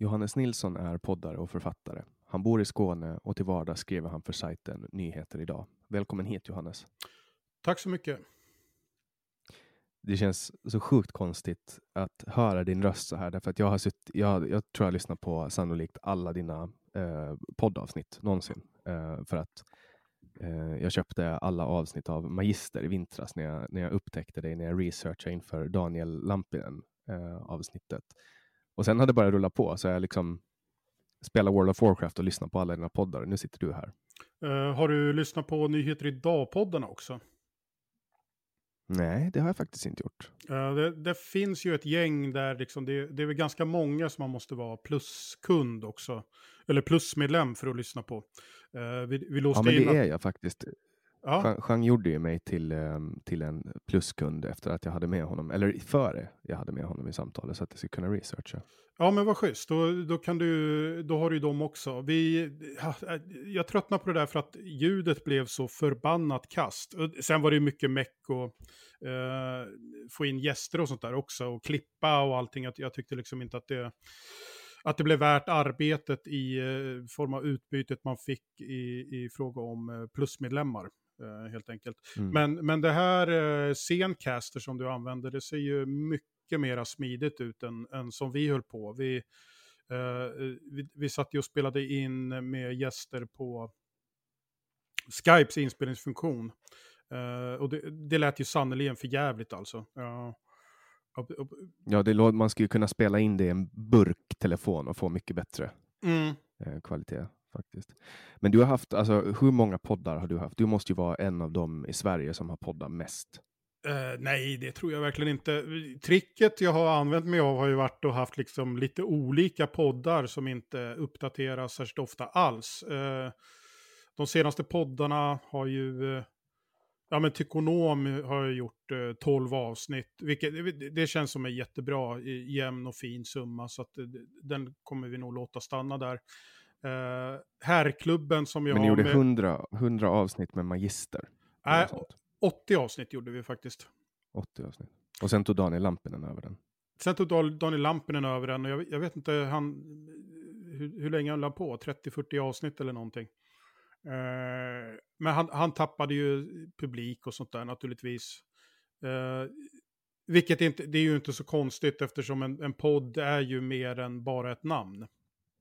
Johannes Nilsson är poddare och författare. Han bor i Skåne och till vardags skriver han för sajten Nyheter idag. Välkommen hit Johannes. Tack så mycket. Det känns så sjukt konstigt att höra din röst så här, därför att jag har suttit, jag, jag tror jag lyssnar på sannolikt alla dina eh, poddavsnitt någonsin. Eh, för att eh, jag köpte alla avsnitt av Magister i vintras när jag, när jag upptäckte dig, när jag researchade inför Daniel Lampinen eh, avsnittet. Och sen hade det bara rullat på, så jag liksom spelar World of Warcraft och lyssnar på alla dina poddar. Nu sitter du här. Uh, har du lyssnat på Nyheter Idag-poddarna också? Nej, det har jag faktiskt inte gjort. Uh, det, det, finns ju ett gäng där liksom, det, det är väl ganska många som man måste vara pluskund också. Eller plusmedlem för att lyssna på. Uh, vi, vi ja, men det är jag faktiskt. Ja. Jean gjorde ju mig till, um, till en pluskund efter att jag hade med honom, eller före jag hade med honom i samtalet så att jag skulle kunna researcha. Ja men vad schysst, då, då, kan du, då har du ju dem också. Vi, jag tröttnade på det där för att ljudet blev så förbannat kast. Sen var det ju mycket meck och uh, få in gäster och sånt där också och klippa och allting. Jag, jag tyckte liksom inte att det att det blev värt arbetet i eh, form av utbytet man fick i, i fråga om eh, plusmedlemmar. Eh, helt enkelt. Mm. Men, men det här eh, Zencaster som du använder, det ser ju mycket mer smidigt ut än, än som vi höll på. Vi, eh, vi, vi satt ju och spelade in med gäster på Skypes inspelningsfunktion. Uh, och det, det lät ju sannerligen för jävligt alltså. Uh, upp, upp. Ja, det, man skulle kunna spela in det i en burktelefon och få mycket bättre mm. uh, kvalitet faktiskt. Men du har haft, alltså hur många poddar har du haft? Du måste ju vara en av dem i Sverige som har poddat mest. Uh, nej, det tror jag verkligen inte. Tricket jag har använt mig av har ju varit att haft liksom lite olika poddar som inte uppdateras särskilt ofta alls. Uh, de senaste poddarna har ju uh, Ja men Tykonom har ju gjort eh, 12 avsnitt, vilket det, det känns som en jättebra, jämn och fin summa. Så att den kommer vi nog låta stanna där. Eh, herrklubben som jag Men ni gjorde med... 100, 100 avsnitt med Magister. Nej, sånt. 80 avsnitt gjorde vi faktiskt. 80 avsnitt. Och sen tog Daniel Lampinen över den. Sen tog Daniel Lampinen över den och jag, jag vet inte han, hur, hur länge han la på, 30-40 avsnitt eller någonting. Eh, men han, han tappade ju publik och sånt där naturligtvis. Eh, vilket inte, det är ju inte så konstigt eftersom en, en podd är ju mer än bara ett namn.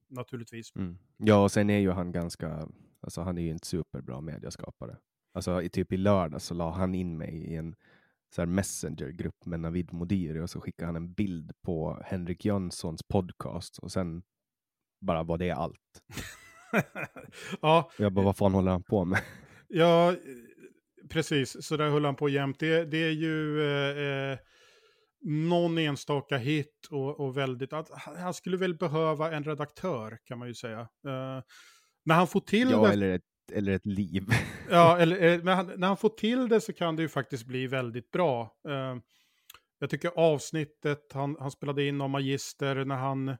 Naturligtvis. Mm. Ja, och sen är ju han ganska, alltså han är ju inte superbra medieskapare. Alltså i typ i lördag så la han in mig i en så här messengergrupp med Navid Modiri och så skickade han en bild på Henrik Jönssons podcast och sen bara var det allt. ja, Och jag bara, vad fan håller han på med? Ja, precis. Så där höll han på jämt. Det, det är ju eh, eh, någon enstaka hit och, och väldigt... Att, han skulle väl behöva en redaktör kan man ju säga. Eh, när han får till Ja, det... eller ett, eller ett liv. Ja, eller, eh, men han, när han får till det så kan det ju faktiskt bli väldigt bra. Eh, jag tycker avsnittet han, han spelade in om Magister när han,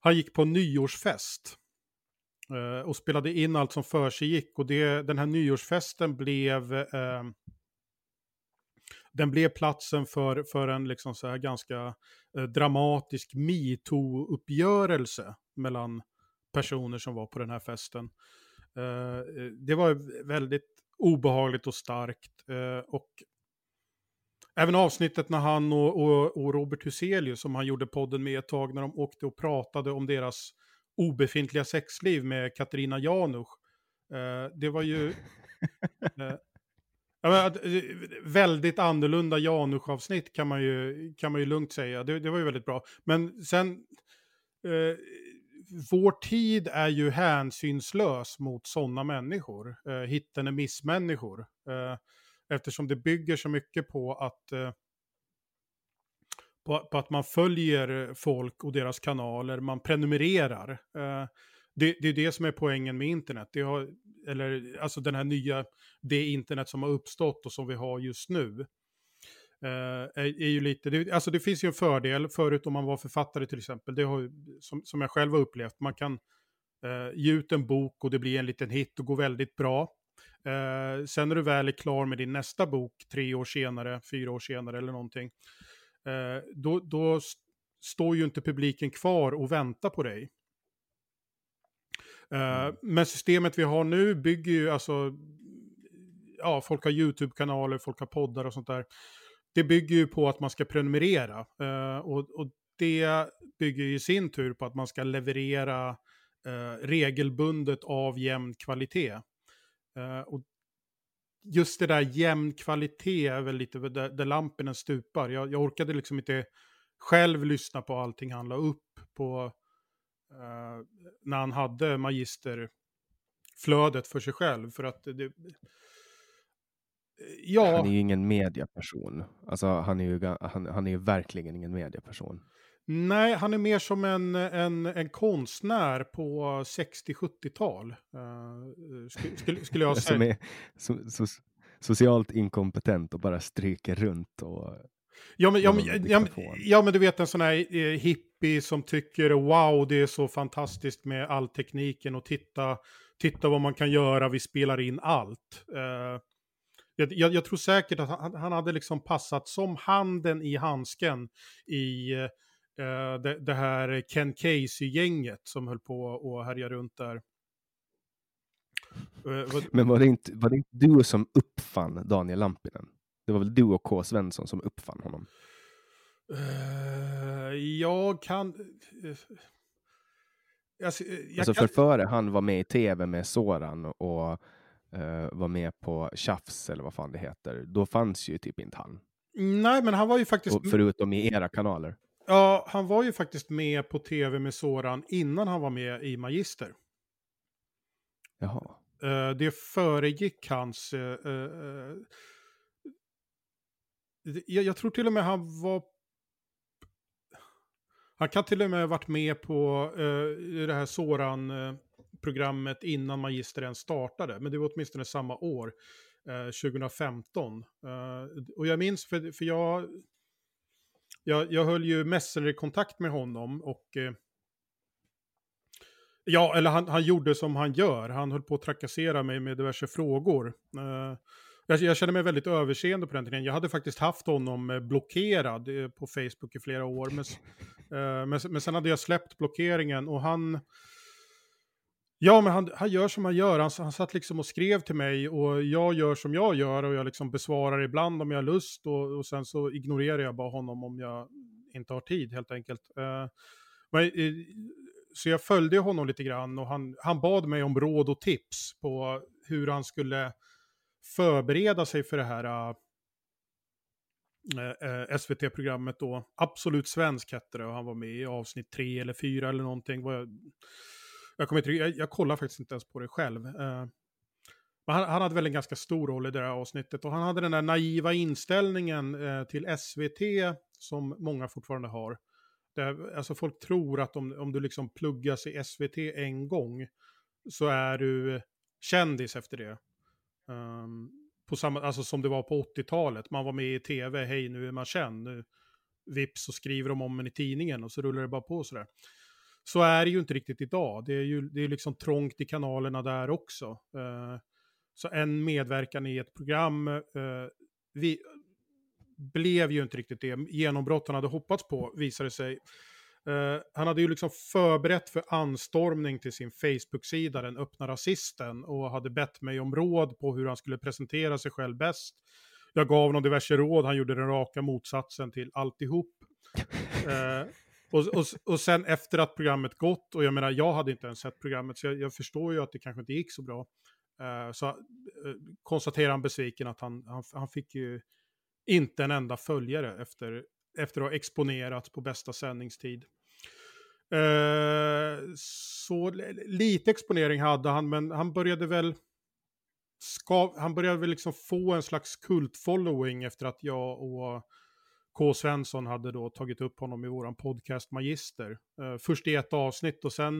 han gick på nyårsfest. eh, och spelade in allt som för sig gick. Och det, den här nyårsfesten blev... Eh, den blev platsen för, för en liksom så här ganska eh, dramatisk metoo-uppgörelse mellan personer som var på den här festen. Eh, det var väldigt obehagligt och starkt. eh, och även avsnittet när han och, och, och Robert Huselius, som han gjorde podden med ett tag, när de åkte och pratade om deras obefintliga sexliv med Katarina. Eh, det var ju... ja, men, eh, väldigt annorlunda Janusch-avsnitt kan, man ju, kan man ju lugnt säga. Det, det var ju väldigt bra. Men sen... Eh, vår tid är ju hänsynslös mot sådana människor. Eh, hitten är missmänniskor. Eh, eftersom det bygger så mycket på att, eh, på, på att man följer folk och deras kanaler, man prenumererar. Eh, det, det är det som är poängen med internet. Det har, eller alltså den här nya, det internet som har uppstått och som vi har just nu. Uh, är, är ju lite, det, alltså det finns ju en fördel, förut om man var författare till exempel, det har, som, som jag själv har upplevt, man kan uh, ge ut en bok och det blir en liten hit och går väldigt bra. Uh, sen när du väl är klar med din nästa bok, tre år senare, fyra år senare eller någonting, uh, då, då st står ju inte publiken kvar och väntar på dig. Eh, Men systemet vi har nu bygger ju alltså, ja, folk har YouTube-kanaler, folk har poddar och sånt där. Det bygger ju på att man ska prenumerera. eh, och, och det bygger ju i sin tur på att man ska leverera eh, regelbundet av jämn kvalitet. Och just det där jämn kvalitet är väl lite där, där lamporna stupar. Jag, jag orkade liksom inte själv lyssna på allting han la upp på när han hade magisterflödet för sig själv. För att det... Ja, Han är ju ingen mediaperson. Alltså han är ju, han, han är ju verkligen ingen mediaperson. nej, han är mer som en, en, en konstnär på 60-70-tal. Uh, skulle, skulle, skulle jag Som säga. är so, so, socialt inkompetent och bara stryker runt. Och, Ja men, ja, men, ja, ja men du vet en sån här eh, hippie som tycker wow det är så fantastiskt med all tekniken och titta, titta vad man kan göra, vi spelar in allt. Eh, jag, jag, jag tror säkert att han, han hade liksom passat som handen i handsken i eh, det, det här Ken Casey-gänget som höll på och härja runt där. Eh, men var det, inte, var det inte du som uppfann Daniel Lampinen? Det var väl du och K. Svensson som uppfann honom? Eh, jag kan... eh, alltså, eh, jag alltså kan... för före han var med i tv med Soran och eh, var med på Tjafs eller vad fan det heter. Då fanns ju typ inte han. Nej, men han var ju faktiskt... Och förutom i era kanaler. Ja, han var ju faktiskt med på tv med Soran innan han var med i Magister. Jaha. Det föregick hans jag, jag tror till och med han var... Han kan till och med ha varit med på uh, det här Soran-programmet eh, innan Magister ens startade. Men det var åtminstone samma år. uh, 2015. Uh, och jag minns, för, för jag, jag, jag höll ju Messenger-kontakt med honom och eh, Ja, eller han, han gjorde som han gör. Han höll på att trakassera mig med diverse frågor. Jag, jag kände mig väldigt överseende på den tiden. Jag hade faktiskt haft honom eh, blockerad eh, på Facebook i flera år. Men, eh, men, men sen hade jag släppt blockeringen och han... Ja, men han, han gör som han gör. Han, han satt liksom och skrev till mig och jag gör som jag gör och jag liksom besvarar ibland om jag har lust och, och sen så ignorerar jag bara honom om jag inte har tid helt enkelt. men, så jag följde honom lite grann och han, han bad mig om råd och tips på hur han skulle förbereda sig för det här äh, äh SVT-programmet då. Absolut svensk hette det och han var med i avsnitt tre eller fyra eller någonting. Jag, kommer inte, jag, jag kollar faktiskt inte ens på det själv. Äh, men han, han, hade väl en ganska stor roll i det här avsnittet och han hade den där naiva inställningen äh, till SVT som många fortfarande har. Det, alltså folk tror att om, om du liksom pluggas i SVT en gång så är du kändis efter det. Um, på samma, alltså som det var på 80-talet. Man var med i tv, hej nu är man känd. Nu, vips så skriver de om en i tidningen och så rullar det bara på sådär. Så är det ju inte riktigt idag. Det är ju det är liksom trångt i kanalerna där också. Uh, så en medverkan i ett program, uh, vi, blev ju inte riktigt det genombrott han hade hoppats på, visade sig. Uh, han hade ju liksom förberett för anstormning till sin Facebook-sida, den öppna rasisten, och hade bett mig om råd på hur han skulle presentera sig själv bäst. Jag gav honom diverse råd, han gjorde den raka motsatsen till alltihop. uh, och, och, och sen efter att programmet gått, och jag menar jag hade inte ens sett programmet, så jag, jag förstår ju att det kanske inte gick så bra. Uh, så uh, konstaterar han besviken att han, han, han fick ju inte en enda följare efter, efter att ha exponerats på bästa sändningstid. Eh, så lite exponering hade han, men han började väl ska, han började väl liksom få en slags kultfollowing efter att jag och K. Svensson hade då tagit upp honom i våran podcast Magister. Eh, först i ett avsnitt och sen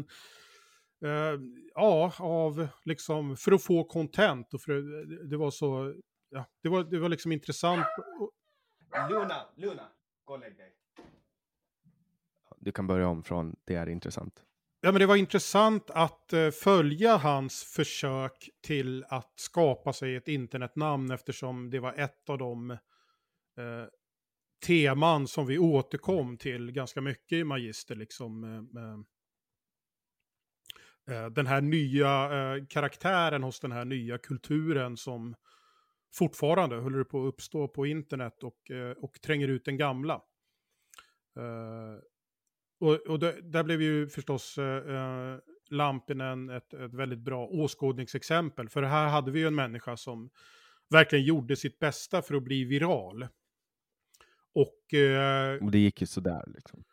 eh, ja, av liksom för att få content och för det var så ja, det, var, det var liksom intressant. Luna, Luna, gå och lägg dig. Du kan börja om från det är intressant. Ja, men det var intressant att uh, följa hans försök till att skapa sig ett internetnamn eftersom det var ett av de uh, teman som vi återkom till ganska mycket i Magister. Liksom, uh, den här nya karaktären hos den här nya kulturen som fortfarande håller på att uppstå på internet och, och tränger ut den gamla. Och och det, där blev ju förstås uh, Lampinen ett, ett väldigt bra åskådningsexempel. För här hade vi ju en människa som verkligen gjorde sitt bästa för att bli viral. Och, uh, och det gick ju sådär liksom.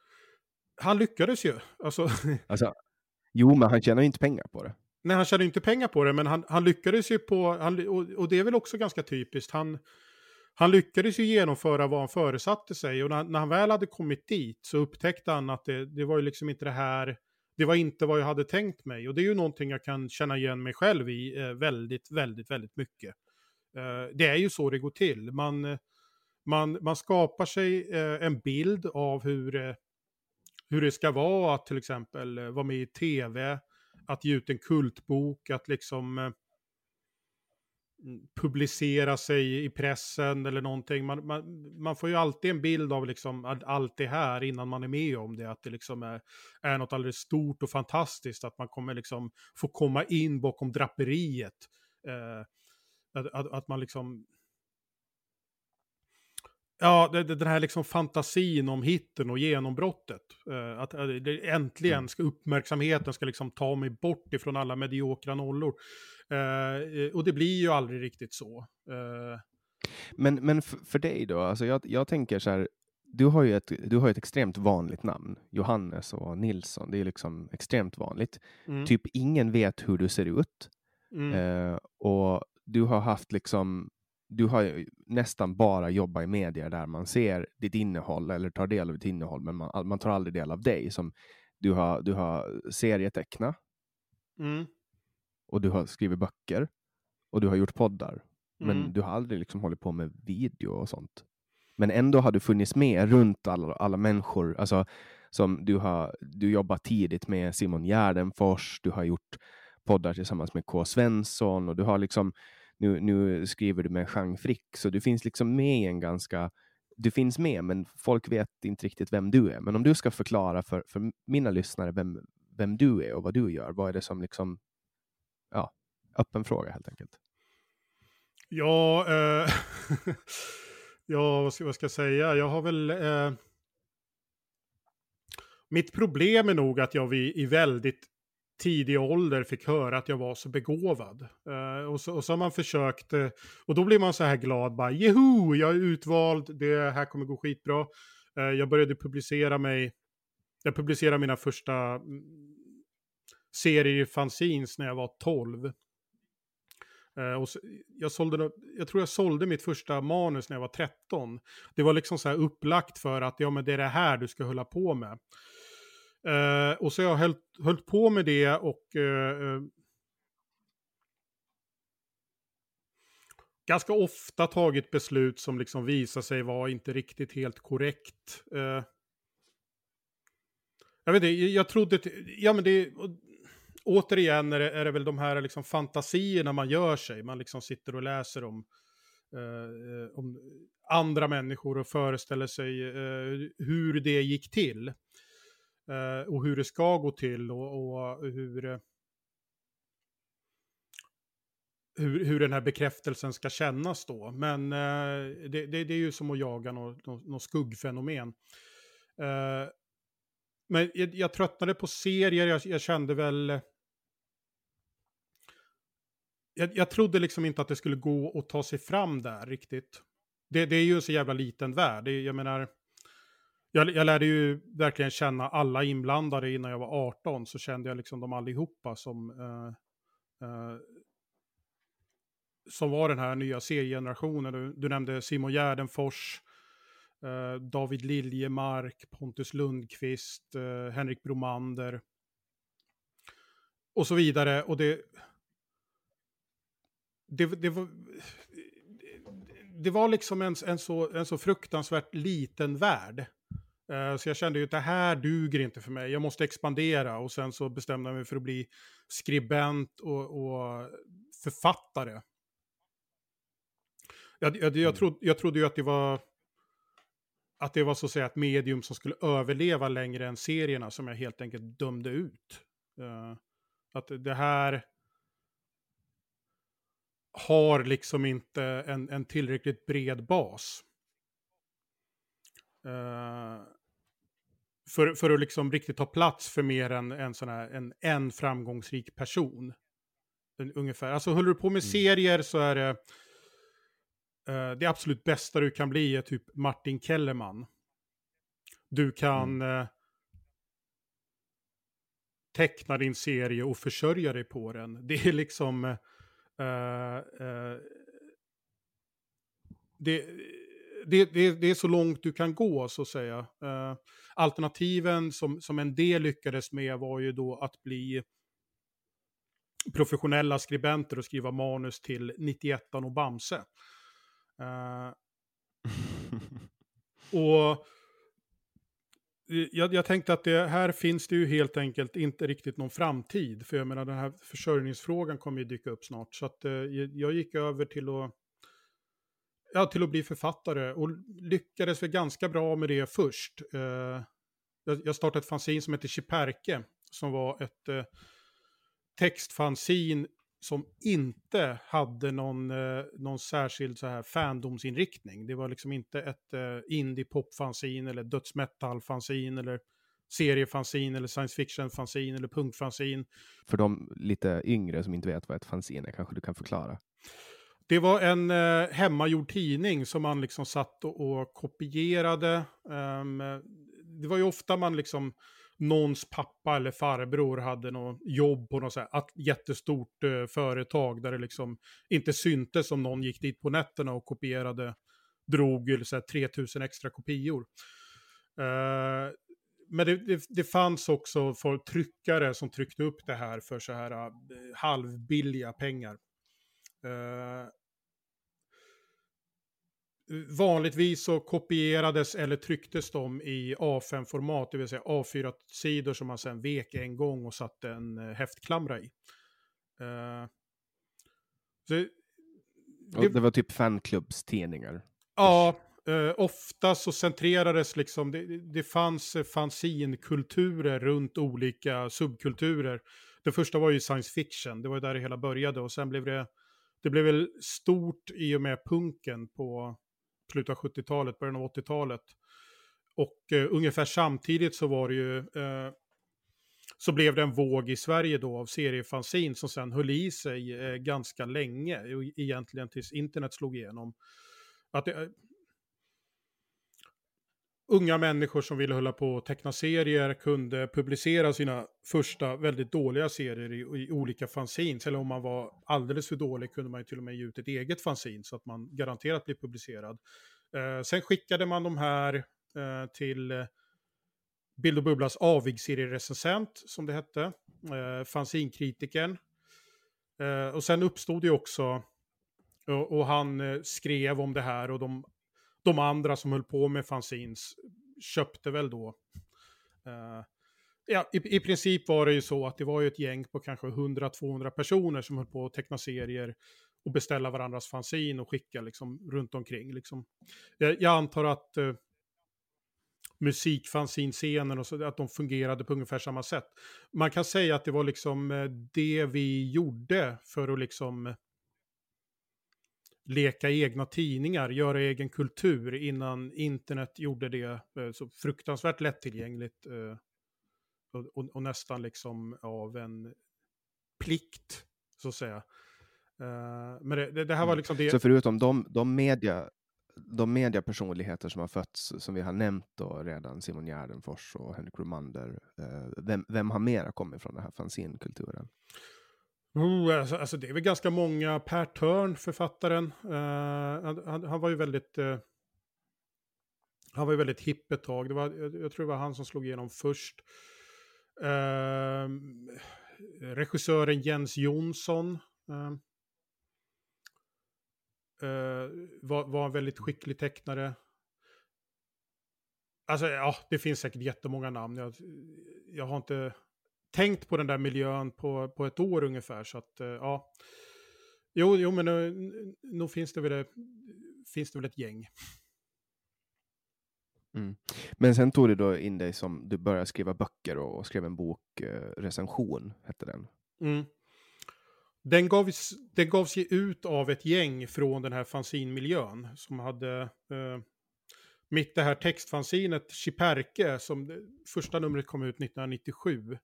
Han lyckades ju. Alltså, alltså, jo, men han tjänar ju inte pengar på det. Nej, han tjänade inte pengar på det, men han, han lyckades ju på, han, och, och, det är väl också ganska typiskt, han, han lyckades ju genomföra vad han föresatte sig och när, när han väl hade kommit dit så upptäckte han att det, det var ju liksom inte det här, det var inte vad jag hade tänkt mig. Och det är ju någonting jag kan känna igen mig själv i eh, väldigt, väldigt, väldigt mycket. Eh, det är ju så det går till. Man, man, man skapar sig eh, en bild av hur, eh, hur det ska vara att till exempel eh, vara med i tv, att ge ut en kultbok, att liksom eh, publicera sig i pressen eller någonting. Man, man, man, får ju alltid en bild av liksom allt det här innan man är med om det. Att det liksom är, är något alldeles stort och fantastiskt. Att man kommer liksom få komma in bakom draperiet. Eh, att, att, att, man liksom Ja, den här liksom fantasin om hitten och genombrottet. Uh, att uh, äntligen mm. ska uppmärksamheten ska liksom ta mig bort ifrån alla mediokra nollor. Uh, och det blir ju aldrig riktigt så. Men, men för dig då, alltså jag, jag tänker så här, du har ju ett, du har ett extremt vanligt namn. Johannes och Nilsson, det är liksom extremt vanligt. Mm. Typ ingen vet hur du ser ut. Mm. och du har haft liksom du har nästan bara jobbat i medier där man ser ditt innehåll eller tar del av ditt innehåll, men man, man tar aldrig del av dig. Som du har, du har serietecknat mm. Och du har skrivit böcker och du har gjort poddar men Mm. du har aldrig liksom hållit på med video och sånt. Men ändå har du funnits med runt alla, alla människor. Alltså, som du har du jobbat tidigt med Simon Gärdenfors, du har gjort poddar tillsammans med K. Svensson och du har liksom nu, nu skriver du med Jean Frick, så du finns liksom med i en ganska du finns med, men folk vet inte riktigt vem du är. Men om du ska förklara för, för mina lyssnare vem, vem du är och vad du gör, vad är det som liksom, ja, öppen fråga helt enkelt. Ja, eh, ja vad, ska, vad ska jag säga? Jag har väl... Eh, mitt problem är nog att jag vid, i väldigt tidig ålder fick höra att jag var så begåvad. Eh, och, så, och så har man försökt, eh, och då blir man så här glad, bara jeho, jag är utvald, det här kommer gå skitbra. Eh, jag började publicera mig, jag publicerade mina första mm, seriefanzines serier i fanzines när jag var 12. Eh, och så, jag, sålde, jag tror jag sålde mitt första manus när jag var 13. Det var liksom så här upplagt för att ja, men det är det här du ska hålla på med. Uh, och så har jag höll, höll på med det och uh, uh, ganska ofta tagit beslut som liksom visar sig vara inte riktigt helt korrekt. Jag vet inte, jag jag trodde... Ja, men det... Återigen är det, är det väl de här liksom fantasierna man gör sig. Man liksom sitter och läser om, eh, om andra människor och föreställer sig eh, hur det gick till. Eh, och hur det ska gå till och, och hur, eh, hur, hur den här bekräftelsen ska kännas då. Men eh, det, det, det är ju som att jaga något, något, något skuggfenomen. Eh, men jag, jag tröttnade på serier, jag, jag kände väl... Jag, jag trodde liksom inte att det skulle gå att ta sig fram där riktigt. Det, det är ju en så jävla liten värld. Det, jag menar, jag, jag lärde ju verkligen känna alla inblandade innan jag var 18. Så kände jag liksom dem allihopa som... eh, eh, som var den här nya seriegenerationen. Du, du nämnde Simon Gärdenfors, eh, David Liljemark, Pontus Lundqvist, eh, Henrik Bromander. Och så vidare. Och det... Det, det, var, det var liksom en, en, så, en så fruktansvärt liten värld. Eh, Så jag kände ju att det här duger inte för mig. Jag måste expandera. Och sen så bestämde jag mig för att bli skribent och, och författare. Jag, jag, jag, trodde, jag trodde ju att det var att det var så att säga ett medium som skulle överleva längre än serierna som jag helt enkelt dömde ut. Eh, att det här har liksom inte en, en tillräckligt bred bas. Eh, för, för att liksom riktigt ta plats för mer än en sån här, en, en framgångsrik person. Un- Ungefär. Alltså håller du på med serier så är det eh, det absolut bästa du kan bli är typ Martin Kellerman. Du kan eh, teckna din serie och försörja dig på den. Det är liksom... eh, eh, det, det, det, det är så långt du kan gå, så att säga. Eh, alternativen som, som en del lyckades med var ju då att bli professionella skribenter och skriva manus till 91 och Bamse. Eh, och jag, jag tänkte att det, här finns det ju helt enkelt inte riktigt någon framtid. För jag menar den här försörjningsfrågan kommer ju dyka upp snart. Så att, eh, jag gick över till att, ja, till att bli författare och lyckades väl ganska bra med det först. Eh, jag, jag startade ett fanzine som heter Chiperke. Som var ett eh, textfanzine som inte hade någon, eh, någon särskild så här fandomsinriktning. Det var liksom inte ett eh, indie pop-fanzine eller dödsmetal-fanzine eller seriefanzine eller science fiction-fanzine eller punkfanzine. För de lite yngre som inte vet vad ett fanzine är, kanske du kan förklara. Det var en eh, hemmagjord tidning som man liksom satt och, och kopierade. Ehm, det var ju ofta man liksom, någons pappa eller farbror hade något jobb på något så här, jättestort eh, företag där det liksom inte syntes om någon gick dit på nätterna och kopierade, drog eller så här, 3000 extra kopior. Eh, men det, det, det fanns också folk tryckare som tryckte upp det här för så här eh, halvbilliga pengar. Eh, vanligtvis så kopierades eller trycktes de i A5-format, det vill säga A4-sidor som man sen vek en gång och satte en eh, häftklamra i. Uh, det, det, det, var typ fanklubbstidningar? Ja, uh, ofta så centrerades liksom, det, det fanns fanzinkulturer runt olika subkulturer. Det första var ju science fiction, det var ju där det hela började och sen blev det, det blev väl stort i och med punken på slutet av 70-talet, början av 80-talet. Och eh, ungefär samtidigt så var det ju, eh, så blev det en våg i Sverige då av seriefanzin som sen höll i sig eh, ganska länge, egentligen tills internet slog igenom. Att det, unga människor som ville hålla på och teckna serier kunde publicera sina första väldigt dåliga serier i, i, olika fanzines. Eller om man var alldeles för dålig kunde man ju till och med ge ut ett eget fanzine så att man garanterat blir publicerad. Eh, sen skickade man de här eh, till eh, Bild och Bubblas avigserierecensent, som det hette, eh, fanzinkritiken. Eh, och sen uppstod det också, och, och han eh, skrev om det här och de de andra som höll på med fanzines köpte väl då. Uh, ja, i, i, princip var det ju så att det var ju ett gäng på kanske 100-200 personer som höll på att teckna serier och beställa varandras fanzin och skicka liksom runt omkring. Liksom. Jag, jag antar att uh, musikfanzinscenen och så, att de fungerade på ungefär samma sätt. Man kan säga att det var liksom eh, det vi gjorde för att liksom leka egna tidningar, göra egen kultur innan internet gjorde det eh, så fruktansvärt lättillgängligt eh, och, och, nästan liksom av en plikt, så att säga. Eh, men det, det, här var mm. liksom det... Så förutom de, de media de mediapersonligheter som har fötts, som vi har nämnt då redan, Simon Gärdenfors och Henrik Romander, vem, vem har mera kommit från den här fanzinkulturen? Oh, alltså, alltså, det är väl ganska många. Per Törn, författaren, uh, han, han, var ju väldigt... Uh, han var ju väldigt hipp ett tag. Det var, jag, jag, tror det var han som slog igenom först. Uh, regissören Jens Jonsson var, var en väldigt skicklig tecknare. Alltså ja, det finns säkert jättemånga namn. Jag, jag har inte tänkt på den där miljön på, på ett år ungefär. Så att, eh, ja. Jo, jo men nu, finns, det väl, finns det väl ett gäng. Mm. Men sen tog du då in dig som, du började skriva böcker och, och skrev en bok, eh, recension hette den. Mm. Den gavs, den gavs ju ut av ett gäng från den här fanzinmiljön som hade eh, mitt det här textfanzinet Chiperke som första numret kom ut 1997.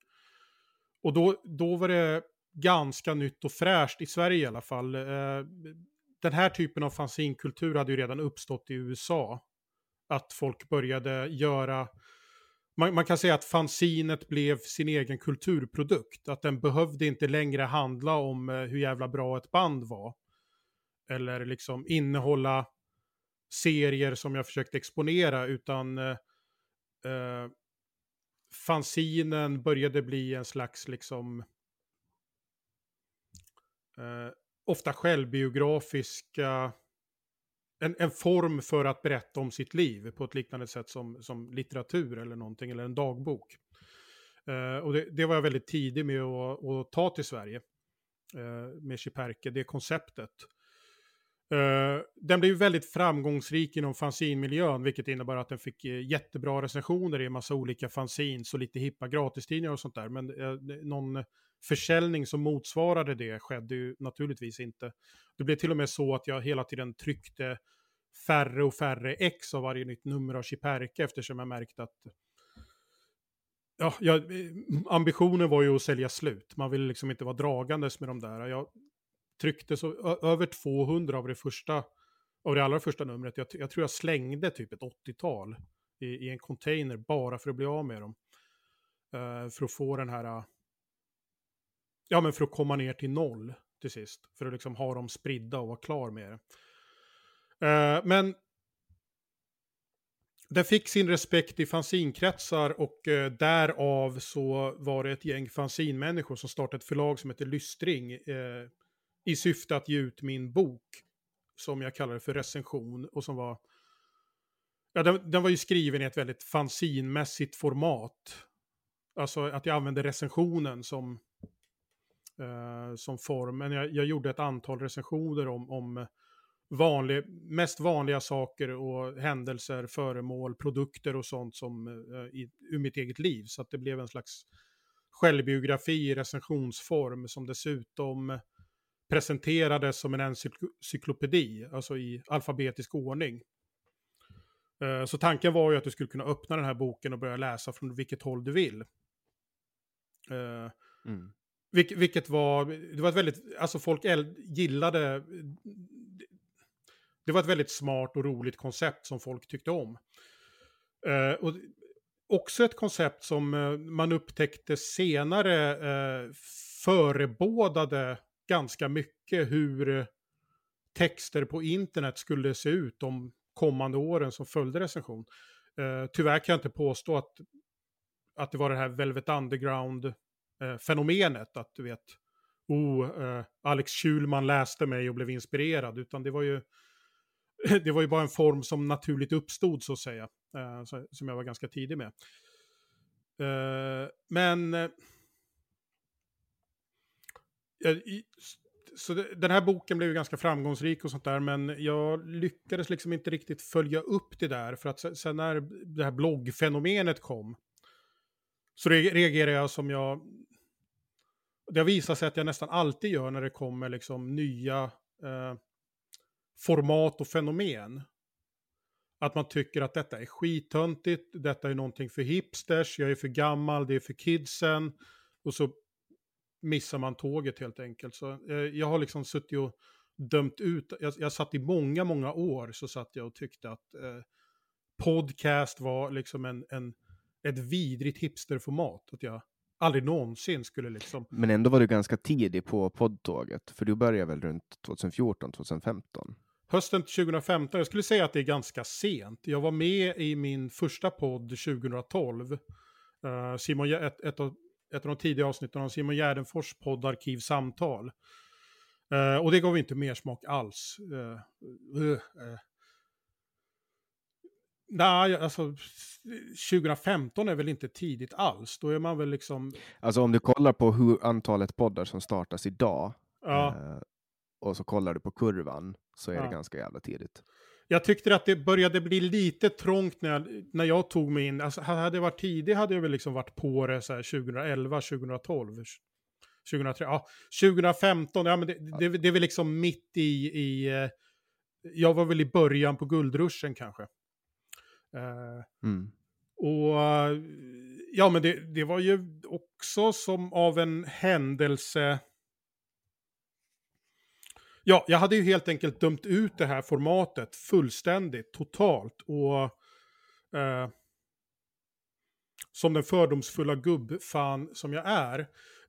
Och då, då var det ganska nytt och fräscht i Sverige i alla fall. Eh, den här typen av fanzinkultur hade ju redan uppstått i USA. Att folk började göra... Man, man, kan säga att fanzinet blev sin egen kulturprodukt. Att den behövde inte längre handla om eh, hur jävla bra ett band var. Eller liksom innehålla serier som jag försökte exponera, utan eh, eh fanzinen började bli en slags liksom eh, ofta självbiografiska en, en form för att berätta om sitt liv på ett liknande sätt som, som litteratur eller någonting, eller en dagbok. Eh, och det, det, var jag väldigt tidig med att, att ta till Sverige, eh, med Chiperke, det konceptet. Uh, den blev väldigt framgångsrik inom fanzinmiljön, vilket innebär att den fick uh, jättebra recensioner i en massa olika fanzines och lite hippa gratistidningar och sånt där. Men uh, någon försäljning som motsvarade det skedde ju naturligtvis inte. Det blev till och med så att jag hela tiden tryckte färre och färre ex av varje nytt nummer av Chiperke eftersom jag märkte att Ja, jag, ambitionen var ju att sälja slut. Man ville liksom inte vara dragandes med de där. Jag trycktes över 200 av det första, av det allra första numret. Jag, jag tror jag slängde typ ett 80-tal i, i, en container bara för att bli av med dem. Uh, för att få den här, uh, ja men för att komma ner till noll till sist. För att liksom ha dem spridda och vara klar med det. Uh, men den fick sin respekt i fanzinkretsar och eh, därav så var det ett gäng fanzinmänniskor som startade ett förlag som heter Lystring eh, i syfte att ge ut min bok som jag kallade för recension och som var... Ja, den, den var ju skriven i ett väldigt fanzinmässigt format. Alltså att jag använde recensionen som, eh, som form. Men jag, jag gjorde ett antal recensioner om, om vanlig, mest vanliga saker och händelser, föremål, produkter och sånt som eh, i, ur mitt eget liv. Så att det blev en slags självbiografi i recensionsform som dessutom presenterades som en encyklopedi, alltså i alfabetisk ordning. Eh, så tanken var ju att du skulle kunna öppna den här boken och börja läsa från vilket håll du vill. Eh, mm. vilket var, det var ett väldigt, alltså folk gillade, det var ett väldigt smart och roligt koncept som folk tyckte om. Uh, och också ett koncept som man upptäckte senare förebådade ganska mycket hur eh, texter på internet skulle se ut de kommande åren som följde recension. Eh, tyvärr kan jag inte påstå att, att det var det här Velvet Underground-fenomenet, eh, att du vet, oh, Alex Schulman läste mig och blev inspirerad, utan det var ju det var ju bara en form som naturligt uppstod så att säga. Som jag var ganska tidig med. Men... Så den här boken blev ju ganska framgångsrik och sånt där, men jag lyckades liksom inte riktigt följa upp det där, för att sen när det här bloggfenomenet kom, så reagerade jag som jag... Det har visat sig att jag nästan alltid gör när det kommer liksom nya eh, format och fenomen. Att man tycker att detta är skittöntigt, detta är någonting för hipsters, jag är för gammal, det är för kidsen. Och så missar man tåget helt enkelt. Så eh, jag har liksom suttit och dömt ut, jag, jag satt i många, många år så satt jag och tyckte att eh, podcast var liksom en, en, ett vidrigt hipsterformat. Att jag aldrig någonsin skulle liksom... Men ändå var du ganska tidig på poddtåget, för du började väl runt 2014, 2015? Hösten 2015, jag skulle säga att det är ganska sent. Jag var med i min första podd 2012. Uh, eh, Simon, ett, ett, av, ett av de tidiga avsnitten av Simon Gärdenfors podd Arkivsamtal. Uh, och det gav inte mer smak alls. Uh, Nej, alltså 2015 är väl inte tidigt alls. Då är man väl liksom... Alltså om du kollar på hur antalet poddar som startas idag ja. eh, och så kollar du på kurvan så är ja. det ganska jävla tidigt. Jag tyckte att det började bli lite trångt när jag, när jag tog mig in. Alltså, hade det varit tidigt hade jag väl liksom varit på det så här 2011, 2012. 2003, ja, 2015, ja men det, det, det är väl liksom mitt i, i... Eh, jag var väl i början på guldruschen kanske. Uh, mm. Och ja, men det, det var ju också som av en händelse Ja, jag hade ju helt enkelt dömt ut det här formatet fullständigt, totalt. Och eh, som den fördomsfulla gubbfan som jag är.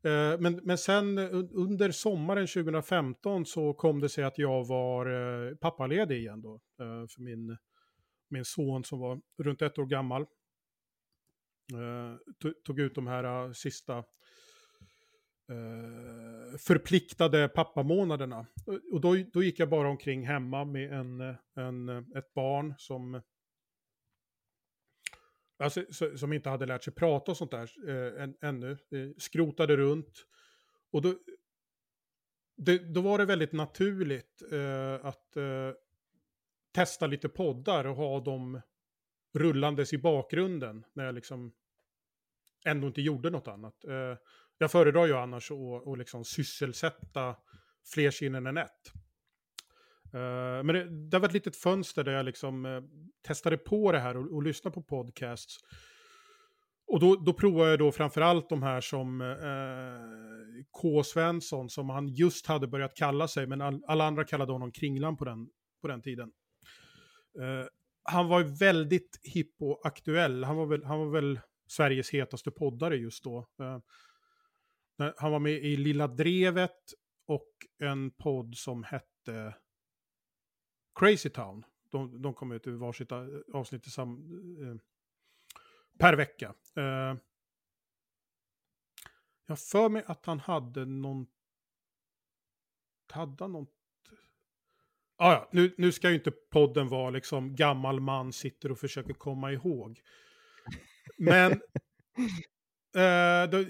Eh, men, men sen under sommaren 2015 så kom det sig att jag var eh, pappaledig igen då. Eh, för min, min son som var runt ett år gammal. Eh, tog ut de här uh, sista eh, förpliktade pappamånaderna. Och då, då gick jag bara omkring hemma med en, en, ett barn som Alltså, som inte hade lärt sig prata och sånt där eh, än, ännu. Eh, skrotade runt. Och då, det, då var det väldigt naturligt eh, att eh, testa lite poddar och ha dem rullandes i bakgrunden när jag liksom ändå inte gjorde något annat. Eh, jag föredrar ju annars att, att liksom sysselsätta fler sinnen än ett. Uh, men det, det var ett litet fönster där jag liksom uh, testade på det här och, och lyssnade på podcasts. Och då, då provade jag då framförallt de här som uh, K. Svensson, som han just hade börjat kalla sig, men all, alla andra kallade honom Kringlan på den, på den tiden. han var väldigt hipp och aktuell. Han var väl, han var väl Sveriges hetaste poddare just då. Han var med i Lilla Drevet och en podd som hette Crazy Town. De, de kom ut i varsitt eh, avsnitt sam, eh, per vecka. Eh, jag för mig att han hade någon... Hade han något... Ah, ja, nu, nu ska ju inte podden vara liksom gammal man sitter och försöker komma ihåg. Men eh, då,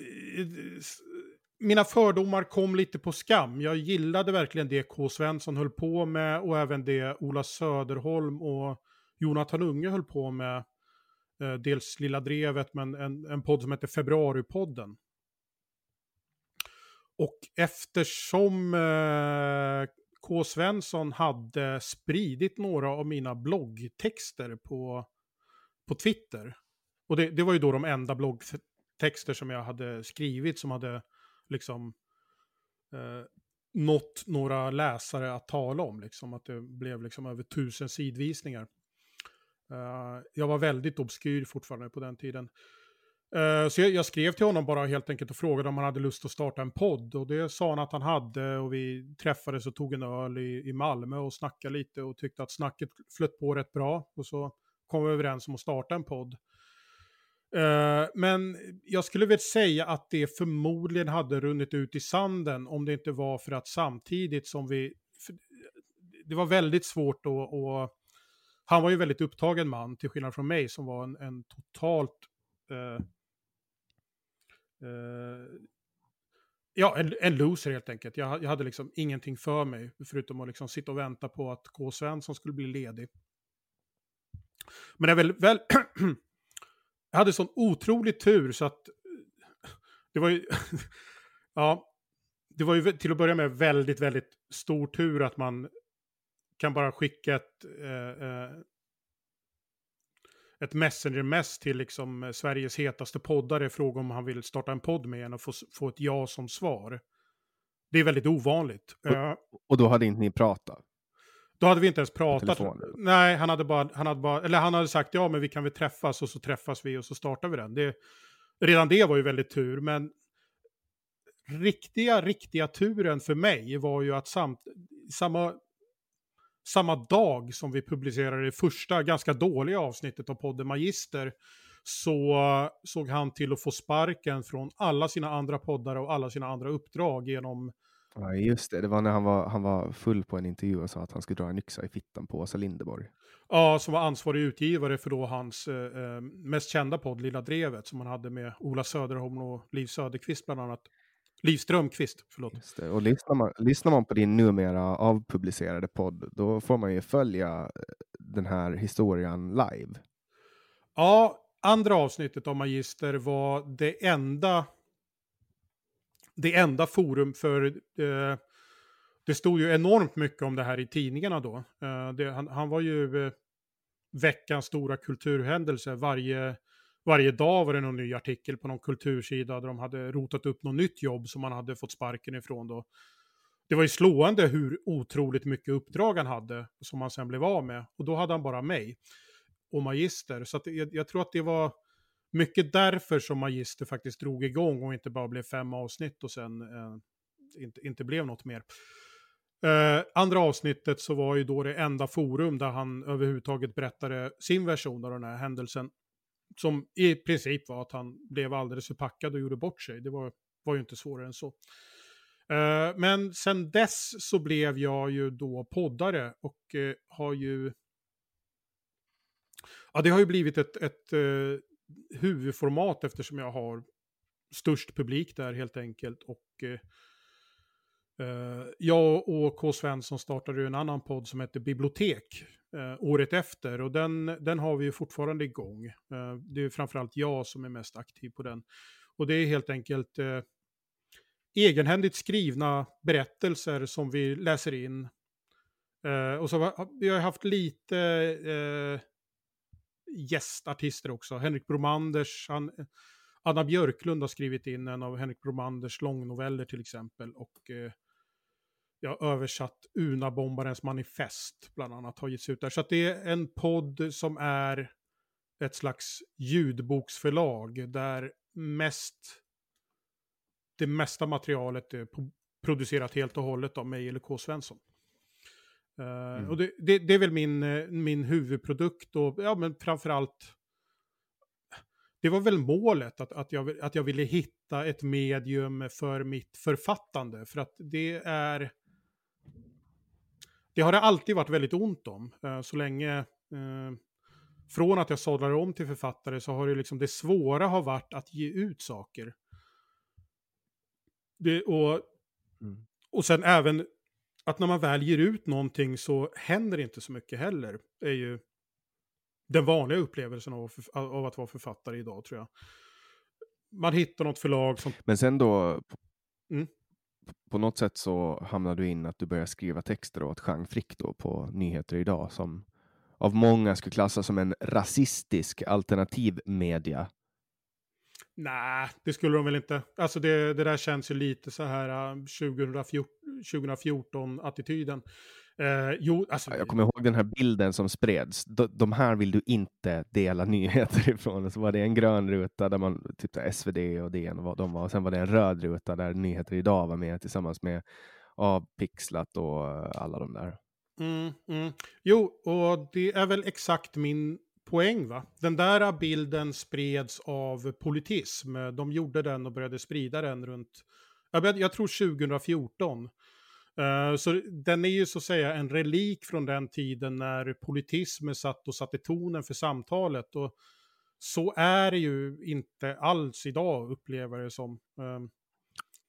mina fördomar kom lite på skam. Jag gillade verkligen det K. Svensson höll på med och även det Ola Söderholm och Jonathan Unge höll på med. Eh, dels Lilla Drevet, men en, en podd som heter Februaripodden. Och eftersom eh, K. Svensson hade spridit några av mina bloggtexter på, på Twitter. Och det, det var ju då de enda bloggtexter som jag hade skrivit som hade liksom eh, nått några läsare att tala om. Liksom, att det blev liksom över tusen sidvisningar. Uh, jag var väldigt obskyr fortfarande på den tiden. Uh, så jag, jag, skrev till honom bara helt enkelt och frågade om han hade lust att starta en podd. Och det sa han att han hade och vi träffades och tog en öl i, i Malmö och snackade lite och tyckte att snacket flöt på rätt bra. Och så kom vi överens om att starta en podd. Uh, men jag skulle väl säga att det förmodligen hade runnit ut i sanden om det inte var för att samtidigt som vi... det var väldigt svårt då och... han var ju väldigt upptagen man, till skillnad från mig som var en, en totalt... Uh, uh, ja, en, en loser helt enkelt. Jag, jag, hade liksom ingenting för mig, förutom att liksom sitta och vänta på att K. Svensson skulle bli ledig. Men det är väl... väl jag hade sån otrolig tur så att... Det var ju... ja, det var ju till att börja med väldigt, väldigt stor tur att man kan bara skicka ett, eh, eh ett messenger-mess till liksom Sveriges hetaste poddare fråga om han vill starta en podd med en och få, få ett ja som svar. Det är väldigt ovanligt. Och, och då hade inte ni pratat? Då hade vi inte ens pratat. Nej, han hade, bara, han, hade bara, eller han hade sagt ja, men vi kan väl träffas och så träffas vi och så startar vi den. Det, redan det var ju väldigt tur, men riktiga, riktiga turen för mig var ju att samt, samma samma dag som vi publicerade det första ganska dåliga avsnittet av podden Magister så såg han till att få sparken från alla sina andra poddar och alla sina andra uppdrag genom Ja, just det. Det var när han var, han var full på en intervju och sa att han skulle dra en yxa i fittan på Åsa Lindeborg. Ja, som var ansvarig utgivare för då hans eh, eh mest kända podd Lilla Drevet som han hade med Ola Söderholm och Liv Söderqvist bland annat. Liv Strömqvist, förlåt. Just det. Och lyssnar man, lyssnar man på din numera avpublicerade podd, då får man ju följa eh, den här historien live. Ja, andra avsnittet av Magister var det enda det enda forum för eh, det stod ju enormt mycket om det här i tidningarna då. Eh, det, han, han, var ju eh, veckans stora kulturhändelse varje varje dag var det någon ny artikel på någon kultursida där de hade rotat upp något nytt jobb som man hade fått sparken ifrån då. Det var ju slående hur otroligt mycket uppdrag han hade som han sen blev av med. Och då hade han bara mig och Magister. Så jag, jag, tror att det var mycket därför som Magister faktiskt drog igång och inte bara blev fem avsnitt och sen eh, inte, inte blev något mer. Eh, andra avsnittet så var ju då det enda forum där han överhuvudtaget berättade sin version av den här händelsen som i princip var att han blev alldeles för packad och gjorde bort sig. Det var, var ju inte svårare än så. Eh, men sen dess så blev jag ju då poddare och eh, har ju... Ja, det har ju blivit ett, ett eh, huvudformat eftersom jag har störst publik där helt enkelt. Och eh, eh, jag och K. Svensson startade ju en annan podd som heter Bibliotek eh, året efter. Och den, den har vi ju fortfarande igång. Eh, det är framförallt jag som är mest aktiv på den. Och det är helt enkelt eh, egenhändigt skrivna berättelser som vi läser in. Eh, och så har vi har haft lite eh, gästartister också. Henrik Bromanders, han, Anna Björklund har skrivit in en av Henrik Bromanders långnoveller till exempel. Och eh, jag har översatt Unabombarens manifest bland annat har getts ut där. Så det är en podd som är ett slags ljudboksförlag där mest det mesta materialet är producerat helt och hållet av mig eller K. Svensson. Uh, mm. Och det, det, det, är väl min, min huvudprodukt och ja, men framförallt det var väl målet att, att, jag, att jag ville hitta ett medium för mitt författande. För att det är det har det alltid varit väldigt ont om. Eh, så länge, eh, från att jag sållade om till författare så har det liksom det svåra har varit att ge ut saker. Det, och, Mm. och sen även att när man väl ger ut någonting så händer inte så mycket heller. är ju den vanliga upplevelsen av, av att vara författare idag tror jag. Man hittar något förlag som... Men sen då, på, Mm. på något sätt så hamnar du in att du börjar skriva texter åt Jean Frick då på Nyheter idag som av många skulle klassas som en rasistisk alternativ media. Nej, det skulle de väl inte. Alltså det, det där känns ju lite så här äh, 2014, 2014-attityden. Eh, jo, alltså... Jag kommer ihåg den här bilden som spreds. De, de här vill du inte dela nyheter ifrån. Och så var det en grön ruta där man, typ SvD och DN och vad de var. Och sen var det en röd ruta där Nyheter idag var med tillsammans med Avpixlat och alla de där. Mm, mm. Jo, och det är väl exakt min poäng va? Den där bilden spreds av politism. De gjorde den och började sprida den runt, jag, tror 2014. Eh, så den är ju så att säga en relik från den tiden när politism satt och satte tonen för samtalet. Och så är det ju inte alls idag, upplever jag det som. Eh,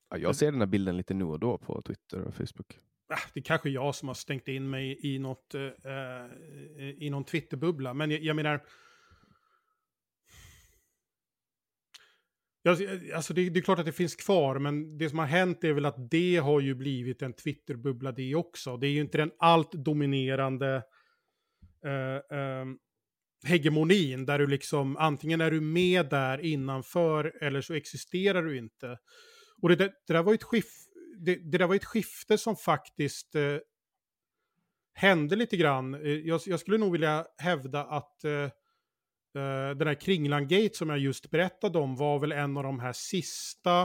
ja, jag ser den här bilden lite nu och då på Twitter och Facebook. Ah, det är kanske jag som har stängt in mig i, något, eh, eh i någon Twitterbubbla. Men jag, jag menar... Alltså, eh, alltså det, det är klart att det finns kvar, men det som har hänt är väl att det har ju blivit en Twitterbubbla det också. Det är ju inte den allt dominerande eh, eh, hegemonin där du liksom antingen är du med där innanför eller så existerar du inte. Och det, där- det där var ju ett skif det, det där var ett skifte som faktiskt eh, hände lite grann. Eh, jag, jag skulle nog vilja hävda att eh, eh den här Kringlan-gate som jag just berättade om var väl en av de här sista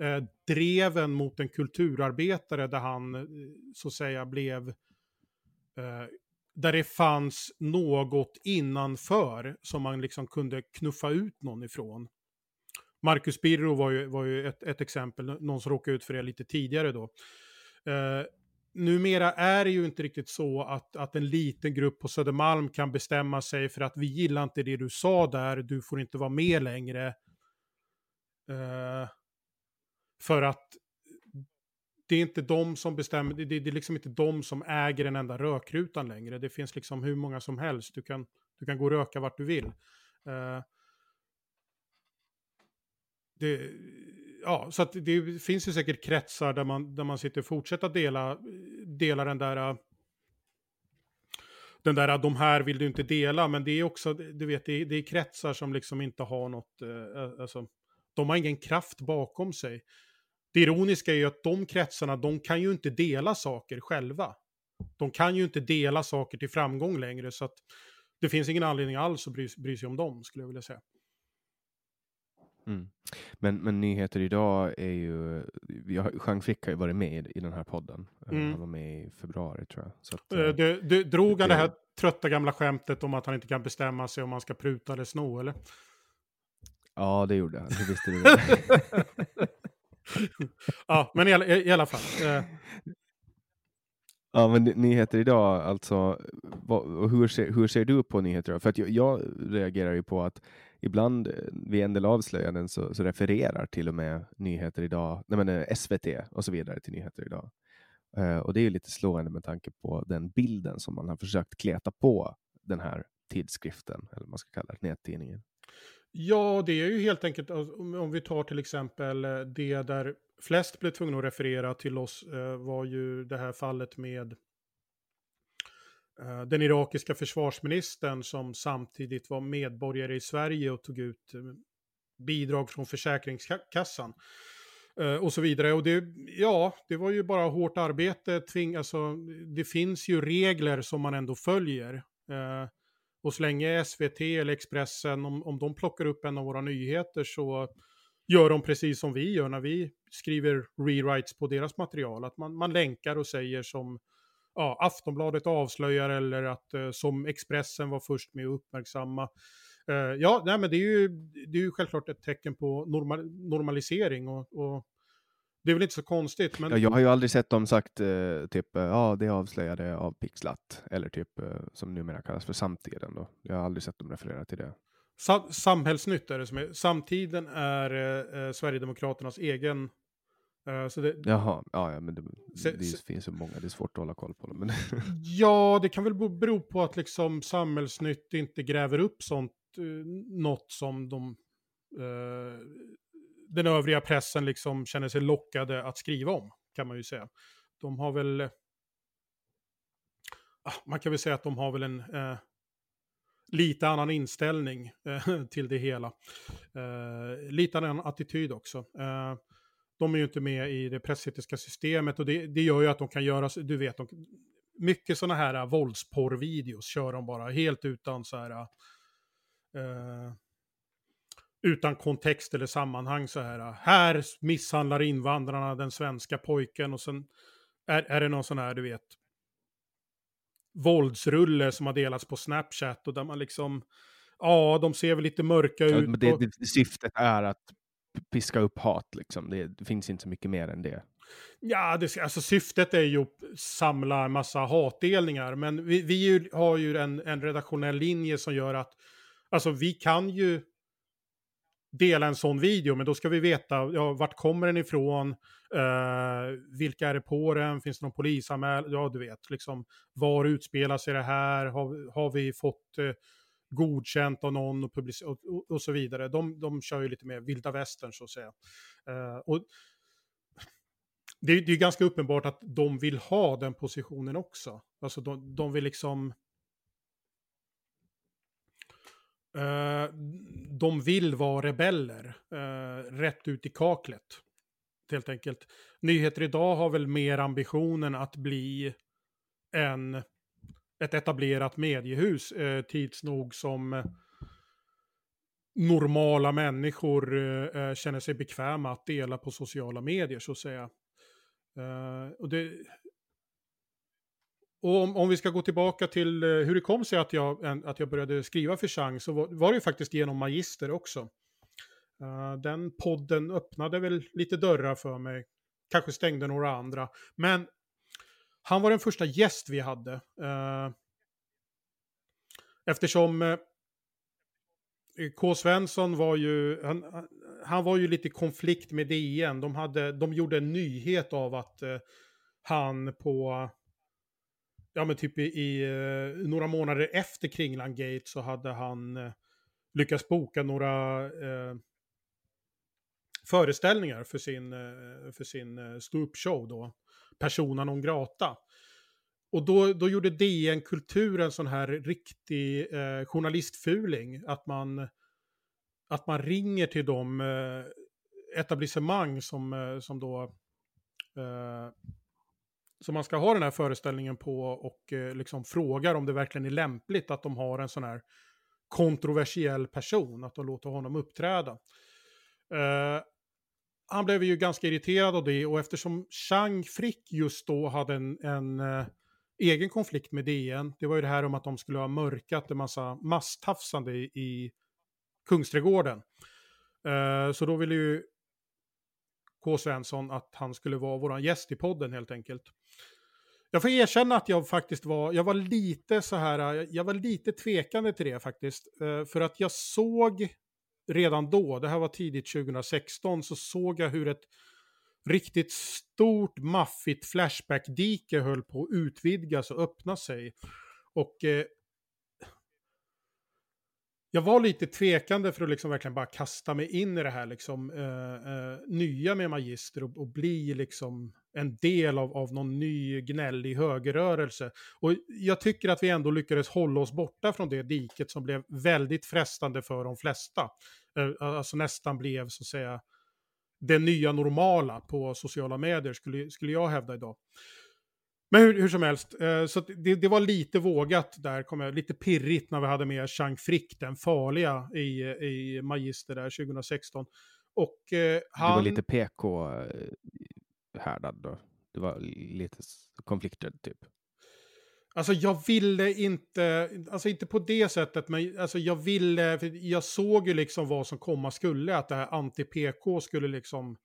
eh, dreven mot en kulturarbetare där han eh, så att säga blev eh, där det fanns något innanför som man liksom kunde knuffa ut någon ifrån. Marcus Birro var ju, var ju ett, ett exempel, någon som råkade ut för det lite tidigare då. Eh, numera är det ju inte riktigt så att, att en liten grupp på Södermalm kan bestämma sig för att vi gillar inte det du sa där, du får inte vara med längre. Eh, för att det är inte de som bestämmer, det, det det är liksom inte de som äger den enda rökrutan längre. Det finns liksom hur många som helst, du kan, du kan gå och röka vart du vill. Eh, det, ja, så att det finns ju säkert kretsar där man, där man sitter och fortsätter dela, dela den där den där, de här vill du inte dela, men det är också, du vet, det är, det är kretsar som liksom inte har något, eh, alltså, de har ingen kraft bakom sig. Det ironiska är ju att de kretsarna, de kan ju inte dela saker själva. De kan ju inte dela saker till framgång längre, så att det finns ingen anledning alls att bry, bry sig om dem, skulle jag vilja säga. Mm. Men, men nyheter idag är ju, har, Jean Frick har ju varit med i, i den här podden. Eh, Mm. Han var med i februari tror jag. Så att, Eh, eh, Det, det, drog han det här trötta gamla skämtet om att han inte kan bestämma sig om han ska pruta eller sno, eller? Ja, det gjorde han. Det visste du väl. ja, men i, alla- i, i alla fall. Eh, Ja, men ny- nyheter idag, alltså, vad, hur, ser, hur ser du på nyheter? För att jag, jag reagerar ju på att ibland eh, vid en del avslöjanden så, så refererar till och med nyheter idag, nej men eh, SVT och så vidare till nyheter idag. Eh, och det är ju lite slående med tanke på den bilden som man har försökt kleta på den här tidskriften, eller vad man ska kalla det, nättidningen. Ja, det är ju helt enkelt, om vi tar till exempel eh, det där flest blev tvungna att referera till oss var ju det här fallet med Eh, den irakiska försvarsministern som samtidigt var medborgare i Sverige och tog ut eh, bidrag från Försäkringskassan. Eh, och så vidare. Och det, ja, det var ju bara hårt arbete. Tving, alltså, det finns ju regler som man ändå följer. Och så länge SVT eller Expressen, om, om de plockar upp en av våra nyheter så gör de precis som vi gör när vi skriver rewrites på deras material. Att man, man länkar och säger som ja, Aftonbladet avslöjar eller att eh, som Expressen var först med att uppmärksamma. Eh, ja, nej, men det är, ju, det är ju självklart ett tecken på normal, normalisering och, och det är väl inte så konstigt. Men... Ja, jag har ju aldrig sett dem sagt eh, typ eh, ja, det avslöjade av Pixlat eller typ eh, som numera kallas för Samtiden. Då. Jag har aldrig sett dem referera till det. Sa samhällsnytt är det som är. Samtiden är eh, Sverigedemokraternas egen. Eh, så det, Jaha, ja, ja men det, Se- det se- finns så många, det är svårt att hålla koll på dem. Men ja, det kan väl bero på att liksom samhällsnytt inte gräver upp sånt, eh, något som de, eh, den övriga pressen liksom känner sig lockade att skriva om, kan man ju säga. De har väl, ah, man kan väl säga att de har väl en lite annan inställning till det hela. Lite annan attityd också. De är ju inte med i det pressetiska systemet och det, det gör ju att de kan göra, du vet, de, mycket sådana här uh, våldsporrvideos kör de bara helt utan så här, eh, utan kontext eller sammanhang så här. uh, Här misshandlar invandrarna den svenska pojken och sen är, är det någon sån här, du vet, våldsrulle som har delats på Snapchat och där man liksom, ja, de ser väl lite mörka Ja, ut. men det, och- det, syftet är att piska upp hat liksom. Det, det finns inte så mycket mer än det. Ja, det, alltså syftet är ju att samla en massa hatdelningar, men vi, vi ju, har ju en, en redaktionell linje som gör att, alltså vi kan ju dela en sån video, men då ska vi veta, ja, vart kommer den ifrån, eh, vilka är det på den, finns det någon polisanmälan, ja du vet, liksom, var utspelar sig det här, har, har vi fått eh, godkänt av någon och, public- och, och, och så vidare. De, de kör ju lite mer vilda västern så att säga. Eh, och det, är- det är ganska uppenbart att de vill ha den positionen också. Alltså de, de vill liksom... Uh, de vill vara rebeller, uh, rätt ut i kaklet. Helt enkelt. Nyheter idag har väl mer ambitionen att bli en, ett etablerat mediehus eh, tids nog som normala människor eh, eh, känner sig bekväma att dela på sociala medier så att säga. Eh, och det, och om, om vi ska gå tillbaka till eh, hur det kom sig att jag, en, att jag började skriva för Chang så var, var det ju faktiskt genom Magister också. Uh, den podden öppnade väl lite dörrar för mig, kanske stängde några andra. Men han var den första gäst vi hade. Eh, eftersom eh, K. Svensson var ju, han, han- var ju lite i konflikt med DN. De, hade, de gjorde en nyhet av att eh, han på, ja men typ i, i eh, några månader efter Kringland Gate så hade han eh, lyckats boka några eh, föreställningar för sin, eh, för sin eh, ståuppshow då, Persona non grata. Och då, då gjorde DN Kultur en sån här riktig eh, journalistfuling, att man, att man ringer till de eh, etablissemang som, eh, som då eh, som man ska ha den här föreställningen på och eh, liksom frågar om det verkligen är lämpligt att de har en sån här kontroversiell person, att de låter honom uppträda. Eh, han blev ju ganska irriterad av det och eftersom Chang Frick just då hade en, en eh, egen konflikt med DN, det var ju det här om att de skulle ha mörkat en massa masstafsande i, i Kungsträdgården. Eh, så då ville ju K. Svensson att han skulle vara vår gäst i podden helt enkelt. Jag får erkänna att jag faktiskt var, jag var lite så här, jag var lite tvekande till det faktiskt. Eh, för att jag såg redan då, det här var tidigt 2016, så såg jag hur ett riktigt stort maffigt flashback-dike höll på att utvidgas och öppna sig. Och eh, jag var lite tvekande för att liksom verkligen bara kasta mig in i det här liksom, eh, eh, nya med Magister och, och bli liksom en del av, av någon ny gnällig högerrörelse. Och jag tycker att vi ändå lyckades hålla oss borta från det diket som blev väldigt frestande för de flesta. Eh, alltså nästan blev så att säga det nya normala på sociala medier skulle, skulle jag hävda idag. Men hur, hur som helst, eh, så det, det var lite vågat där, kom jag, lite pirrigt när vi hade med Chang Frick, den farliga, i, i Magister där 2016. Och eh, han... Du var lite härdad då. Det var lite konflikter typ. Alltså jag ville inte, alltså inte på det sättet, men alltså jag ville, för jag såg ju liksom vad som komma skulle, att det här anti-PK skulle liksom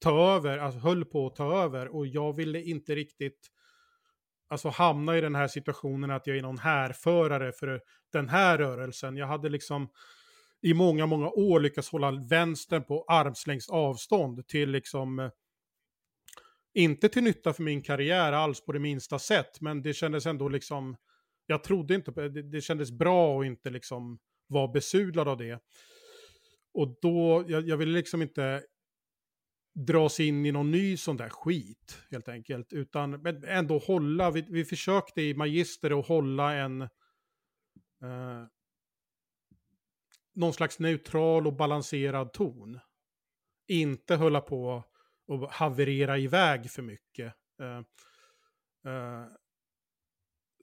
ta över, alltså höll på att ta över och jag ville inte riktigt alltså hamna i den här situationen att jag är någon härförare för den här rörelsen. Jag hade liksom i många, många år lyckats hålla vänstern på armslängds avstånd till liksom eh, inte till nytta för min karriär alls på det minsta sätt, men det kändes ändå liksom, jag trodde inte på det, det kändes bra att inte liksom vara besudlad av det. Och då, jag, jag ville liksom inte dras in i någon ny sån där skit, helt enkelt. Utan men ändå hålla, vi, vi försökte i Magister att hålla en... Eh, någon slags neutral och balanserad ton. Inte hålla på och haverera iväg för mycket. Eh, eh,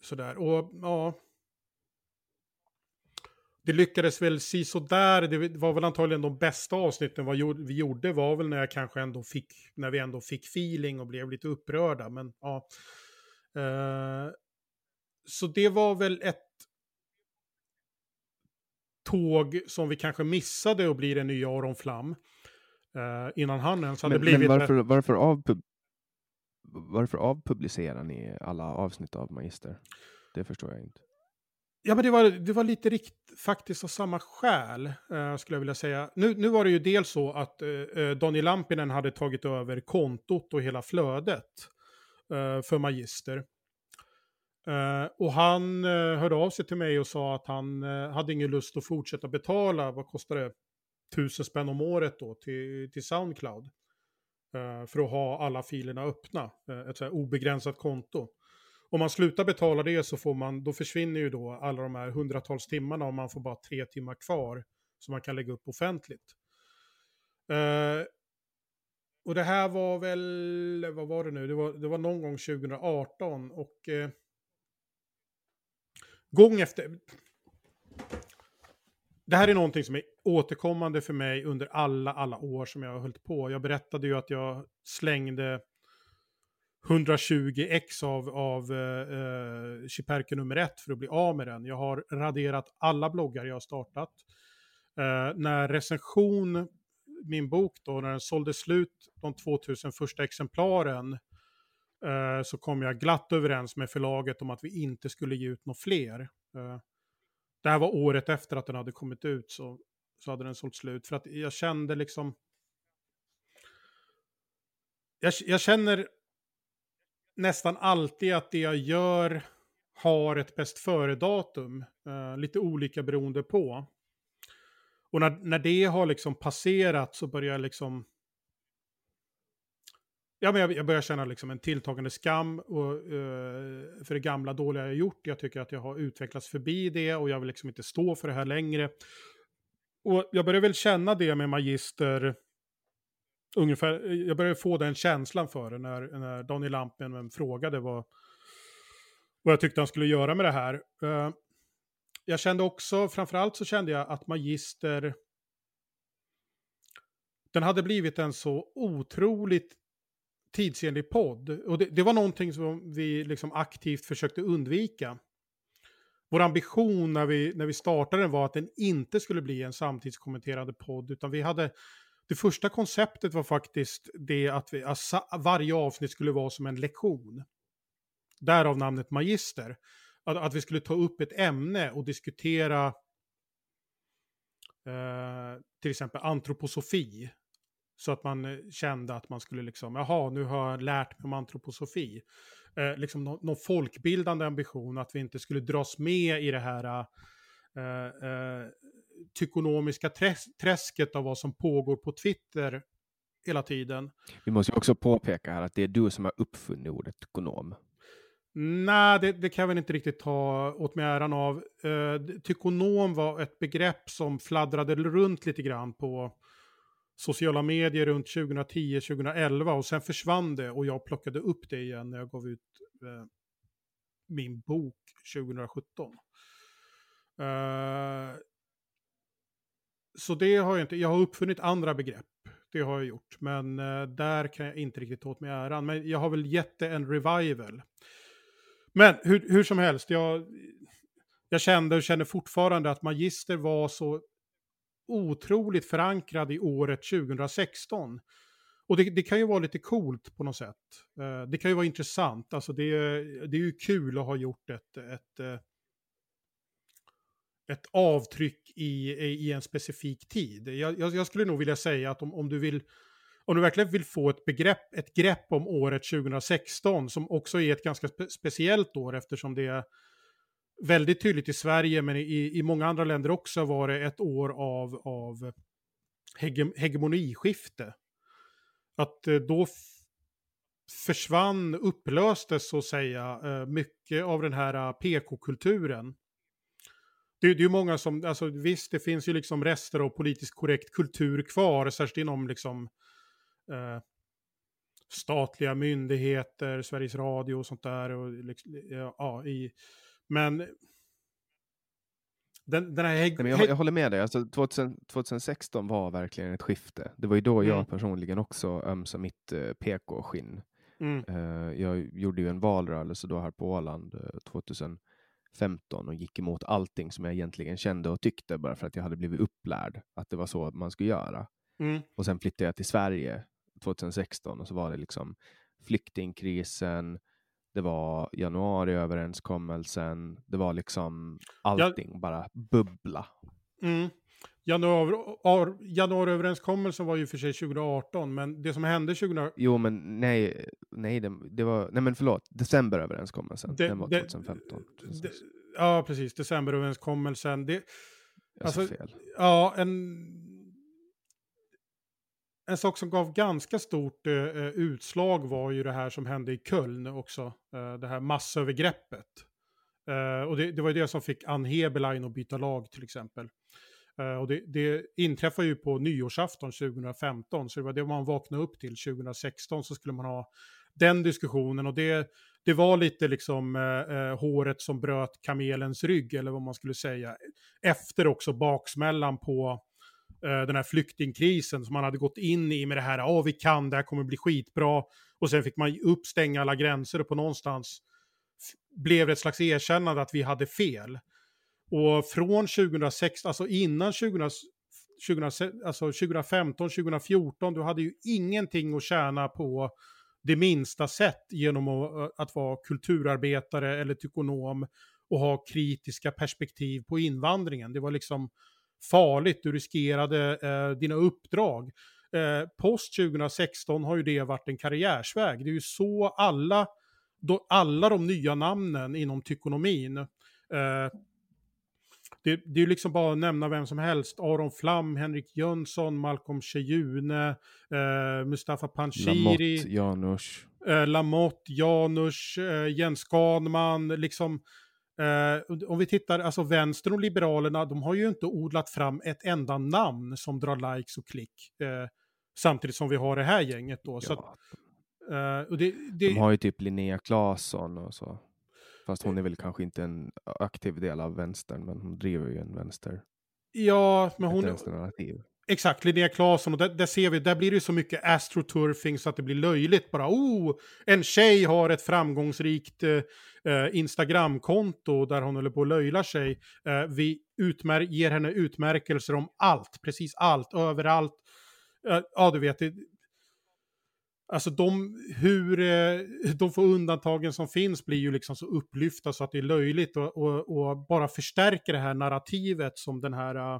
sådär, och ja det lyckades väl si sådär. Det var väl antagligen de bästa avsnitten vad vi gjorde var väl när jag kanske ändå fick, när vi ändå fick feeling och blev lite upprörda. Men ja. Uh, så det var väl ett tåg som vi kanske missade och blir en ny Aron Flam. Uh, innan han ens hade men, blivit... Men varför, varför, avpub varför avpublicerar ni alla avsnitt av Magister? Det förstår jag inte. Ja, men det var, det var lite rikt, faktiskt av samma skäl, uh, skulle jag vilja säga. Nu, nu var det ju dels så att uh, Donny Lampinen hade tagit över kontot och hela flödet uh, för Magister. och han hörde av sig till mig och sa att han hade ingen lust att fortsätta betala, vad kostar det, tusen spänn om året då till, till Soundcloud. Eh, för att ha alla filerna öppna, eh, ett så obegränsat konto om man slutar betala det så får man, då försvinner ju då alla de här hundratals timmarna och man får bara tre timmar kvar som man kan lägga upp offentligt. Uh, och det här var väl, vad var det nu, det var, det var någon gång 2018 och uh, gång efter... Det här är någonting som är återkommande för mig under alla, alla år som jag har hållit på. Jag berättade ju att jag slängde 120 x av, av eh, eh Chiperke nummer ett för att bli av med den. Jag har raderat alla bloggar jag har startat. Eh, när recension, min bok då, när den sålde slut de 2000 första exemplaren eh, så kom jag glatt överens med förlaget om att vi inte skulle ge ut några fler. Eh, det här var året efter att den hade kommit ut så, så hade den sålt slut. För att jag kände liksom... Jag, jag känner nästan alltid att det jag gör har ett bäst före-datum. Eh, lite olika beroende på. Och när, när det har liksom passerat så börjar jag liksom... Ja, men jag, jag börjar känna liksom en tilltagande skam och, uh, för det gamla dåliga jag gjort. Jag tycker att jag har utvecklats förbi det och jag vill liksom inte stå för det här längre. Och jag börjar väl känna det med Magister ungefär, jag började få den känslan för det när, när Daniel Lampinen frågade vad, vad jag tyckte han skulle göra med det här. Uh, jag kände också, framförallt så kände jag att Magister, den hade blivit en så otroligt tidsenlig podd. Och det, det var någonting som vi liksom aktivt försökte undvika. Vår ambition när vi, när vi startade den var att den inte skulle bli en samtidskommenterande podd, utan vi hade det första konceptet var faktiskt det att vi, alltså, varje avsnitt skulle vara som en lektion. Därav namnet magister. Att, att vi skulle ta upp ett ämne och diskutera eh, till exempel antroposofi. Så att man eh, kände att man skulle liksom, jaha, nu har jag lärt mig om antroposofi. Eh, liksom någon, någon folkbildande ambition, att vi inte skulle dras med i det här eh, eh tykonomiska träsket av vad som pågår på Twitter hela tiden. Vi måste också påpeka här att det är du som har uppfunnit ordet tykonom. Nej, det, det, kan jag väl inte riktigt ta åt mig äran av. Uh, tykonom var ett begrepp som fladdrade runt lite grann på sociala medier runt 2010-2011 och sen försvann det och jag plockade upp det igen när jag gav ut eh, min bok 2017. Uh, eh, så det har jag inte, jag har uppfunnit andra begrepp. Det har jag gjort, men uh, där kan jag inte riktigt ta åt mig äran. Men jag har väl gett det en revival. Men hur, hur som helst, jag, jag kände och känner fortfarande att Magister var så otroligt förankrad i året 2016. och det, det, kan ju vara lite coolt på något sätt. Eh, det kan ju vara intressant. Alltså det, det är ju kul att ha gjort ett, ett, eh, ett avtryck i, i en specifik tid. Jag, jag, jag, skulle nog vilja säga att om, om du vill om du verkligen vill få ett, begrepp, ett grepp om året 2016, som också är ett ganska spe speciellt år eftersom det är väldigt tydligt i Sverige, men i, i många andra länder också var det ett år av, av hege, hegemoniskifte. Att eh, då försvann, upplöstes så att säga, eh, mycket av den här eh, PK-kulturen. Det, det är ju många som, alltså visst det finns ju liksom rester av politiskt korrekt kultur kvar, särskilt inom liksom eh, statliga myndigheter, Sveriges Radio och sånt där. Och, liksom, ja, i, men den, den här Nej, jag, jag, håller med dig, alltså, 2000, 2016 var verkligen ett skifte. Det var ju då mm. jag personligen också ömsade mitt uh, PK-skinn. Mm. Uh, jag gjorde ju en valrörelse då här på Åland eh, 2015 och gick emot allting som jag egentligen kände och tyckte bara för att jag hade blivit upplärd att det var så man skulle göra. Mm. Och sen flyttade jag till Sverige 2016 och så var det liksom flyktingkrisen, det var januariöverenskommelsen, det var liksom allting ja. bara bubbla. Mm. Januari, januariöverenskommelsen var ju för sig 2018, men det som hände 2000... Jo, men nej, nej, det, det var, nej men förlåt, decemberöverenskommelsen, det, den var 2015. Det, ja, precis, decemberöverenskommelsen. Det, jag alltså, fel. Ja, en en sak som gav ganska stort eh, eh, utslag var ju det här som hände i Köln också. Eh, det här massövergreppet. Eh, och det, det, var ju det som fick Ann Heberlein att byta lag till exempel. Eh, och det, det inträffade ju på nyårsafton 2015, så det var det man vaknade upp till 2016 så skulle man ha den diskussionen och det, det var lite liksom eh, eh, håret som bröt kamelens rygg eller vad man skulle säga. Efter också baksmällan på Eh, den här flyktingkrisen som man hade gått in i med det här, ja vi kan, det här kommer bli skitbra. Och sen fick man uppstänga alla gränser och på någonstans blev det ett slags erkännande att vi hade fel. Och från 2006, alltså innan 20, 20, alltså 2015, 2014, du hade ju ingenting att tjäna på det minsta sätt genom att, eh, att vara kulturarbetare eller tykonom och ha kritiska perspektiv på invandringen. Det var liksom farligt, du riskerade eh, dina uppdrag. Eh, post 2016 har ju det varit en karriärsväg. Det är ju så alla, då, alla de nya namnen inom tykonomin eh, det, det, är ju liksom bara att nämna vem som helst. Aron Flam, Henrik Jönsson, Malcolm Cheyune, eh, Mustafa Panshiri. Lamotte, Janusz. Eh, Lamotte, Janusz, eh, Jens Ganman, liksom Uh, om vi tittar, alltså vänstern och liberalerna, de har ju inte odlat fram ett enda namn som drar likes och klick. Uh, samtidigt som vi har det här gänget då. Ja. Så att, uh, det, det... De har ju typ Linnea Claesson och så. Fast hon är väl kanske inte en aktiv del av vänstern, men hon driver ju en vänster. Ja, men hon... Exakt, Linnea Claesson, och där, där, ser vi, där blir det så mycket astroturfing så att det blir löjligt bara. Oh, en tjej har ett framgångsrikt eh, eh, Instagramkonto där hon håller på att löjla sig. Eh, vi utmär ger henne utmärkelser om allt, precis allt, överallt. Eh, ja, du vet, det, Alltså de, hur eh, de få undantagen som finns blir ju liksom så upplyfta så att det är löjligt och, och, och bara förstärker det här narrativet som den här eh,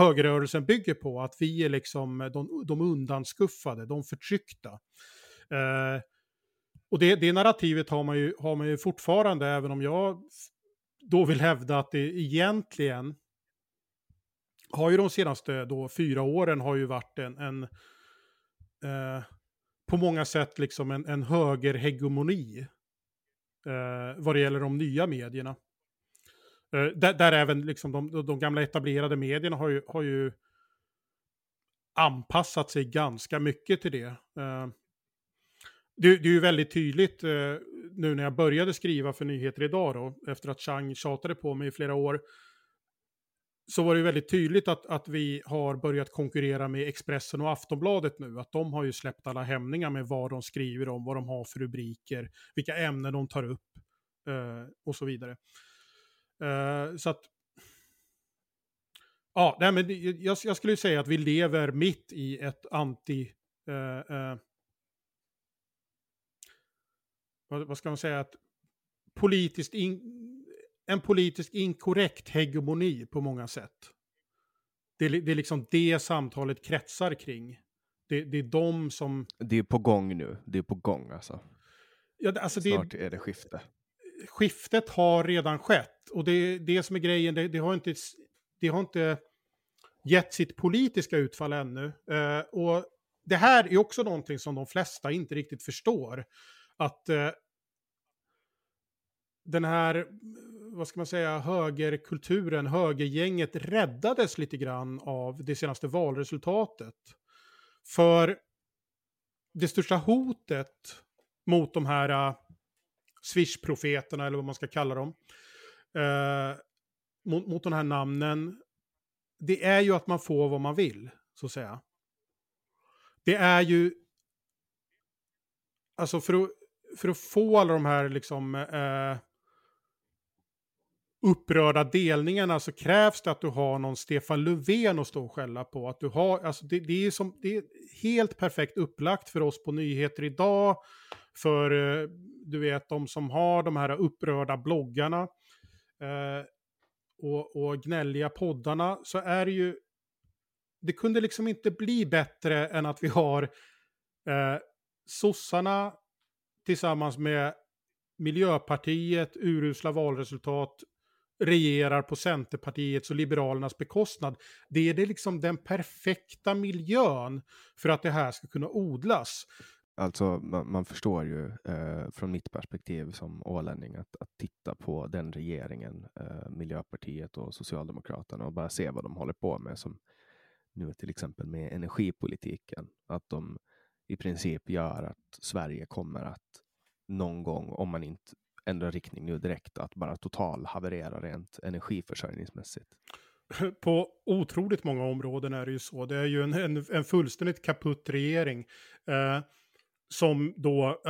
högerrörelsen bygger på. Att vi är liksom eh, de, de undanskuffade, de förtryckta. Eh, och det, det narrativet har man, ju, har man ju fortfarande, även om jag då vill hävda att det egentligen har ju de senaste då fyra åren har ju varit en, en eh, på många sätt liksom en, en högerhegemoni eh, vad det gäller de nya medierna. Eh, där, där, även liksom de, de, gamla etablerade medierna har ju, har ju anpassat sig ganska mycket till det. Eh, det, det, är ju väldigt tydligt eh, nu när jag började skriva för nyheter idag då, efter att Chang tjatade på mig i flera år, så var det väldigt tydligt att, att vi har börjat konkurrera med Expressen och Aftonbladet nu. Att de har ju släppt alla hämningar med vad de skriver om, vad de har för rubriker, vilka ämnen de tar upp eh, och så vidare. Eh, så att... Ja, nej, men jag, jag skulle säga att vi lever mitt i ett anti eh, eh, vad, vad ska man säga, att politiskt in, en politiskt inkorrekt hegemoni på många sätt. Det, det är liksom det samtalet kretsar kring. Det, det är de som... Det är på gång nu. Det är på gång alltså. Ja, det- alltså det, Snart är det skifte skiftet har redan skett. Och det är det som är grejen, det, det, har, inte, det har inte gett sitt politiska utfall ännu. Eh, och det här är också någonting som de flesta inte riktigt förstår. Att eh, den här, vad ska man säga, högerkulturen, högergänget räddades lite grann av det senaste valresultatet. För det största hotet mot de här eh, Swish-profeterna, eller vad man ska kalla dem, eh, mot, mot de här namnen, det är ju att man får vad man vill, så att säga. Det är ju... Alltså för att, för att få alla de här liksom... Eh, upprörda delningarna så krävs det att du har någon Stefan Löfven att stå och skälla på. Att du har, alltså det, det, är som, det är helt perfekt upplagt för oss på nyheter idag. För eh, du vet de som har de här upprörda bloggarna eh, och, och gnälliga poddarna så är det ju... Det kunde liksom inte bli bättre än att vi har eh, sossarna tillsammans med Miljöpartiet, urusla valresultat, regerar på Centerpartiets och Liberalernas bekostnad. Det är det liksom den perfekta miljön för att det här ska kunna odlas. Alltså man, man förstår ju eh, från mitt perspektiv som ålänning att, att titta på den regeringen, eh, Miljöpartiet och Socialdemokraterna och bara se vad de håller på med som nu till exempel med energipolitiken. Att de i princip gör att Sverige kommer att någon gång, om man inte ändrar riktning nu direkt, att bara total haverera rent energiförsörjningsmässigt. På otroligt många områden är det ju så. Det är ju en, en, en fullständigt kaputt regering. Eh, som då,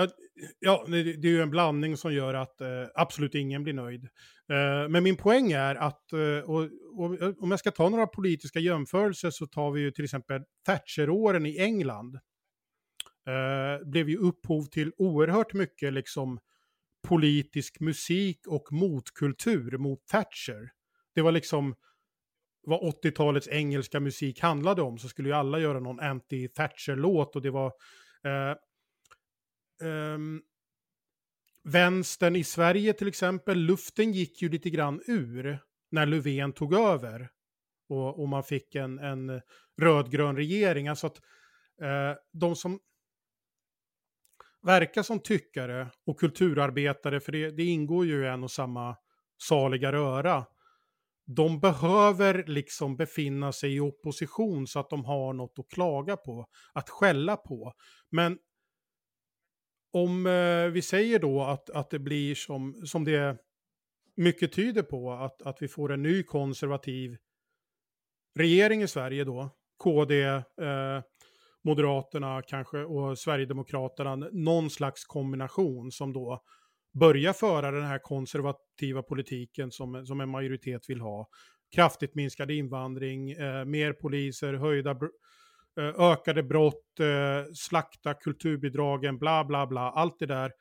ja, det, är ju en blandning som gör att eh, absolut ingen blir nöjd. Eh, men min poäng är att, eh, och, och, eh, om jag ska ta några politiska jämförelser så tar vi ju till exempel Thatcher-åren i England. Eh, blev ju upphov till oerhört mycket liksom politisk musik och motkultur mot Thatcher. Det var liksom vad 80-talets engelska musik handlade om så skulle ju alla göra någon anti-Thatcher-låt och det var eh, ehm, vänstern i Sverige till exempel, luften gick ju lite grann ur när Löfven tog över och, och man fick en, en rödgrön regering. Alltså att eh, de som verkar som tyckare och kulturarbetare, för det, det ingår ju i en och samma saliga röra, de behöver liksom befinna sig i opposition så att de har något att klaga på, att skälla på. Men om eh, vi säger då att, att det blir som, som det mycket tyder på, att, att vi får en ny konservativ regering i Sverige då, KD, eh, Moderaterna kanske och Sverigedemokraterna, någon slags kombination som då börjar föra den här konservativa politiken som, som en majoritet vill ha. Kraftigt minskad invandring, eh, mer poliser, höjda br Eh, ökade brott, eh, slakta kulturbidragen, bla bla bla, allt det där.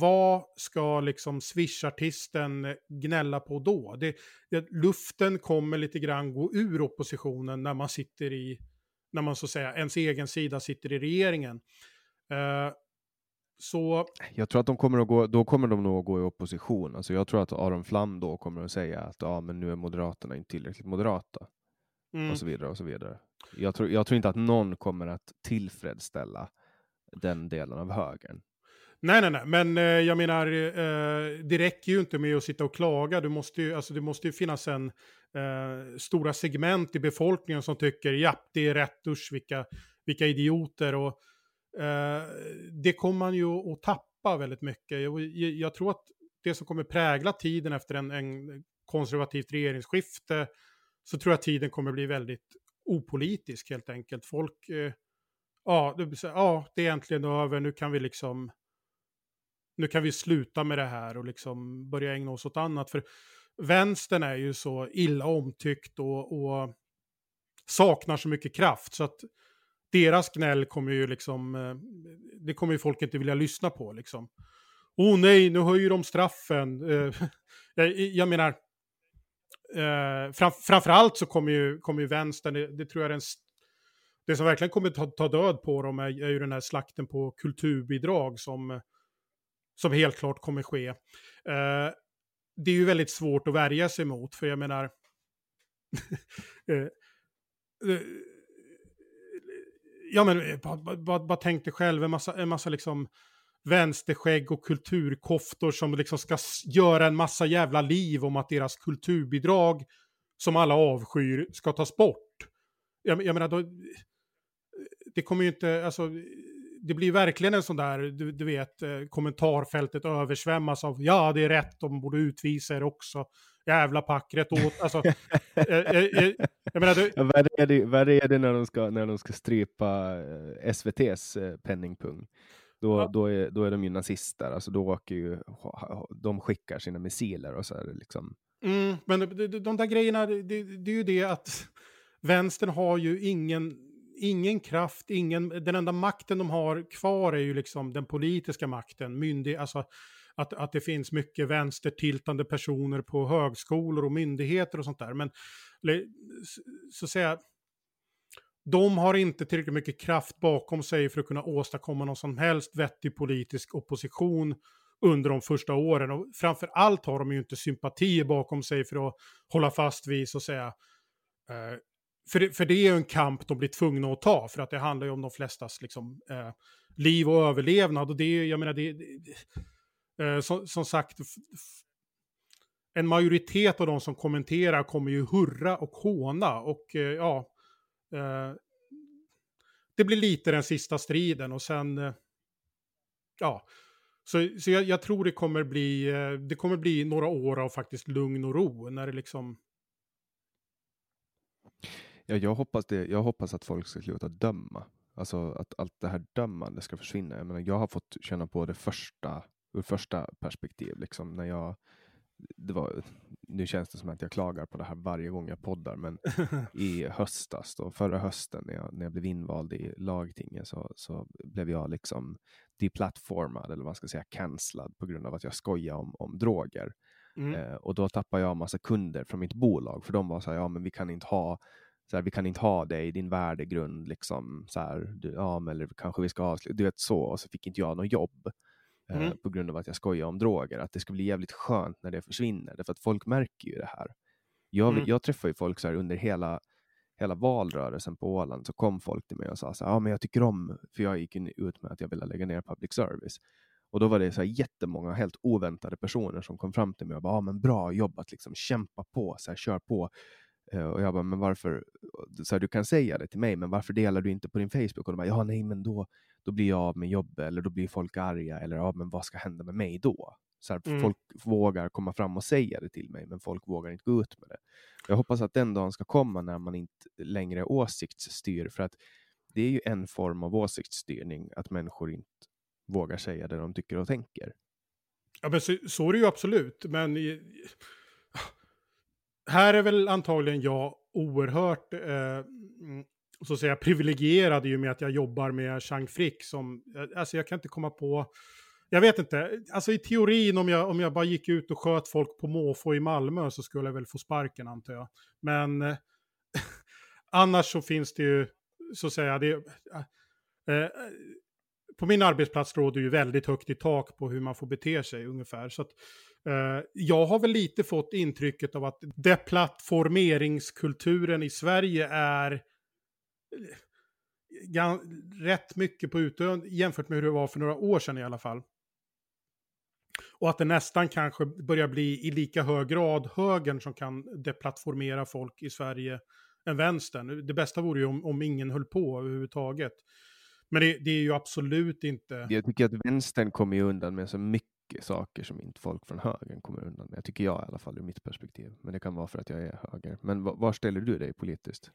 Vad ska liksom Swish-artisten eh, gnälla på då? Det, det, luften kommer lite grann gå ur oppositionen när man sitter i, när man så att säga, ens egen sida sitter i regeringen. Uh, så... Jag tror att de kommer att gå, då kommer de nog att gå i opposition. Alltså jag tror att Aron Flam då kommer att säga att ja, men nu är Moderaterna inte tillräckligt moderata. Mm. Och så vidare och så vidare. Jag tror, jag tror inte att någon kommer att tillfredsställa den delen av högern. Nej, nej, nej, men eh, jag menar, eh, det räcker ju inte med att sitta och klaga. Du måste ju, alltså, det måste ju finnas en eh, stora segment i befolkningen som tycker ja, det är rätt, usch, vilka, vilka idioter. Och, eh, det kommer man ju att tappa väldigt mycket. Jag, jag, tror att det som kommer prägla tiden efter en, en konservativt regeringsskifte, så tror jag tiden kommer bli väldigt opolitisk helt enkelt. Folk, eh, ja, det, ja, det är egentligen över, nu kan vi liksom nu kan vi sluta med det här och liksom börja ägna oss åt annat. För vänstern är ju så illa omtyckt och, och saknar så mycket kraft. Så att deras gnäll kommer ju liksom, eh, det kommer ju folk inte vilja lyssna på liksom. Oh nej, nu höjer de straffen. Eh, jag menar, eh, fram, framförallt så kommer ju, kommer ju vänstern, det, det tror jag är en det som verkligen kommer ta, ta död på dem är, är, ju den här slakten på kulturbidrag som, som helt klart kommer ske. Eh, det är ju väldigt svårt att värja sig mot, för jag menar... eh, eh ja men, bara, bara, bara tänk dig själv, en massa, en massa liksom vänsterskägg och kulturkoftor som liksom ska göra en massa jävla liv om att deras kulturbidrag, som alla avskyr, ska tas bort. Jag, jag menar, då, det kommer ju inte, alltså, det blir verkligen en sån där, du, du vet, eh, kommentarfältet översvämmas av ja, det är rätt, de borde utvisa er också. Jävla pack, rätt åt. Alltså, jag, jag, jag menar, du... ja, är det, värre är det när de ska, när de ska strypa SVTs penningpung? Då, ja. då, är, då är de ju nazister, alltså då åker ju, de skickar sina missiler och så är det liksom. Mm, men de, de, där grejerna, det, det är ju det att vänstern har ju ingen ingen kraft, ingen, den enda makten de har kvar är ju liksom den politiska makten, myndig, alltså att, att det finns mycket vänstertiltande personer på högskolor och myndigheter och sånt där. Men så att säga, de har inte tillräckligt mycket kraft bakom sig för att kunna åstadkomma någon som helst vettig politisk opposition under de första åren. Och framför allt har de ju inte sympatier bakom sig för att hålla fast vid, så att säga, eh, för, det, för det är ju en kamp de blir tvungna att ta, för att det handlar ju om de flestas liksom, eh, liv och överlevnad. Och det är jag menar, det, det eh, som, som, sagt, en majoritet av de som kommenterar kommer ju hurra och håna. Och eh, ja, Eh, det blir lite den sista striden och sen, eh, ja, så, så jag, jag, tror det kommer bli, eh, det kommer bli några år av faktiskt lugn och ro när det liksom Ja, jag, hoppas det, jag hoppas att folk ska sluta döma. Alltså att allt det här dömande ska försvinna. Jag, menar, jag har fått känna på det första, ur första perspektiv. Liksom, när jag, det var, nu känns det som att jag klagar på det här varje gång jag poddar, men i höstas, då, förra hösten när jag, när jag blev invald i lagtinget så, så blev jag liksom deplattformad, eller vad man ska säga, cancellad på grund av att jag skojar om, om droger. Mm. Eh, och då tappade jag massa kunder från mitt bolag, för de var så här, ja men vi kan inte ha så här, vi kan inte ha dig, din värdegrund, liksom, så här, du, ja, men, eller kanske vi ska avsluta, du vet så, och så fick inte jag något jobb mm. eh, på grund av att jag skojar om droger, att det ska bli jävligt skönt när det försvinner, därför att folk märker ju det här. Jag, mm. jag träffar ju folk så här, under hela, hela valrörelsen på Åland, så kom folk till mig och sa så här, ja men jag tycker om, för jag gick ut med att jag ville lägga ner public service, och då var det så här jättemånga helt oväntade personer som kom fram till mig och bara, ja men bra jobbat, liksom, kämpa på, så här, kör på. Eh, och jag bara, men varför, så här, du kan säga det till mig, men varför delar du inte på din Facebook? Och de bara, ja nej, men då, då blir jag av med jobbet, eller då blir folk arga, eller ja, men vad ska hända med mig då? Så här, mm. Folk vågar komma fram och säga det till mig, men folk vågar inte gå ut med det. Jag hoppas att den dagen ska komma när man inte längre åsiktsstyr, för att det är ju en form av åsiktsstyrning, att människor inte vågar säga det de tycker och tänker. Ja, men så, så är det ju absolut, men här är väl antagligen jag oerhört eh, mm, så att säga privilegierad i och med att jag jobbar med Chang Frick som, eh, alltså jag kan inte komma på, jag vet inte, alltså i teorin om jag, om jag bara gick ut och sköt folk på måfå i Malmö så skulle jag väl få sparken antar jag. Men eh, annars så finns det ju, så att säga, det, eh, eh, på min arbetsplats råder ju väldigt högt i tak på hur man får bete sig ungefär. Så att, eh, jag har väl lite fått intrycket av att deplattformeringskulturen i Sverige är rätt mycket på utdöende jämfört med hur det var för några år sedan i alla fall. Och att det nästan kanske börjar bli i lika hög grad högern som kan deplattformera folk i Sverige än vänstern. Det bästa vore ju om, om ingen höll på överhuvudtaget. Men det, det, är ju absolut inte... Jag tycker att vänstern kommer ju undan med så mycket saker som inte folk från högern kommer undan med. tycker jag i alla fall ur mitt perspektiv. Men det kan vara för att jag är höger. Men var ställer du dig politiskt?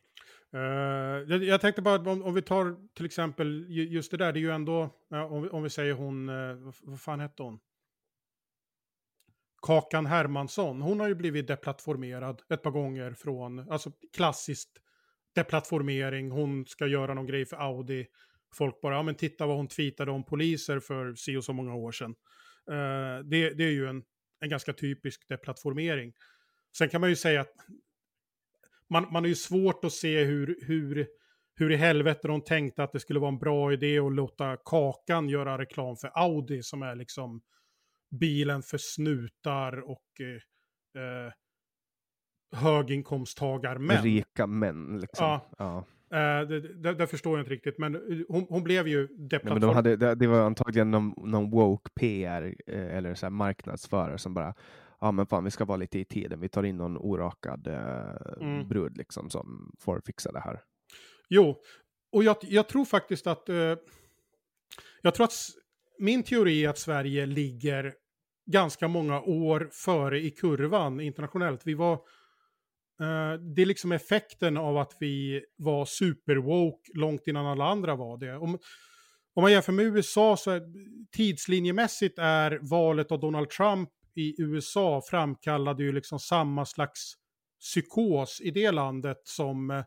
Uh, jag, jag, tänkte bara om, om, vi tar till exempel just det där, det är ju ändå, uh, om, vi, om, vi, säger hon, uh, vad fan hette hon? Kakan Hermansson, hon har ju blivit deplattformerad ett par gånger från, alltså klassiskt deplattformering, hon ska göra någon grej för Audi. Folk bara, ja men titta vad hon tweetade om poliser för si och så många år sedan. Uh, det, det är ju en, en ganska typisk deplattformering. Sen kan man ju säga att man, man har ju svårt att se hur, hur, hur i helvete de tänkte att det skulle vara en bra idé att låta Kakan göra reklam för Audi som är liksom bilen för snutar och eh, eh höginkomsttagarmän. Rika män liksom. Ja. ja. Eh, det, det, förstår jag inte riktigt, men eh, hon, hon blev ju deplattform. de hade, det, det, var antagligen någon, någon woke PR eh, eller så marknadsförare som bara ja men fan vi ska vara lite i tiden, vi tar in någon orakad eh, mm. brud liksom som får fixa det här. Jo, och jag, jag tror faktiskt att, eh, jag tror att min teori är att Sverige ligger ganska många år före i kurvan internationellt. Vi var, Eh, det är liksom effekten av att vi var superwoke långt innan alla andra var det. Om, om man jämför med USA så är, tidslinjemässigt är valet av Donald Trump i USA framkallade ju liksom samma slags psykos i det landet som eh,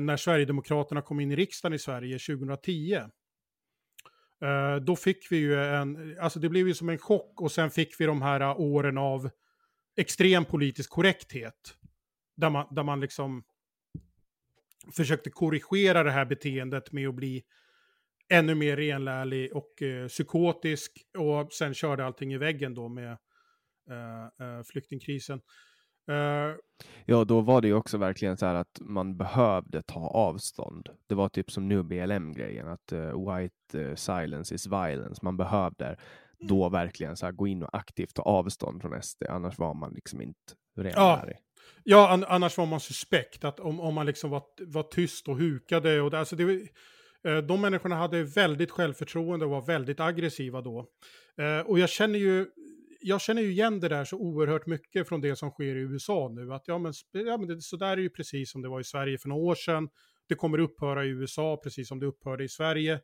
när Sverigedemokraterna kom in i riksdagen i Sverige 2010. Eh, då fick vi ju en, alltså det blev ju som en chock och sen fick vi de här åren av extrem politisk korrekthet. Där man, där man liksom försökte korrigera det här beteendet med att bli ännu mer renlärlig och eh, psykotisk. Och sen körde allting i väggen då med eh, eh flyktingkrisen. Uh, ja, då var det ju också verkligen så här att man behövde ta avstånd. Det var typ som nu BLM-grejen, att uh, white uh, silence is violence. Man behövde då verkligen så här, gå in och aktivt ta avstånd från SD, annars var man liksom inte renlärig. Ja, ja an annars var man suspekt, att om, om man liksom var, var tyst och hukade. Och det, alltså det, de människorna hade väldigt självförtroende och var väldigt aggressiva då. Och jag känner ju jag känner ju igen det där så oerhört mycket från det som sker i USA nu. Att ja, men, ja, men det, så där är ju precis som det var i Sverige för några år sedan. Det kommer upphöra i USA precis som det upphörde i Sverige.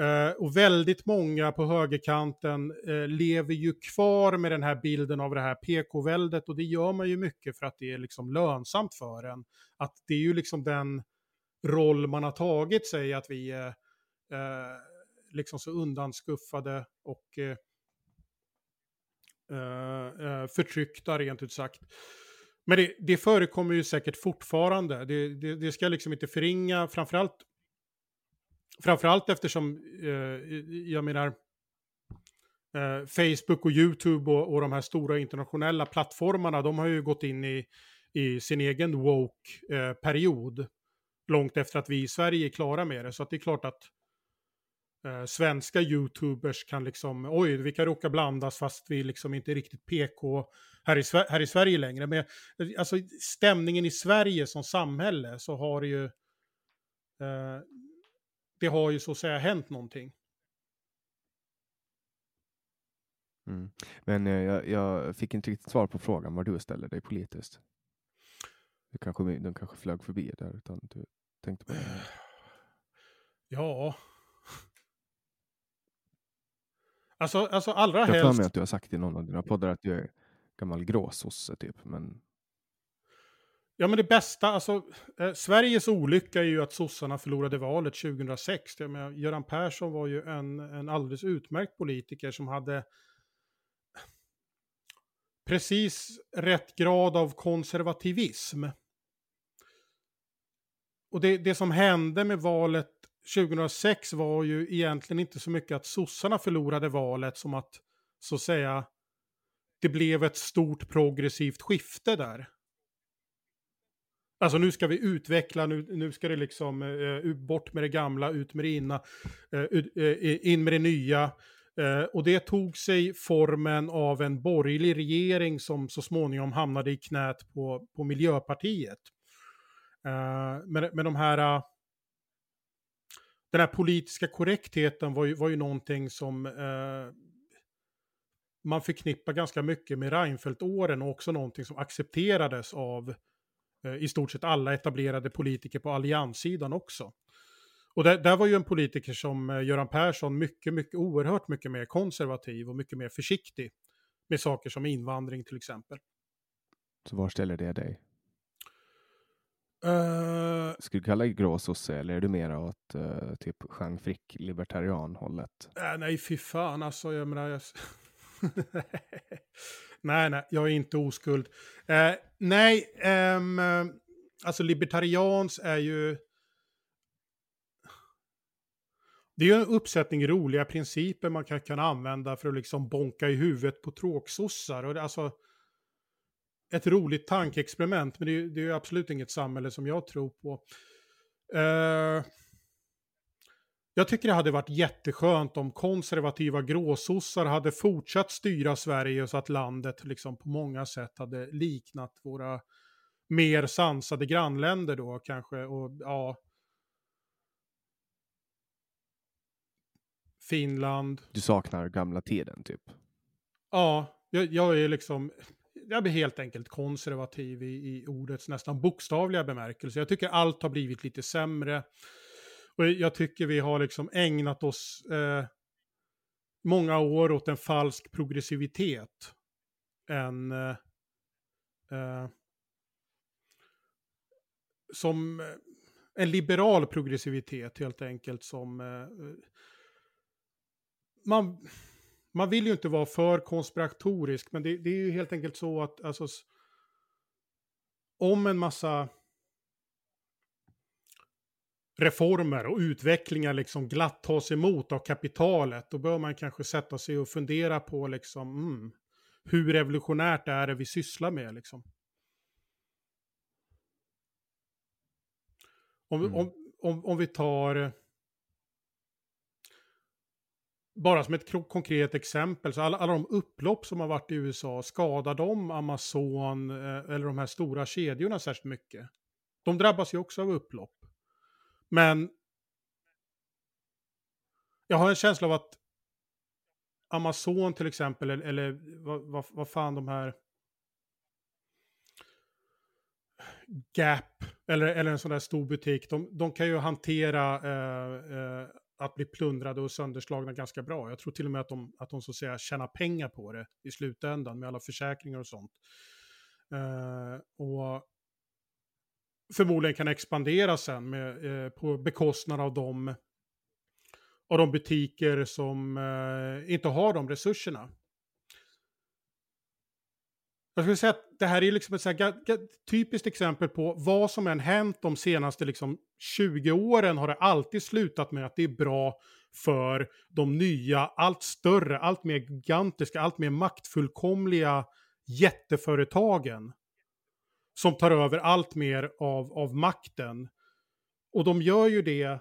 Uh, och väldigt många på högerkanten uh, lever ju kvar med den här bilden av det här PK-väldet och det gör man ju mycket för att det är liksom lönsamt för en. Att det är ju liksom den roll man har tagit sig att vi är uh, liksom så undanskuffade och uh, förtryckta rent ut sagt. Men det, det förekommer ju säkert fortfarande. Det, det, det, ska liksom inte förringa, framförallt, framförallt eftersom, eh, jag menar, eh, Facebook och YouTube och, och de här stora internationella plattformarna, de har ju gått in i, i sin egen woke-period. Eh, långt efter att vi i Sverige är klara med det. Så att det är klart att eh, svenska YouTubers kan liksom, oj, vi kan råka blandas fast vi liksom inte är riktigt PK här i, här i Sverige längre. Men eh, alltså stämningen i Sverige som samhälle så har det ju, eh, det har ju så att säga hänt någonting. Mm. Men eh, jag, jag, fick inte riktigt svar på frågan var du ställer dig politiskt. Det kanske, de kanske flög förbi där utan du tänkte på det. Ja, Alltså, alltså allra jag helst... Jag att du har sagt i någon av dina poddar att du är gammal gråsosse typ, men... Ja men det bästa, alltså eh, Sveriges olycka är ju att sossarna förlorade valet 2006. Jag menar, Göran Persson var ju en, en alldeles utmärkt politiker som hade precis rätt grad av konservativism. Och det, det som hände med valet 2006 var ju egentligen inte så mycket att sossarna förlorade valet som att, så att säga, det blev ett stort progressivt skifte där. Alltså nu ska vi utveckla, nu, nu ska det liksom uh, bort med det gamla, ut med det inna, uh, uh, in med det nya. och det tog sig formen av en borgerlig regering som så småningom hamnade i knät på, på Miljöpartiet. med, med de här den här politiska korrektheten var ju, var ju någonting som man förknippar ganska mycket med Reinfeldt-åren och också någonting som accepterades av i stort sett alla etablerade politiker på allianssidan också. Och där, där var ju en politiker som eh, Göran Persson mycket, mycket, oerhört mycket mer konservativ och mycket mer försiktig med saker som invandring till exempel. Så var ställer det dig? Eh, Skulle du kalla dig gråsosse eller är du mer åt uh, typ Jean Frick libertarian hållet? äh, nej, fy fan alltså. Jag menar, jag... nej, nej, jag är inte oskuld. Eh, nej, ehm, alltså libertarians är ju... Det är ju en uppsättning roliga principer man kan, kan använda för att liksom bonka i huvudet på tråksossar. Och det, alltså, ett roligt tankeexperiment, men det är, ju- det är ju absolut inget samhälle som jag tror på. Eh, jag tycker det hade varit jätteskönt om konservativa gråsossar hade fortsatt styra Sverige så att landet liksom på många sätt hade liknat våra mer sansade grannländer då kanske. Och ja... Finland. Du saknar gamla tiden typ? Ja, jag, jag är liksom... Jag blir helt enkelt konservativ i, i ordets nästan bokstavliga bemärkelse. Jag tycker allt har blivit lite sämre. Och jag tycker vi har liksom ägnat oss eh, många år åt en falsk progressivitet. En... Eh, eh, som eh, en liberal progressivitet helt enkelt som... Eh, man, man vill ju inte vara för konspiratorisk, men det, det är ju helt enkelt så att alltså, om en massa reformer och utvecklingar liksom glatt tas emot av kapitalet, då bör man kanske sätta sig och fundera på liksom, mm, hur revolutionärt är det vi sysslar med liksom. Om, Mm. om, om, om vi tar... Bara som ett konkret exempel, så alla, alla de upplopp som har varit i USA, skadar de Amazon eh, eller de här stora kedjorna särskilt mycket? De drabbas ju också av upplopp. Men jag har en känsla av att Amazon till exempel, eller, eller vad, vad, vad fan de här Gap eller, eller en sån där stor butik, de, de kan ju hantera eh, eh, att bli plundrade och sönderslagna ganska bra. Jag tror till och med att de, att de så att säga tjänar pengar på det i slutändan med alla försäkringar och sånt. Eh, och förmodligen kan expandera sen med, eh, på bekostnad av de, av de butiker som eh, inte har de resurserna. Jag skulle säga att det här är liksom ett så här typiskt exempel på vad som än hänt de senaste liksom 20 åren har det alltid slutat med att det är bra för de nya, allt större, allt mer gigantiska, allt mer maktfullkomliga jätteföretagen som tar över allt mer av, av makten. Och de gör ju det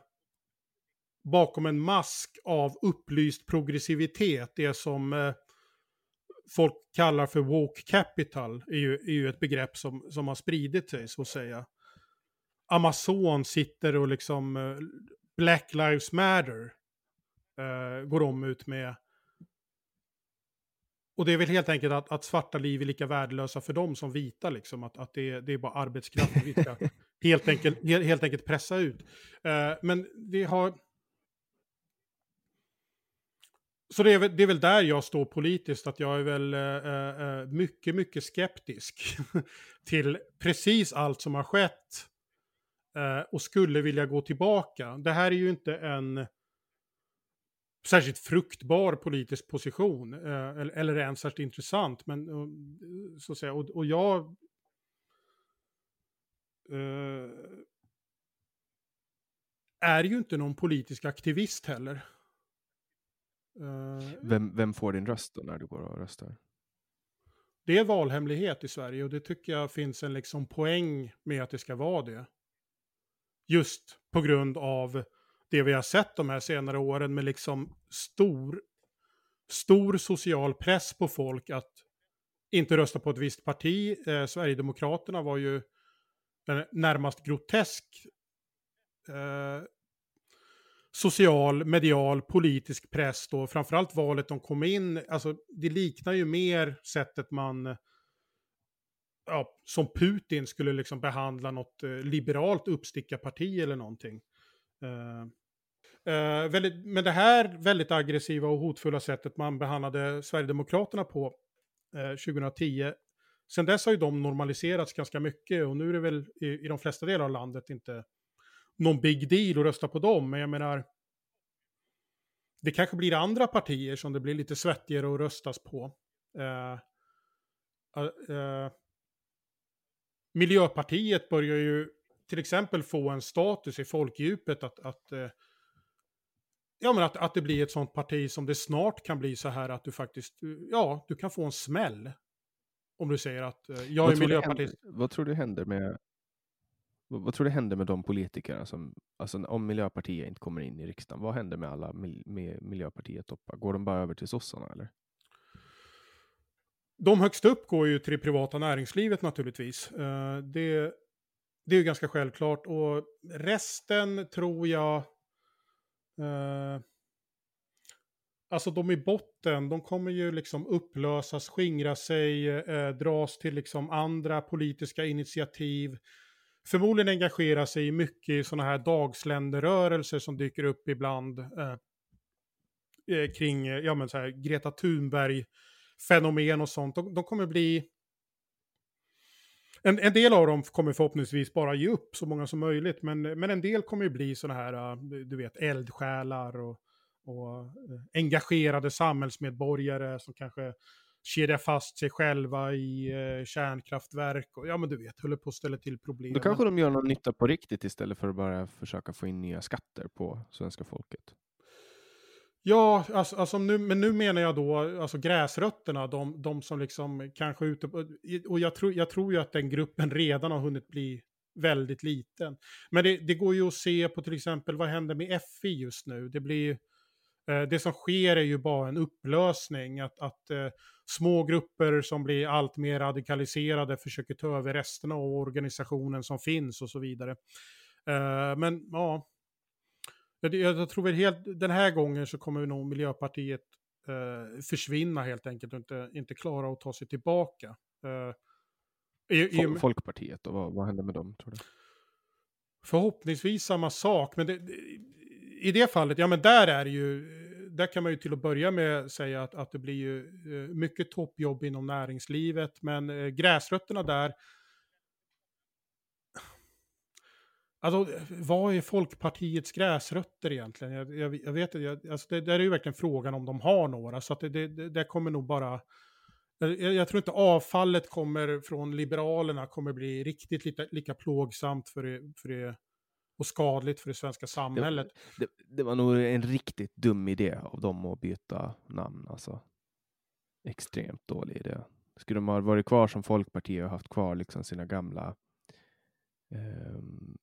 bakom en mask av upplyst progressivitet, det som eh, folk kallar för woke capital, är ju, är ju ett begrepp som, som har spridit sig, så att säga. Amazon sitter och liksom eh, Black Lives Matter eh, går de ut med. Och det är väl helt enkelt att, att svarta liv är lika värdelösa för dem som vita, liksom. Att, att det, är- det är bara arbetskraft vi ska helt enkelt, helt, enkelt pressa ut. Eh, men det har... Så det är, väl, det är väl där jag står politiskt, att jag är väl eh, eh, mycket, mycket skeptisk till precis allt som har skett och skulle vilja gå tillbaka. Det här är ju inte en särskilt fruktbar politisk position, eh, eller, eller ens särskilt intressant, men eh, så att säga, och, och jag eh, är ju inte någon politisk aktivist heller. Eh, Vem, vem får din röst då när du går och röstar? Det är valhemlighet i Sverige och det tycker jag finns en liksom poäng med att det ska vara det. Just på grund av det vi har sett de här senare åren med liksom stor, stor social press på folk att inte rösta på ett visst parti. Eh, Sverigedemokraterna var ju närmast grotesk eh, social, medial, politisk press då, framförallt valet de kom in, alltså det liknar ju mer sättet man, ja, som Putin skulle liksom behandla något eh, liberalt uppstickarparti eller någonting. Uh, väldigt, men det här väldigt aggressiva och hotfulla sättet man behandlade Sverigedemokraterna på eh, uh, 2010 sen dess har ju de normaliserats ganska mycket och nu är det väl i, i de flesta delar av landet inte någon big deal att rösta på dem. Men jag menar, det kanske blir andra partier som det blir lite svettigare att röstas på. Uh, uh, uh, Miljöpartiet börjar ju till exempel få en status i folkdjupet att, att Ja, men att, att det blir ett sånt parti som det snart kan bli så här att du faktiskt, ja, du kan få en smäll. Om du säger att jag vad är miljöpartist. Händer, vad tror du händer med, vad, vad, tror du händer med de politikerna som, alltså om Miljöpartiet inte kommer in i riksdagen, vad händer med alla mil, med Miljöpartiet toppar? Går de bara över till sossarna eller? De högst upp går ju till det privata näringslivet naturligtvis. Det, det är ju ganska självklart och resten tror jag Eh, alltså de i botten, de kommer ju liksom upplösas, skingra sig, eh, dras till liksom andra politiska initiativ. Förmodligen engagera sig mycket i sådana här dagsländerrörelser som dyker upp ibland. Eh, eh, kring, ja men så här, Greta Thunberg-fenomen och sånt. De, de kommer bli en, en, del av dem kommer förhoppningsvis bara ge upp så många som möjligt, men, men en del kommer ju bli sådana här, äh, du vet, eldsjälar och, och äh, engagerade samhällsmedborgare som kanske kedjar fast sig själva i eh, kärnkraftverk och ja men du vet, håller på att ställa till problem. Då kanske de gör någon nytta på riktigt istället för att bara försöka få in nya skatter på svenska folket. Ja, alltså, alltså nu, men nu menar jag då alltså gräsrötterna, de, de som liksom kanske är ute på, och jag tror, jag tror ju att den gruppen redan har hunnit bli väldigt liten. Men det, det går ju att se på till exempel vad händer med FI just nu. Det blir eh, det som sker är ju bara en upplösning, att, att eh, små grupper som blir allt mer radikaliserade försöker ta över resterna av organisationen som finns och så vidare. Eh, men ja, jag, jag tror väl helt, den här gången så kommer nog Miljöpartiet eh, försvinna helt enkelt och inte, inte klara att ta sig tillbaka. Eh, i, i, Folkpartiet då, vad, vad händer med dem tror du? Förhoppningsvis samma sak, men det, i det fallet, ja men där är det ju, där kan man ju till att börja med säga att, att det blir ju eh, mycket toppjobb inom näringslivet, men eh, gräsrötterna där Alltså, vad är Folkpartiets gräsrötter egentligen? Jag, jag, jag vet inte, alltså det, det är ju verkligen frågan om de har några, så att det, det, det kommer nog bara... Jag, tror inte avfallet kommer från Liberalerna kommer bli riktigt lika, lika plågsamt för det, för det, och skadligt för det svenska samhället. Det, det, var nog en riktigt dum idé av dem att byta namn, alltså. Extremt dålig idé. Skulle de ha varit kvar som Folkpartiet och haft kvar liksom sina gamla um,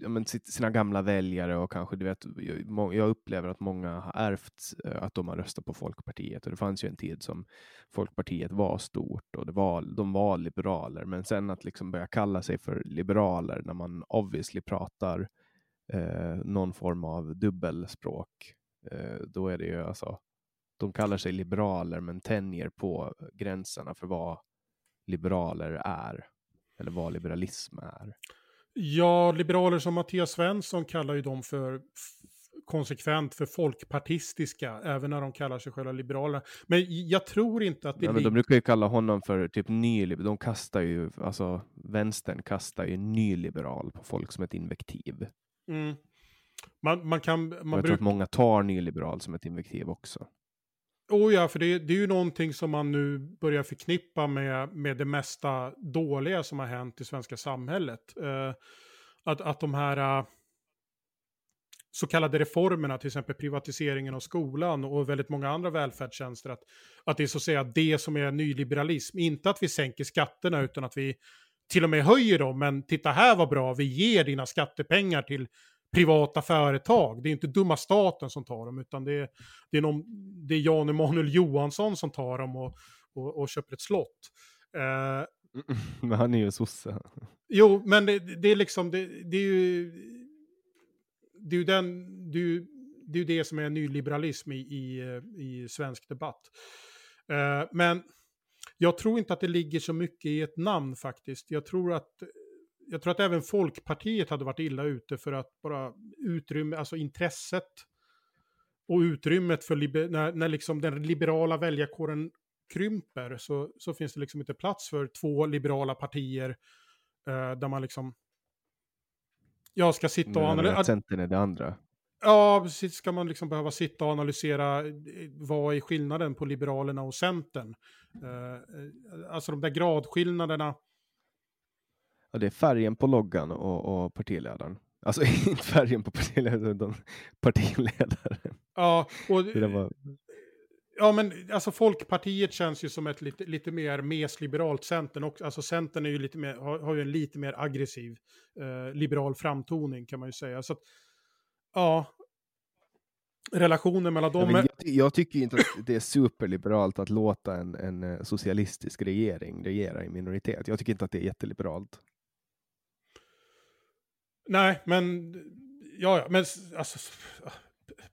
ja, men sina gamla väljare och kanske, du vet, jag upplever att många har ärvt eh, att de har röstat på Folkpartiet och det fanns ju en tid som Folkpartiet var stort och det var, de var liberaler, men sen att liksom börja kalla sig för liberaler när man obviously pratar eh, någon form av dubbelspråk, eh, då är det ju alltså, de kallar sig liberaler men tänjer på gränserna för vad liberaler är, eller vad liberalism är. Ja, liberaler som Mattias Svensson kallar ju dem för konsekvent för folkpartistiska, även när de kallar sig själva liberaler. Men jag tror inte att det ja, men De brukar ju kalla honom för typ nyliberal. De kastar ju, alltså vänstern kastar ju nyliberal på folk som ett invektiv. Mm. Man, man kan... Man jag bruk... tror att många tar nyliberal som ett invektiv också. Oh ja, för det, det, är ju någonting som man nu börjar förknippa med, med det mesta dåliga som har hänt i svenska samhället. Eh, att, att de här eh, så kallade reformerna, till exempel privatiseringen av skolan och väldigt många andra välfärdstjänster, att, att det är så att säga det som är nyliberalism. Inte att vi sänker skatterna utan att vi till och med höjer dem, men titta här vad bra, vi ger dina skattepengar till privata företag. Det är inte dumma staten som tar dem, utan det är, det är, någon, det är Jan Emanuel Johansson som tar dem och, och, och köper ett slott. Eh, men han är ju sosse. Jo, men det, det, är liksom, det, det, är ju... Det är ju den, det är ju, det, är det som är nyliberalism i, i, i svensk debatt. Eh, men jag tror inte att det ligger så mycket i ett namn faktiskt. Jag tror att jag tror att även Folkpartiet hade varit illa ute för att bara utrymme, alltså intresset och utrymmet för liber, när, när liksom den liberala väljarkåren krymper så, så finns det liksom inte plats för två liberala partier eh, där man liksom jag ska sitta och analysera. Centern är det andra. Ja, precis. Ska man liksom behöva sitta och analysera eh, vad är skillnaden på Liberalerna och Centern? Uh, alltså de där gradskillnaderna. Ja, det är färgen på loggan och, och partiledaren. Alltså inte färgen på partiledaren, utan partiledaren. Ja, och, var... ja, men alltså Folkpartiet känns ju som ett lite, lite mer mesliberalt Centern. Och, alltså Centern är ju lite mer, har, har ju en lite mer aggressiv eh, liberal framtoning kan man ju säga. Så att, ja, relationen mellan dem... Ja, jag, jag, tycker inte att det är superliberalt att låta en, en eh, socialistisk regering regera i minoritet. Jag tycker inte att det är jätteliberalt. Nej, men ja, ja, men alltså,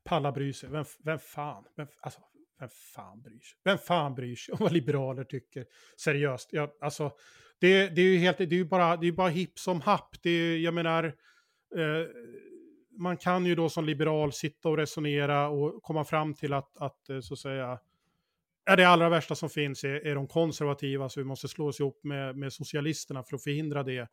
palla bryr sig. Vem, vem fan? Vem, alltså, vem fan bryr sig? Vem fan bryr sig om vad liberaler tycker? Seriöst, ja, alltså, det, det är ju helt, det är ju bara, det är bara hipp som happ. Det är, jag menar, eh, man kan ju då som liberal sitta och resonera och komma fram till att, att eh, så att säga, är det allra värsta som finns är, är de konservativa, så vi måste slå oss ihop med, med socialisterna för att förhindra det.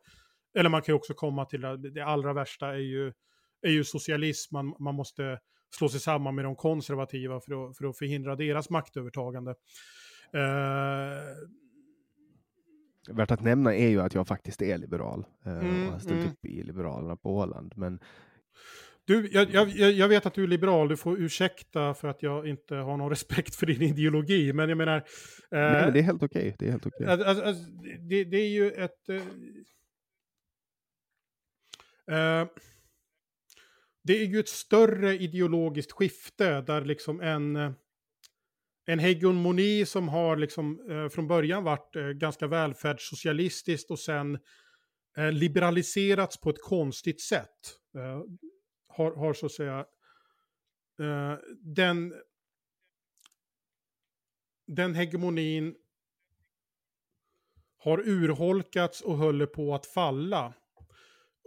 Eller man kan ju också komma till att det allra värsta är ju, är ju socialism, man, man måste slå sig samman med de konservativa för att, för att förhindra deras maktövertagande. Uh, Värt att nämna är ju att jag faktiskt är liberal uh, mm, och har ställt mm. upp i Liberalerna på Åland. Men du, jag, jag, jag vet att du är liberal, du får ursäkta för att jag inte har någon respekt för din ideologi, men jag menar... Eh, Nej, men det är helt okej. Okay. Det är helt okej. Okay. Alltså, alltså, det, det, är ju ett... Eh, det är ju ett större ideologiskt skifte där liksom en, eh, en hegemoni som har liksom eh, från början varit eh, ganska välfärdssocialistiskt och sen eh, liberaliserats på ett konstigt sätt eh, har, har så att säga eh, den, den hegemonin har urholkats och håller på att falla.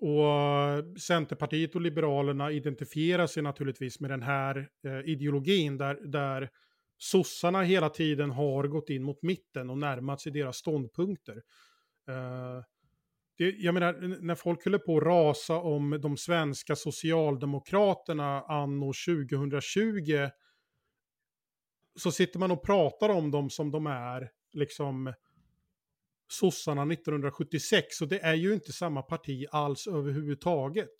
Och Centerpartiet och Liberalerna identifierar sig naturligtvis med den här eh, ideologin där, där sossarna hela tiden har gått in mot mitten och närmat sig deras ståndpunkter. Eh, det, jag menar, när folk höll på att rasa om de svenska socialdemokraterna anno 2020 så sitter man och pratar om dem som de är, liksom sossarna 1976. Och det är ju inte samma parti alls överhuvudtaget.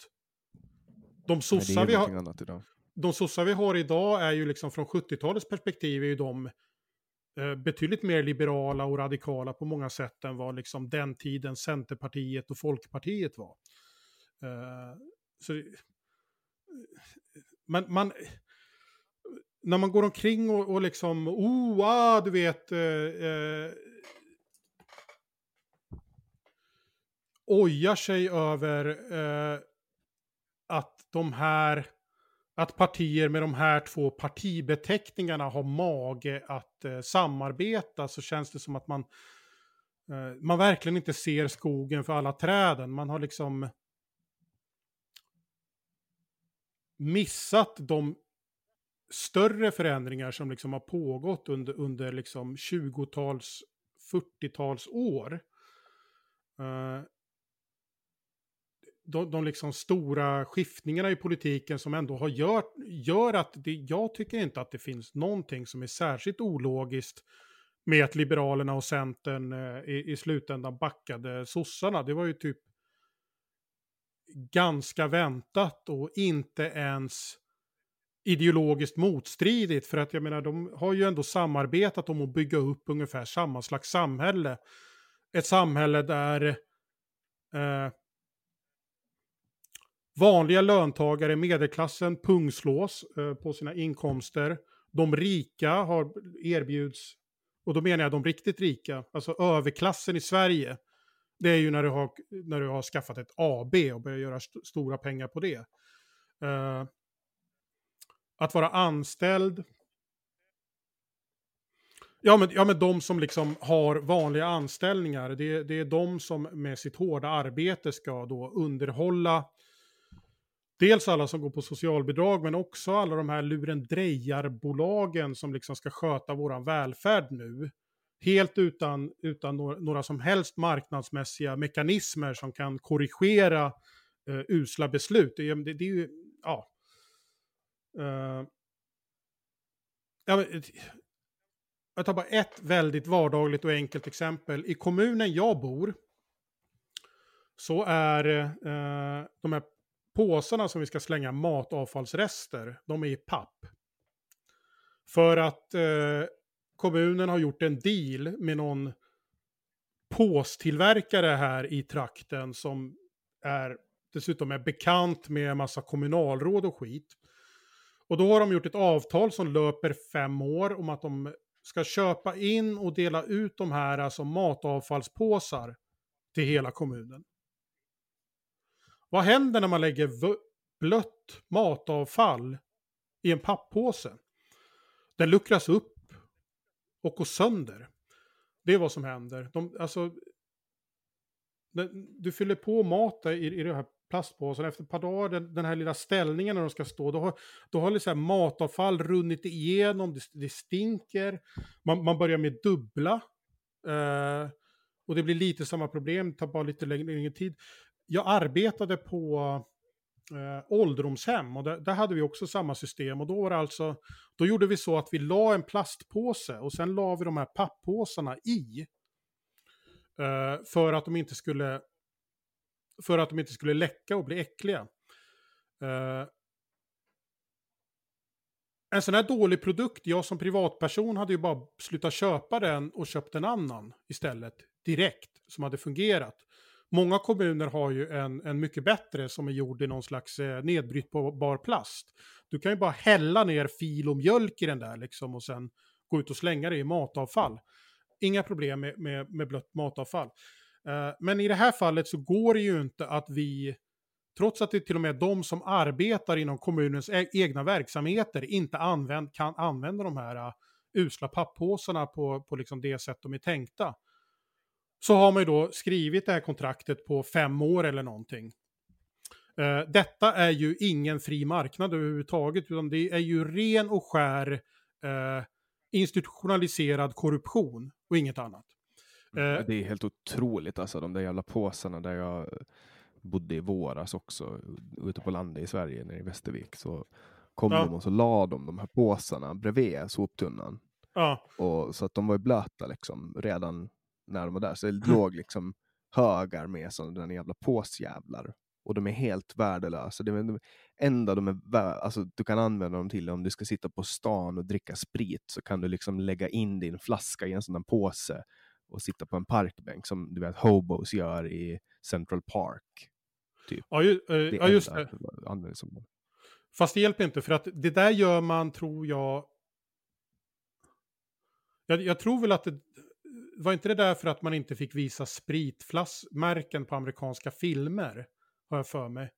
De sossar, vi har, de sossar vi har idag är ju liksom från 70-talets perspektiv är ju de Eh, betydligt mer liberala och radikala på många sätt än vad liksom den tiden Centerpartiet och Folkpartiet var. Uh, så, man, man, när man går omkring och, och liksom, oh, ah, du vet, uh, ojar sig över eh, att de här att partier med de här två partibeteckningarna har mage att eh, samarbeta så känns det som att man, eh, man verkligen inte ser skogen för alla träden. Man har liksom missat de större förändringar som liksom har pågått under, under liksom 20-tals, 40-tals år. Eh, de, de liksom stora skiftningarna i politiken som ändå har gör, gör att det, jag tycker inte att det finns någonting som är särskilt ologiskt med att Liberalerna och Centern eh, i, i slutändan backade sossarna. Det var ju typ ganska väntat och inte ens ideologiskt motstridigt. För att jag menar, de har ju ändå samarbetat om att bygga upp ungefär samma slags samhälle. Ett samhälle där eh, Vanliga löntagare, medelklassen, pungslås eh, på sina inkomster. De rika har erbjuds, och då menar jag de riktigt rika, alltså överklassen i Sverige. Det är ju när du har, när du har skaffat ett AB och börjar göra st stora pengar på det. Eh, att vara anställd. Ja men, ja, men de som liksom har vanliga anställningar, det, det är de som med sitt hårda arbete ska då underhålla dels alla som går på socialbidrag, men också alla de här lurendrejarbolagen som liksom ska sköta våran välfärd nu. helt utan, utan några, några som helst marknadsmässiga mekanismer som kan korrigera eh, usla beslut. Det, det, det är ju, ja. Uh, ja men, eh, jag tar bara ett väldigt vardagligt och enkelt exempel. I kommunen jag bor så är eh, de här påsarna som vi ska slänga matavfallsrester, de är i papp. För att eh, kommunen har gjort en deal med någon påstillverkare här i trakten som är dessutom är bekant med en massa kommunalråd och skit. Och då har de gjort ett avtal som löper fem år om att de ska köpa in och dela ut de här alltså matavfallspåsar till hela kommunen. Vad händer när man lägger blött matavfall i en papppåse? Den luckras upp och går sönder. Det är vad som händer. De, alltså, du fyller på mat i, i den här plastpåsen. Efter ett par dagar, den, den här lilla ställningen när de ska stå, då har, då har liksom matavfall runnit igenom, det, det stinker, man, man börjar med dubbla. Eh, och det blir lite samma problem, det tar bara lite längre, längre tid. Jag arbetade på eh, ålderdomshem och där, där, hade vi också samma system och då var det alltså, då gjorde vi så att vi la en plastpåse och sen la vi de här papppåsarna i. Eh, för att de inte skulle för att de inte skulle läcka och bli äckliga. Eh, en sån här dålig produkt, jag som privatperson hade ju bara slutat köpa den och köpt en annan istället direkt som hade fungerat. Många kommuner har ju en, en mycket bättre som är gjord i någon slags eh, nedbrytbar plast. Du kan ju bara hälla ner fil och mjölk i den där liksom och sen gå ut och slänga det i matavfall. Inga problem med, med, med blött matavfall. Eh, men i det här fallet så går det ju inte att vi, trots att det till och med är de som arbetar inom kommunens e-, egna verksamheter, inte använd, kan använda de här uh, usla papppåsarna på, på liksom det sätt de är tänkta. Så har man ju då skrivit det här kontraktet på fem år eller någonting. Uh, detta är ju ingen fri marknad överhuvudtaget, utan det är ju ren och skär uh, institutionaliserad korruption och inget annat. Mm, det är helt otroligt alltså, de där jävla påsarna där jag bodde i våras också, ute på landet i Sverige, nere i Västervik, så kom ja. de och så la de de här påsarna bredvid soptunnan. Ja. Och, så att de var ju blöta liksom redan när de var där. Så det låg liksom högar med sådana jävla påsjävlar. Och de är helt värdelösa. Det är det enda de är alltså, du kan använda dem till om du ska sitta på stan och dricka sprit så kan du liksom lägga in din flaska i en sån påse och sitta på en parkbänk som du vet hobos gör i Central Park. Typ. Ja, ju, eh, ja just det. Som... Fast det hjälper inte för att det där gör man tror jag. Jag, jag tror väl att det var inte det där för att man inte fick visa spritflaskmärken på amerikanska filmer. Har jag för mig.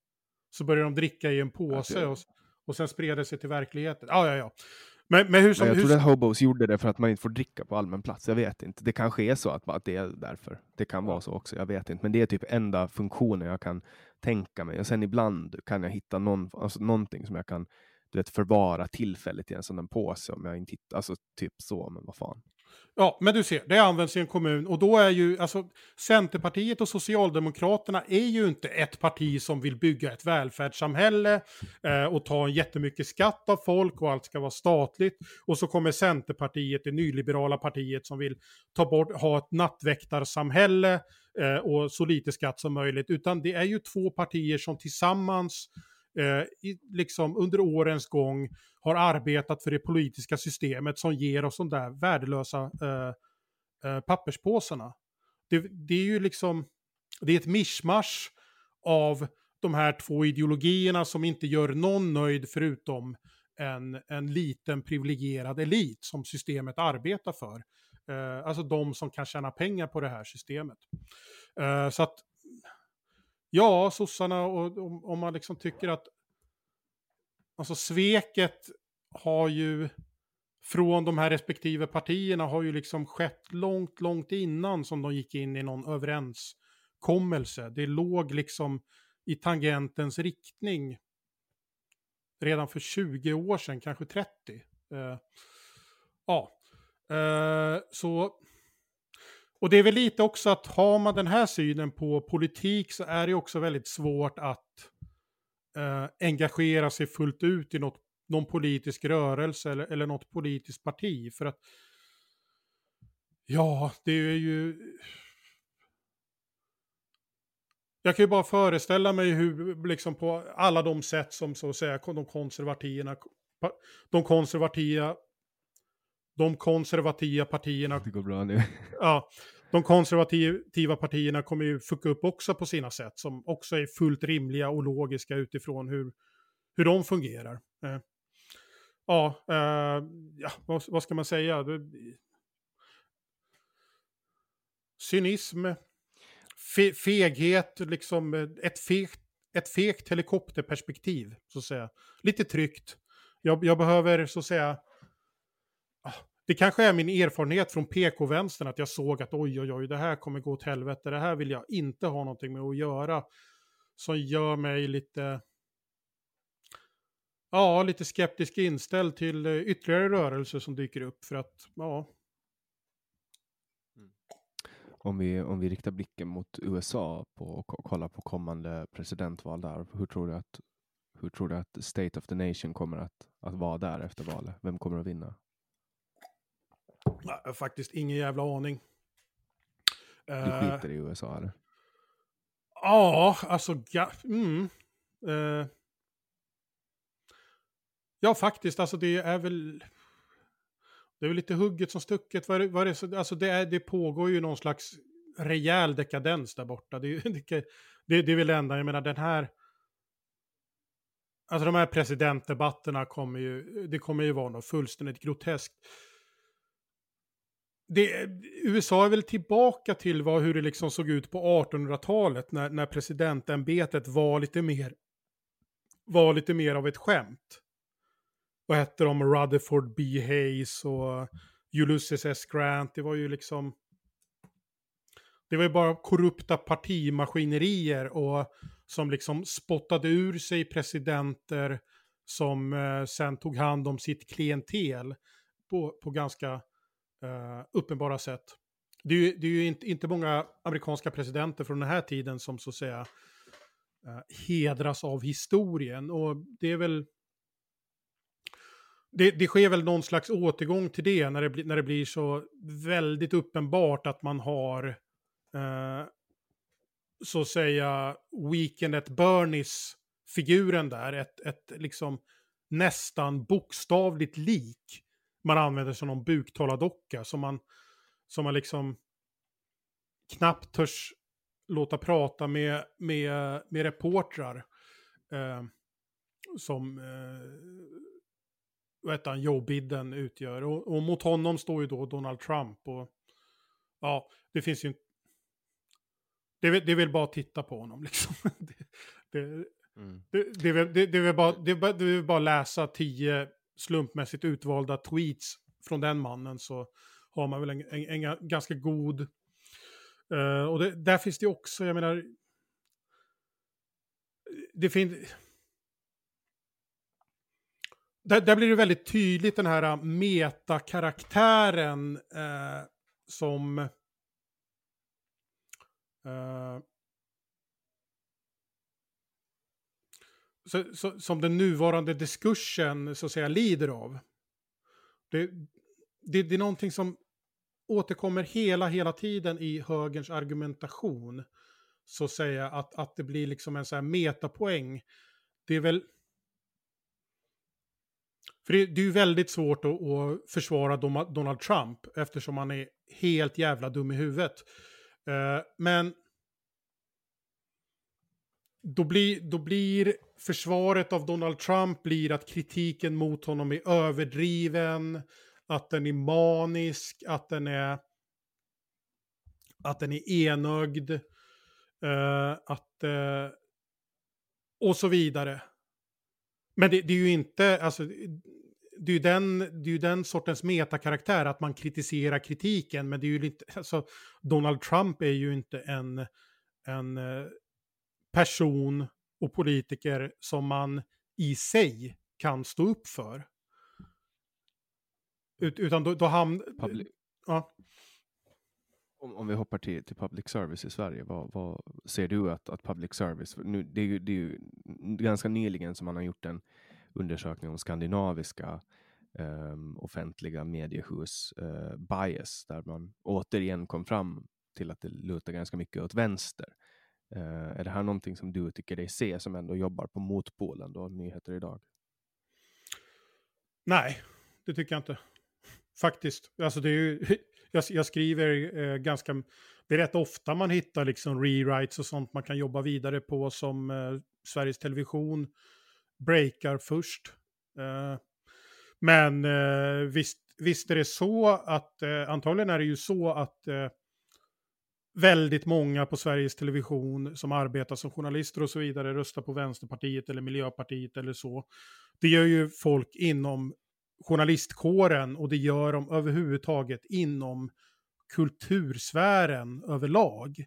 Så började de dricka i en påse och, och sen spred det sig till verkligheten. Ja, ja, ja. Men, men hur som, men jag tror att Hobos gjorde det för att man inte får dricka på allmän plats. Jag vet inte. Det kanske är så att, att det är därför. Det kan vara så också. Jag vet inte. Men det är typ enda funktionen jag kan tänka mig. Och sen ibland kan jag hitta någon, alltså någonting som jag kan du vet, förvara tillfälligt i en sån påse om jag inte hittar, alltså typ så, men vad fan. Ja, men du ser, det används i en kommun och då är ju, alltså Centerpartiet och Socialdemokraterna är ju inte ett parti som vill bygga ett välfärdssamhälle eh, och ta en jättemycket skatt av folk och allt ska vara statligt. Och så kommer Centerpartiet, det nyliberala partiet som vill ta bort, ha ett nattväktarsamhälle eh, och så lite skatt som möjligt. Utan det är ju två partier som tillsammans eh, i, liksom under årens gång har arbetat för det politiska systemet som ger oss de där värdelösa eh, eh, papperspåsarna. Det, det, är ju liksom, det är ett mischmasch av de här två ideologierna som inte gör någon nöjd förutom en, en liten privilegierad elit som systemet arbetar för. Eh, alltså de som kan tjäna pengar på det här systemet. Eh, så att, ja, sossarna, och, om, om man liksom tycker att alltså sveket har ju från de här respektive partierna har ju liksom skett långt, långt innan som de gick in i någon överenskommelse. Det låg liksom i tangentens riktning redan för 20 år sedan, kanske 30. Uh, eh, ja, uh, så och det är väl lite också att har man den här synen på politik så är det också väldigt svårt att eh, engagera sig fullt ut i något, någon politisk rörelse eller, eller något politiskt parti. För att, ja, det är ju... Jag kan ju bara föreställa mig hur, liksom på alla de sätt som så att säga de konservativa, de konservativa, de konservativa partierna... Det går bra nu. Ja, de konservativa partierna kommer ju fucka upp också på sina sätt som också är fullt rimliga och logiska utifrån hur, hur de fungerar. Eh, ja, eh, ja vad, vad, ska man säga? Cynism, fe, feghet, liksom ett fegt, ett fegt helikopterperspektiv, så att säga. Lite tryggt. Jag, jag behöver, så att säga, det kanske är min erfarenhet från PK-vänstern att jag såg att oj, oj, oj, det här kommer gå åt helvete, det här vill jag inte ha någonting med att göra. Som gör mig lite, ja, lite skeptisk inställd till eh, ytterligare rörelser som dyker upp för att, ja. Mm. Om vi, om vi riktar blicken mot USA på, och kollar på kommande presidentval där, hur tror du att, hur tror du att State of the Nation kommer att, att vara där efter valet? Vem kommer att vinna? Jag har faktiskt ingen jävla aning. Du eh, skiter i USA eller? Ja, alltså... Ja, mm, uh, ja, faktiskt. Alltså det är väl... Det är väl lite hugget som stucket. Vad är det, alltså det, är, det pågår ju någon slags rejäl dekadens där borta. Det, det, det, det är väl det enda, jag menar den här... Alltså de här presidentdebatterna kommer ju, det kommer ju vara något fullständigt groteskt det, USA är väl tillbaka till vad, hur det liksom såg ut på 1800-talet när, när presidentämbetet var lite mer var lite mer av ett skämt. Vad hette de? Rutherford B. Hayes och Ulysses S. Grant. Det var ju liksom... Det var ju bara korrupta partimaskinerier och som liksom spottade ur sig presidenter som eh, sen tog hand om sitt klientel på, på ganska uh, uppenbara sätt. Det är ju, det är ju inte, inte många amerikanska presidenter från den här tiden som så att säga uh, hedras av historien. Och det är väl... Det, det sker väl någon slags återgång till det när det, bli, när det blir så väldigt uppenbart att man har uh, så att säga Weekend at Bernies figuren där, ett, ett liksom nästan bokstavligt lik man använder som någon buktalardocka som man, som man liksom knappt törs låta prata med, med, med reportrar. Eh, som eh, heter han, Joe Biden utgör. Och, och, mot honom står ju då Donald Trump. Och ja, det finns ju det, det vill bara titta på honom liksom. det, det, mm. det, det, det, det, vill bara, det, det vill bara läsa tio slumpmässigt utvalda tweets från den mannen så har man väl en, en, en ganska god... Uh, och det, där finns det också, jag menar... Det finns... Där, där, blir det väldigt tydligt den här äh, metakaraktären uh, som... Uh, så, så, som den nuvarande diskursen så att säga lider av. Det, det, det är någonting som återkommer hela, hela tiden i högerns argumentation. Så att säga att, att det blir liksom en så här metapoäng. Det är väl... För det, det är ju väldigt svårt att, att, försvara Donald Trump eftersom han är helt jävla dum i huvudet. Uh, men då blir, då blir försvaret av Donald Trump blir att kritiken mot honom är överdriven, att den är manisk, att den är, att den är enögd, uh, att, uh, och så vidare. Men det, det, är ju inte, alltså, det är ju den, det är den sortens metakaraktär, att man kritiserar kritiken, men det är ju inte, alltså, Donald Trump är ju inte en, en uh, person och politiker som man i sig kan stå upp för. Ut, utan då, då hamn... Public, ja. Om, om vi hoppar till, till public service i Sverige, vad, vad ser du att, att public service, nu, det, är ju, det är ju ganska nyligen som man har gjort en undersökning om skandinaviska um, offentliga mediehus uh, bias, där man återigen kom fram till att det lutar ganska mycket åt vänster. Eh, är det här någonting som du tycker dig se som ändå jobbar på motpolen då, nyheter idag? Nej, det tycker jag inte. Faktiskt. Alltså det är ju, jag, jag skriver eh, ganska... Det är rätt ofta man hittar liksom rewrites och sånt man kan jobba vidare på som eh, Sveriges Television breakar först. Eh, men eh, visst, visst är det så att, eh, antagligen är det ju så att eh, väldigt många på Sveriges Television som arbetar som journalister och så vidare röstar på Vänsterpartiet eller Miljöpartiet eller så. Det gör ju folk inom journalistkåren och det gör de överhuvudtaget inom kultursfären överlag.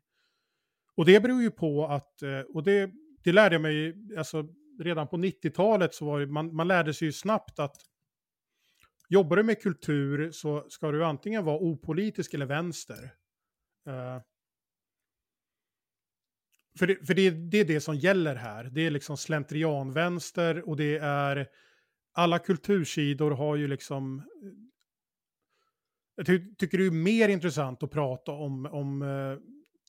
Och det beror ju på att, eh, och det, det lärde jag mig, alltså redan på 90-talet så var det, man, man lärde sig ju snabbt att jobbar du med kultur så ska du antingen vara opolitisk eller vänster. Uh, för det, för det, det, är det som gäller här. Det är liksom slentrianvänster och det är alla kultursidor har ju liksom... Jag ty tycker det är mer intressant att prata om, om uh,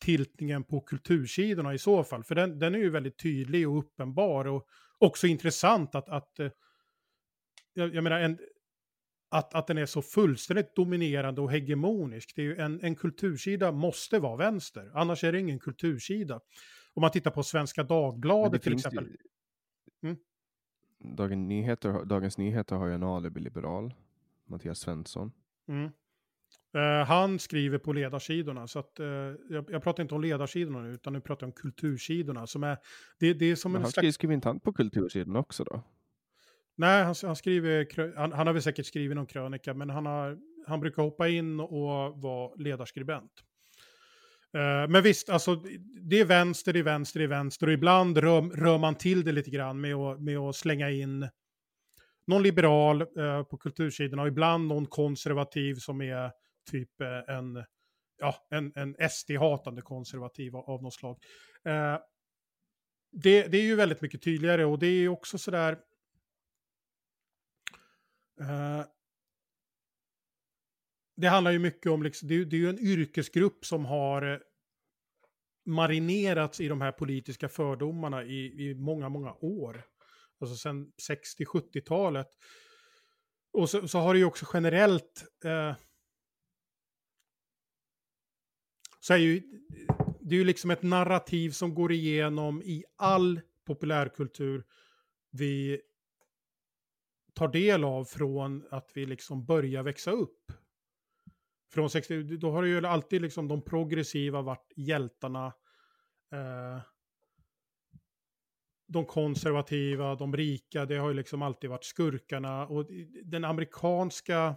tiltningen på kultursidorna i så fall. För den, den är ju väldigt tydlig och uppenbar och också intressant att... att uh, jag, jag menar, en, att, att den är så fullständigt dominerande och hegemonisk. Det är ju en, en kultursida måste vara vänster, annars är det ingen kultursida. Om man tittar på Svenska Dagbladet till exempel. Ju... Mm? Dagens, Nyheter, Dagens Nyheter har ju en alibi-liberal, Mattias Svensson. Mm. Uh, han skriver på ledarsidorna, så att, uh, jag, jag, pratar inte om ledarsidorna nu, utan nu pratar jag om kultursidorna. Som är, det, det är som Men en han slags... skriver inte han på kultursidorna också då? Nej, han, han skriver, han, han, har väl säkert skrivit någon krönika, men han, har, han brukar hoppa in och vara ledarskribent. Uh, men visst, alltså det är vänster, det är vänster, det är vänster och ibland rör, rör man till det lite grann med att, med att slänga in någon liberal uh, på kultursidorna och ibland någon konservativ som är typ uh, en, ja, en, en SD-hatande konservativ av, av något slag. det, det är ju väldigt mycket tydligare och det är också sådär, Uh, det handlar ju mycket om, liksom, det, är, det är ju en yrkesgrupp som har eh, marinerats i de här politiska fördomarna i, i många, många år. Alltså sedan 60-70-talet. Och så, så, har det ju också generellt... Eh, så är ju, det är ju liksom ett narrativ som går igenom i all populärkultur vi tar del av från att vi liksom börjar växa upp. Från 60, då har det ju alltid liksom de progressiva varit hjältarna. Eh, de konservativa, de rika, det har ju liksom alltid varit skurkarna. Och den amerikanska...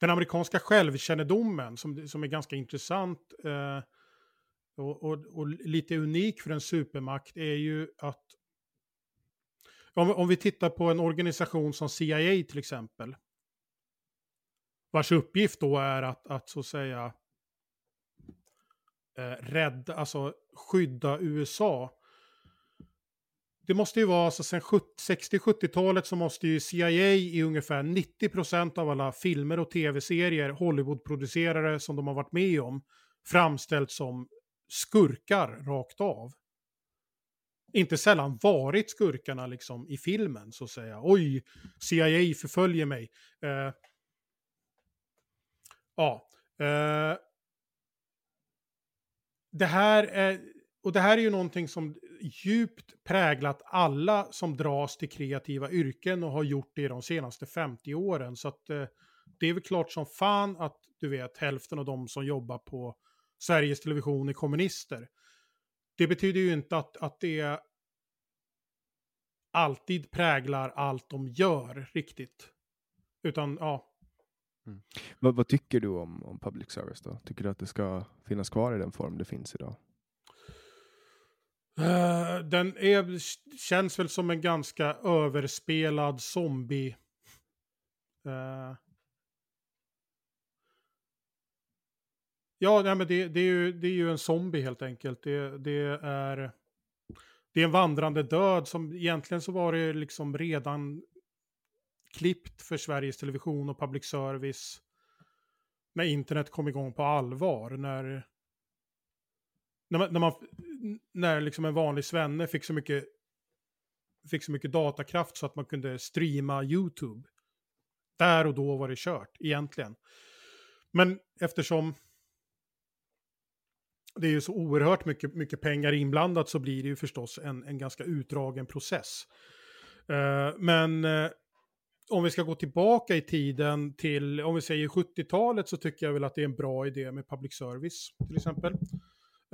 Den amerikanska självkännedomen som, som är ganska intressant eh, och, och, och, lite unik för en supermakt är ju att om, om vi tittar på en organisation som CIA till exempel. Vars uppgift då är att, att så att säga eh, rädda, alltså skydda USA. Det måste ju vara, alltså sen 60-70-talet så måste ju CIA i ungefär 90% av alla filmer och tv-serier, Hollywood-producerare som de har varit med om, framställt som skurkar rakt av inte sällan varit skurkarna liksom i filmen så att säga. Oj, CIA förföljer mig. Eh, ja. Eh, det här är, och det här är ju någonting som djupt präglat alla som dras till kreativa yrken och har gjort det de senaste 50 åren. Så att eh, det är väl klart som fan att du vet hälften av de som jobbar på Sveriges Television är kommunister. Det betyder ju inte att, att det alltid präglar allt de gör riktigt. Utan ja. Mm. Vad, vad, tycker du om, om public service då? Tycker du att det ska finnas kvar i den form det finns idag? Uh, den är, känns väl som en ganska överspelad zombie. Uh, Ja, nej, men det, det, är ju, det är ju en zombie helt enkelt. Det, det, är, det är en vandrande död som egentligen så var det liksom redan klippt för Sveriges Television och public service när internet kom igång på allvar. När, när, man, när, man, när liksom en vanlig svenne fick så mycket fick så mycket datakraft så att man kunde streama YouTube. Där och då var det kört, egentligen. Men eftersom det är ju så oerhört mycket, mycket pengar inblandat så blir det ju förstås en, en ganska utdragen process. Eh, men eh, om vi ska gå tillbaka i tiden till, om vi säger 70-talet så tycker jag väl att det är en bra idé med public service till exempel.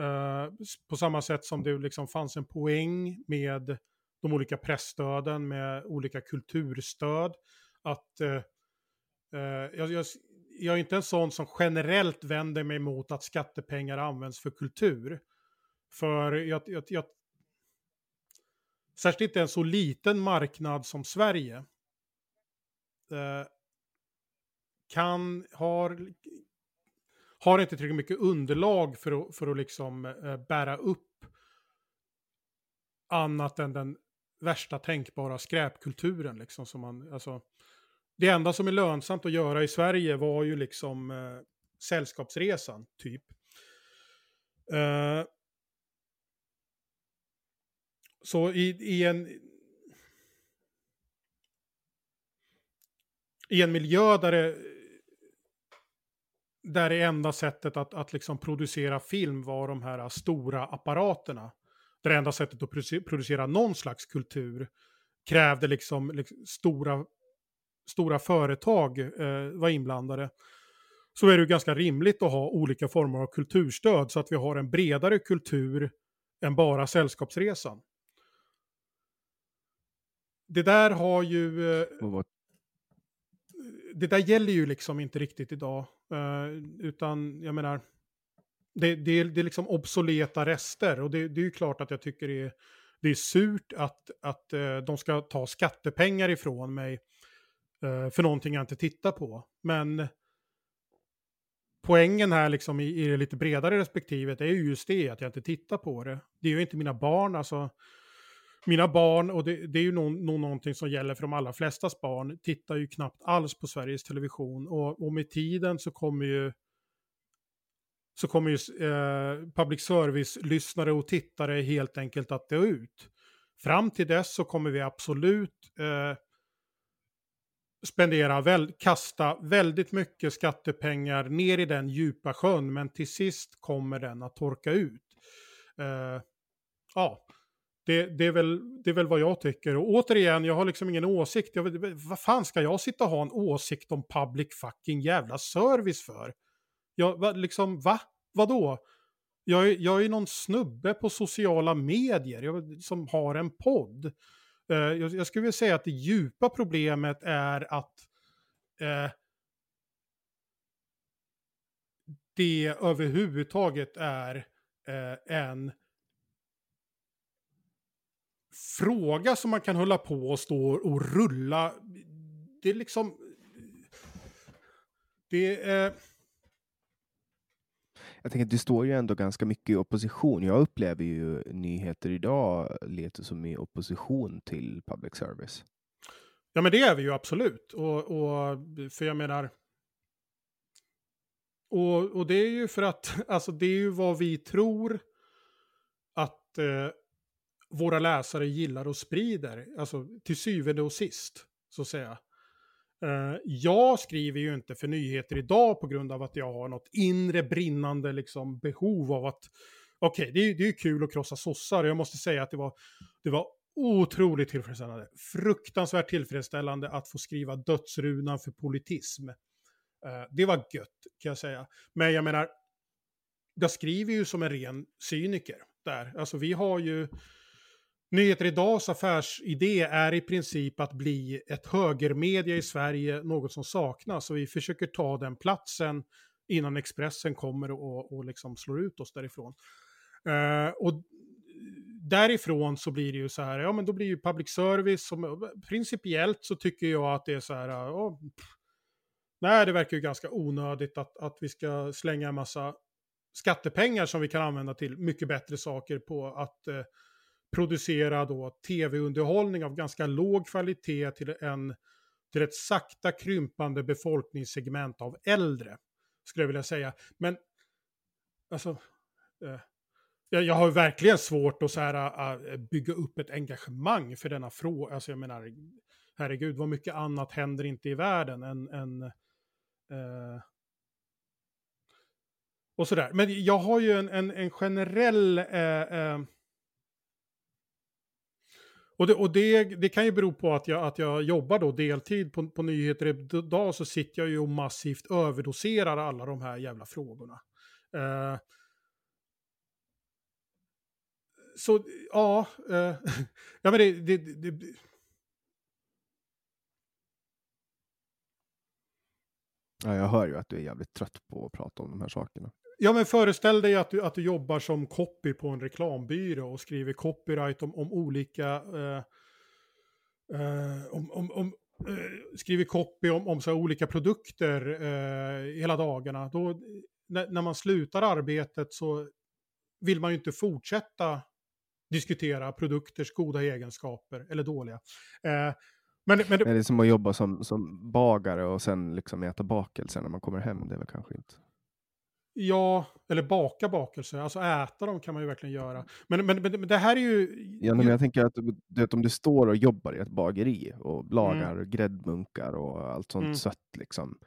Eh, på samma sätt som det liksom fanns en poäng med de olika pressstöden, med olika kulturstöd. Att eh, eh, jag, jag, jag är inte en sån som generellt vänder mig mot att skattepengar används för kultur. För jag, jag, jag särskilt inte en så liten marknad som Sverige eh, kan, har, har inte tillräckligt mycket underlag för att, för att liksom eh, bära upp annat än den värsta tänkbara skräpkulturen. Liksom, som man, alltså, det enda som är lönsamt att göra i Sverige var ju liksom eh, Sällskapsresan, typ. Eh, så i, i, en... I en miljö där det, där det enda sättet att, att liksom producera film var de här stora apparaterna. Där det enda sättet att producera någon slags kultur krävde liksom, liksom stora stora företag eh, var inblandade så är det ganska rimligt att ha olika former av kulturstöd så att vi har en bredare kultur än bara Sällskapsresan. Det där har ju... Eh, det där gäller ju liksom inte riktigt idag. Eh, utan jag menar, det, det, det är liksom obsoleta rester. Och det, det är ju klart att jag tycker det är, det är surt att, att eh, de ska ta skattepengar ifrån mig Eh, för någonting jag inte tittar på. Men poängen här liksom i, i det lite bredare respektivet är ju just det, att jag inte tittar på det. Det är ju inte mina barn, alltså mina barn, och det, det är ju nog, nog någonting som gäller för de allra flestas barn, tittar ju knappt alls på Sveriges Television. Och, och med tiden så kommer ju så kommer ju eh, public service-lyssnare och tittare helt enkelt att dö ut. Fram till dess så kommer vi absolut eh, spendera, väl, kasta väldigt mycket skattepengar ner i den djupa sjön, men till sist kommer den att torka ut. Uh, ja, det, det, är väl, det är väl vad jag tycker. Och återigen, jag har liksom ingen åsikt. Jag, vad fan ska jag sitta och ha en åsikt om public fucking jävla service för? Jag, va, liksom, va? Vadå? Jag, jag är någon snubbe på sociala medier jag, som har en podd. Eh, jag, jag, skulle vilja säga att det djupa problemet är att eh, det överhuvudtaget är eh, en fråga som man kan hålla på och stå och rulla. Det är liksom... Det är eh, jag tänker att du står ju ändå ganska mycket i opposition. Jag upplever ju nyheter idag lite som i opposition till public service. Ja, men det är vi ju absolut. Och, och för jag menar... Och, och det är ju för att, alltså det är ju vad vi tror att eh, våra läsare gillar och sprider. Alltså till syvende och sist, så att säga. Eh, jag skriver ju inte för nyheter idag på grund av att jag har något inre brinnande liksom, behov av att... Okej, okay, det, är, det är kul att krossa sossar. Jag måste säga att det var, det var otroligt tillfredsställande. Fruktansvärt tillfredsställande att få skriva dödsrunan för politism. Eh, det var gött, kan jag säga. Men jag menar, jag skriver ju som en ren cyniker där. Alltså vi har ju Nyheter Idags affärsidé är i princip att bli ett högermedia i Sverige, något som saknas. Och vi försöker ta den platsen innan Expressen kommer och, och liksom slår ut oss därifrån. Uh, och därifrån så blir det ju så här, ja men då blir ju public service, som, principiellt så tycker jag att det är så här, oh, nej det verkar ju ganska onödigt att, att vi ska slänga en massa skattepengar som vi kan använda till mycket bättre saker på att eh, producera då tv-underhållning av ganska låg kvalitet till, en, till ett sakta krympande befolkningssegment av äldre, skulle jag vilja säga. Men, alltså, eh, jag, jag har verkligen svårt att så här, ah, ah, bygga upp ett engagemang för denna fråga. Alltså jag menar, herregud, vad mycket annat händer inte i världen än... än eh, och sådär. Men jag har ju en, en, en generell... Eh, eh, och det, och det, det kan ju bero på att jag, att jag jobbar då deltid på, på nyheter idag så sitter jag ju och massivt överdoserar alla de här jävla frågorna. Eh, så ja, eh, ja men det, det, det, Ja, jag hör ju att du är jävligt trött på att prata om de här sakerna. Ja, men föreställ dig att du, att du jobbar som copy på en reklambyrå och skriver copyright om, om olika... Eh, eh, om, om, om eh, skriver copy om, om så olika produkter eh, hela dagarna. Då, när, när man slutar arbetet så vill man ju inte fortsätta diskutera produkters goda egenskaper eller dåliga. Eh, men, men, det är som att jobba som, som bagare och sen liksom äta bakelser när man kommer hem. Det är väl kanske inte. Ja, eller baka bakelser. Alltså äta dem kan man ju verkligen göra. Men, men, men, men det här är ju... Ja, men jag tänker att du, om du står och jobbar i ett bageri och lagar mm. gräddmunkar och allt sånt mm. sött. Liksom.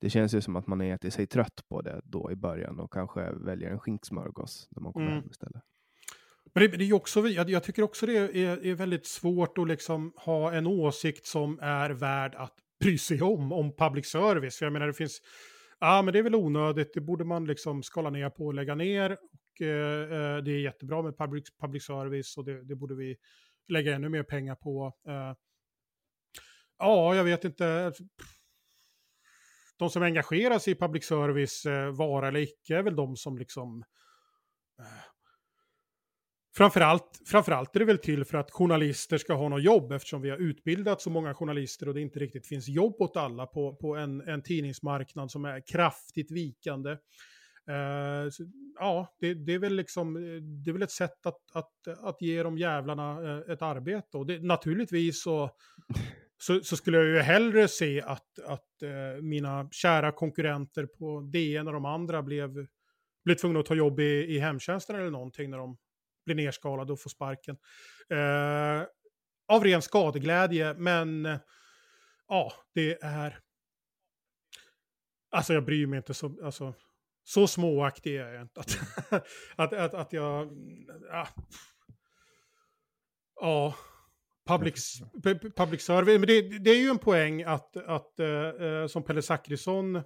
Det känns ju som att man ätit sig trött på det då i början och kanske väljer en skinksmörgås när man kommer mm. hem istället. Men det, det är också, jag, jag, tycker också det är, är, väldigt svårt att liksom ha en åsikt som är värd att bry sig om, om public service. För jag menar det finns, ja men det är väl onödigt, det borde man liksom skala ner på och lägga ner. Och eh, eh, det är jättebra med public, public service och det, det, borde vi lägga ännu mer pengar på. Eh, ja, jag vet inte. De som engagerar sig i public service, eh, vara eller icke, är väl de som liksom eh, Framförallt, framförallt är det väl till för att journalister ska ha något jobb eftersom vi har utbildat så många journalister och det inte riktigt finns jobb åt alla på, på en, en tidningsmarknad som är kraftigt vikande. Uh, så, ja, det, det, är väl liksom, det är väl ett sätt att, att, att ge de jävlarna uh, ett arbete. Och det, naturligtvis så, så, så, skulle jag ju hellre se att, att uh, mina kära konkurrenter på DN och de andra blev, blev tvungna att ta jobb i, i hemtjänsten eller någonting när de blir nerskalad och får sparken. Eh, av ren skadeglädje, men eh, ja, det är... Alltså jag bryr mig inte så... Alltså, så småaktig är jag inte. Att, att, att, att jag... Ja, ja public, public service. Men det, det, är ju en poäng att, att eh, eh som Pelle Zackrisson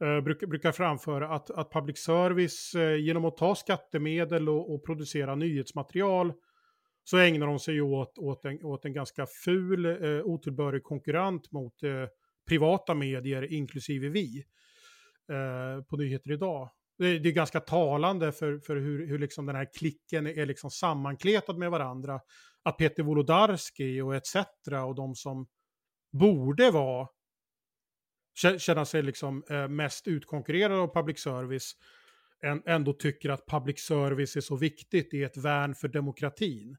eh, brukar, brukar framföra att, att public service eh, genom att ta skattemedel och, och, producera nyhetsmaterial så ägnar de sig åt, åt, en, åt en ganska ful, eh, otillbörlig konkurrent mot eh, privata medier, inklusive vi, eh, på Nyheter Idag. Det, det, är ganska talande för, för hur, hur liksom den här klicken är liksom sammankletad med varandra. Att Peter Wolodarski och etc. och de som borde vara känna sig liksom eh, mest utkonkurrerad av public service ändå tycker att public service är så viktigt, det är ett värn för demokratin.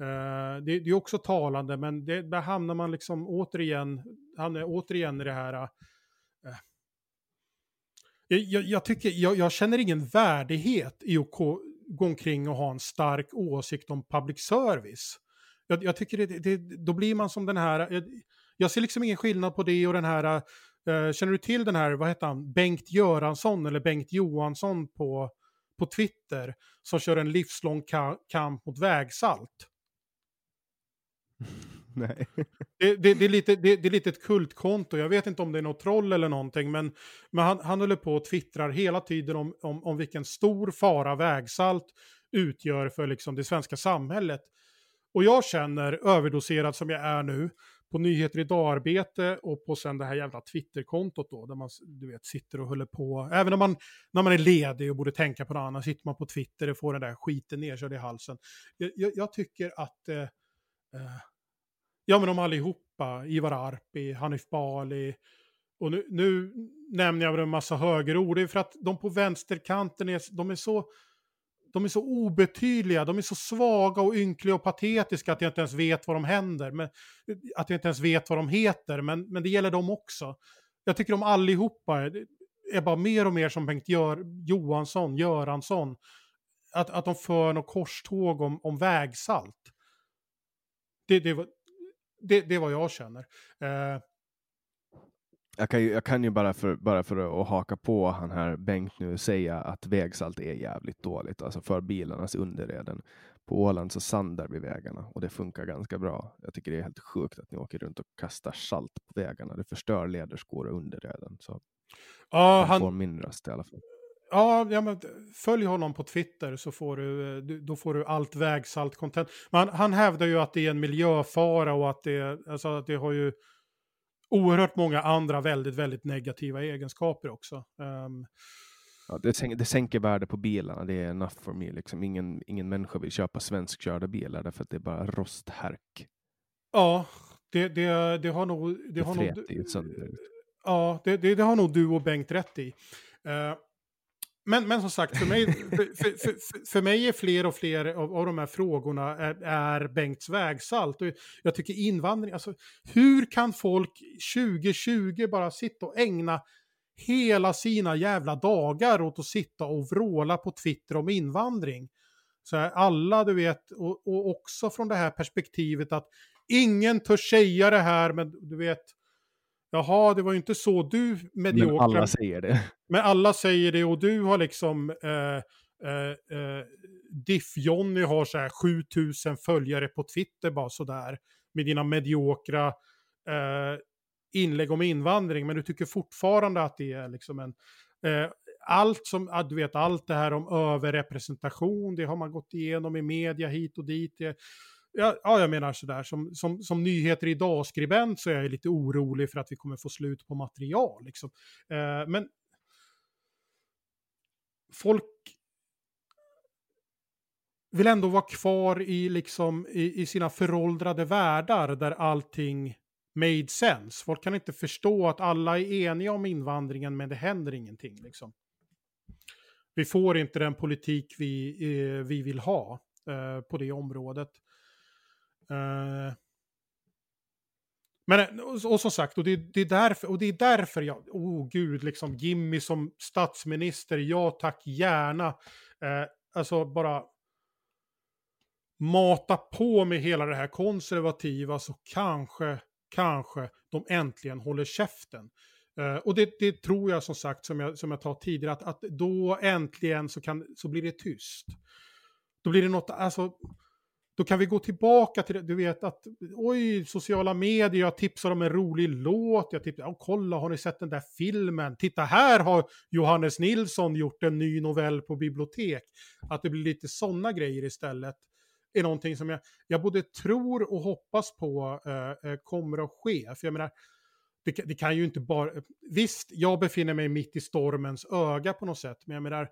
Eh, det, är också talande, men det, där hamnar man liksom återigen, hamnar återigen i det här... Eh, jag, jag, tycker, jag, jag, känner ingen värdighet i att gå omkring och ha en stark åsikt om public service. Jag, jag tycker det, det, då blir man som den här, jag, jag ser liksom ingen skillnad på det och den här känner du till den här, vad heter han, Bengt Göransson eller Bengt Johansson på, på Twitter som kör en livslång ka kamp mot vägsalt? Nej. Det, det, det, är lite, det, det, är lite ett kultkonto, jag vet inte om det är något troll eller någonting, men, men han, han håller på och twittrar hela tiden om, om, om vilken stor fara vägsalt utgör för liksom det svenska samhället. Och jag känner, överdoserad som jag är nu, på Nyheter Idag-arbete och på sen det här jävla Twitterkontot då, där man du vet, sitter och håller på. Även när man, när man är ledig och borde tänka på något annat, sitter man på Twitter och får den där skiten nerkörd i halsen. Jag, jag, jag tycker att, eh, eh, ja men de allihopa, Ivar Arpi, Hanif Bali, och nu, nu nämner jag en massa högerord, det är för att de på vänsterkanten är, de är så de är så obetydliga, de är så svaga och ynkliga och patetiska att jag inte ens vet vad de händer. Men, att jag inte ens vet vad de heter, men, men det gäller dem också. Jag tycker de allihopa är, är bara mer och mer som Bengt Gör, Johansson, Göransson. Att, att de för något korståg om, om vägsalt. Det, det, det, det är vad jag känner. Eh, jag kan ju, jag kan ju bara, för, bara för att haka på han här Bengt nu säga att vägsalt är jävligt dåligt, alltså för bilarnas underreden. På Åland så sandar vi vägarna och det funkar ganska bra. Jag tycker det är helt sjukt att ni åker runt och kastar salt på vägarna. Det förstör lederskor och underreden. Så ja, han får min röst i alla fall. Ja, ja men följ honom på Twitter så får du, då får du allt vägsalt-content. Men han hävdar ju att det är en miljöfara och att det, alltså att det har ju oerhört många andra väldigt, väldigt negativa egenskaper också. Um, ja, det, sänker, det sänker värde på bilarna, det är enough for me. Liksom. Ingen, ingen människa vill köpa svenskkörda bilar därför att det är bara rosthärk. Ja, det, det, det har nog... Det, det har nog. Ja, det, det, det, har nog du och Bengt rätt i. Uh, men, men som sagt, för mig, för, för, för, mig är fler och fler av, av de här frågorna är, är Bengts vägsalt. Och jag tycker invandring, alltså hur kan folk 2020 bara sitta och ägna hela sina jävla dagar åt att sitta och vråla på Twitter om invandring? Så här, alla, du vet, och, och också från det här perspektivet att ingen törs säga det här, men du vet, Jaha, det var ju inte så du mediokra... Men alla säger det. Men alla säger det och du har liksom... Eh, eh, eh, Diff-Jonny har så här 7000 följare på Twitter bara sådär. Med dina mediokra eh, inlägg om invandring. Men du tycker fortfarande att det är liksom en... Eh, allt som, du vet, allt det här om överrepresentation, det har man gått igenom i media hit och dit. Det, Ja, ja, jag menar sådär, som, som, som nyheter idag-skribent så är jag lite orolig för att vi kommer få slut på material. Liksom. Eh, men folk vill ändå vara kvar i, liksom, i, i sina föråldrade världar där allting made sense. Folk kan inte förstå att alla är eniga om invandringen men det händer ingenting. Liksom. Vi får inte den politik vi, eh, vi vill ha eh, på det området. Eh, men och, och som sagt, och det, det, är därför, och det är därför jag, oh gud, liksom Jimmy som statsminister, ja tack gärna. Eh, alltså bara mata på med hela det här konservativa så kanske, kanske de äntligen håller käften. Eh, och det, det, tror jag som sagt, som jag, som jag tar tidigare, att, att då äntligen så, kan, så blir det tyst. Då blir det något, alltså då kan vi gå tillbaka till det, du vet att oj, sociala medier, jag tipsar om en rolig låt, jag tipsar, oh, kolla, har ni sett den där filmen? Titta, här har Johannes Nilsson gjort en ny novell på bibliotek. Att det blir lite sådana grejer istället är någonting som jag, jag både tror och hoppas på eh, eh kommer att ske. För jag menar, det, det, kan ju inte bara... Visst, jag befinner mig mitt i stormens öga på något sätt, men jag menar,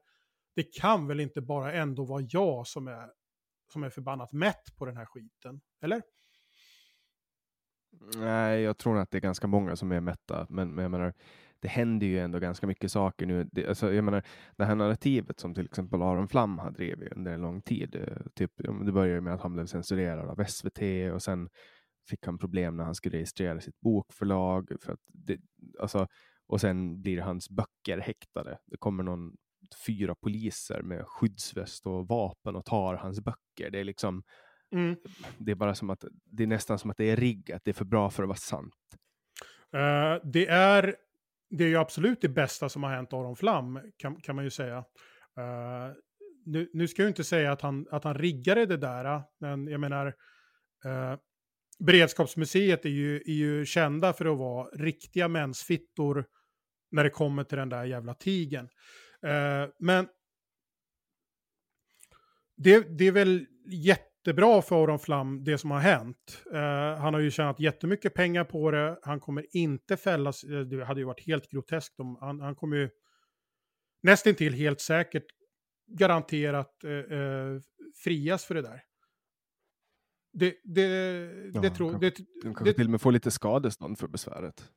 det kan väl inte bara ändå vara jag som är som är förbannat mätt på den här skiten, eller? Nej, jag tror att det är ganska många som är mätta, men, men jag menar, det händer ju ändå ganska mycket saker nu. Det, alltså, jag menar, det här narrativet som till exempel Aron Flam har drivit under en lång tid. Eh, typ, det började med att han blev censurerad av SVT och sen fick han problem när han skulle registrera sitt bokförlag. För att det, alltså, och sen blir hans böcker häktade. Det kommer någon fyra poliser med skyddsväst och vapen och tar hans böcker. Det är liksom mm. det är bara som att det är nästan som att det är riggat. Det är för bra för att vara sant. Uh, det är det är ju absolut det bästa som har hänt Aron Flam, kan, kan man ju säga. Uh, nu, nu, ska jag ju inte säga att han, att han riggade det där, men jag menar, uh, Beredskapsmuseet är ju, är ju kända för att vara riktiga mensfittor när det kommer till den där jävla tigen. Eh, men det, det är väl jättebra för Aron Flam, det som har hänt. Uh, han har ju tjänat jättemycket pengar på det. Han kommer inte fällas. Eh, det hade ju varit helt groteskt om han, han kommer ju nästintill helt säkert garanterat uh, frias för det där. Det, det, det, ja, tror... Han det, kanske till och med får lite skadestånd för besväret.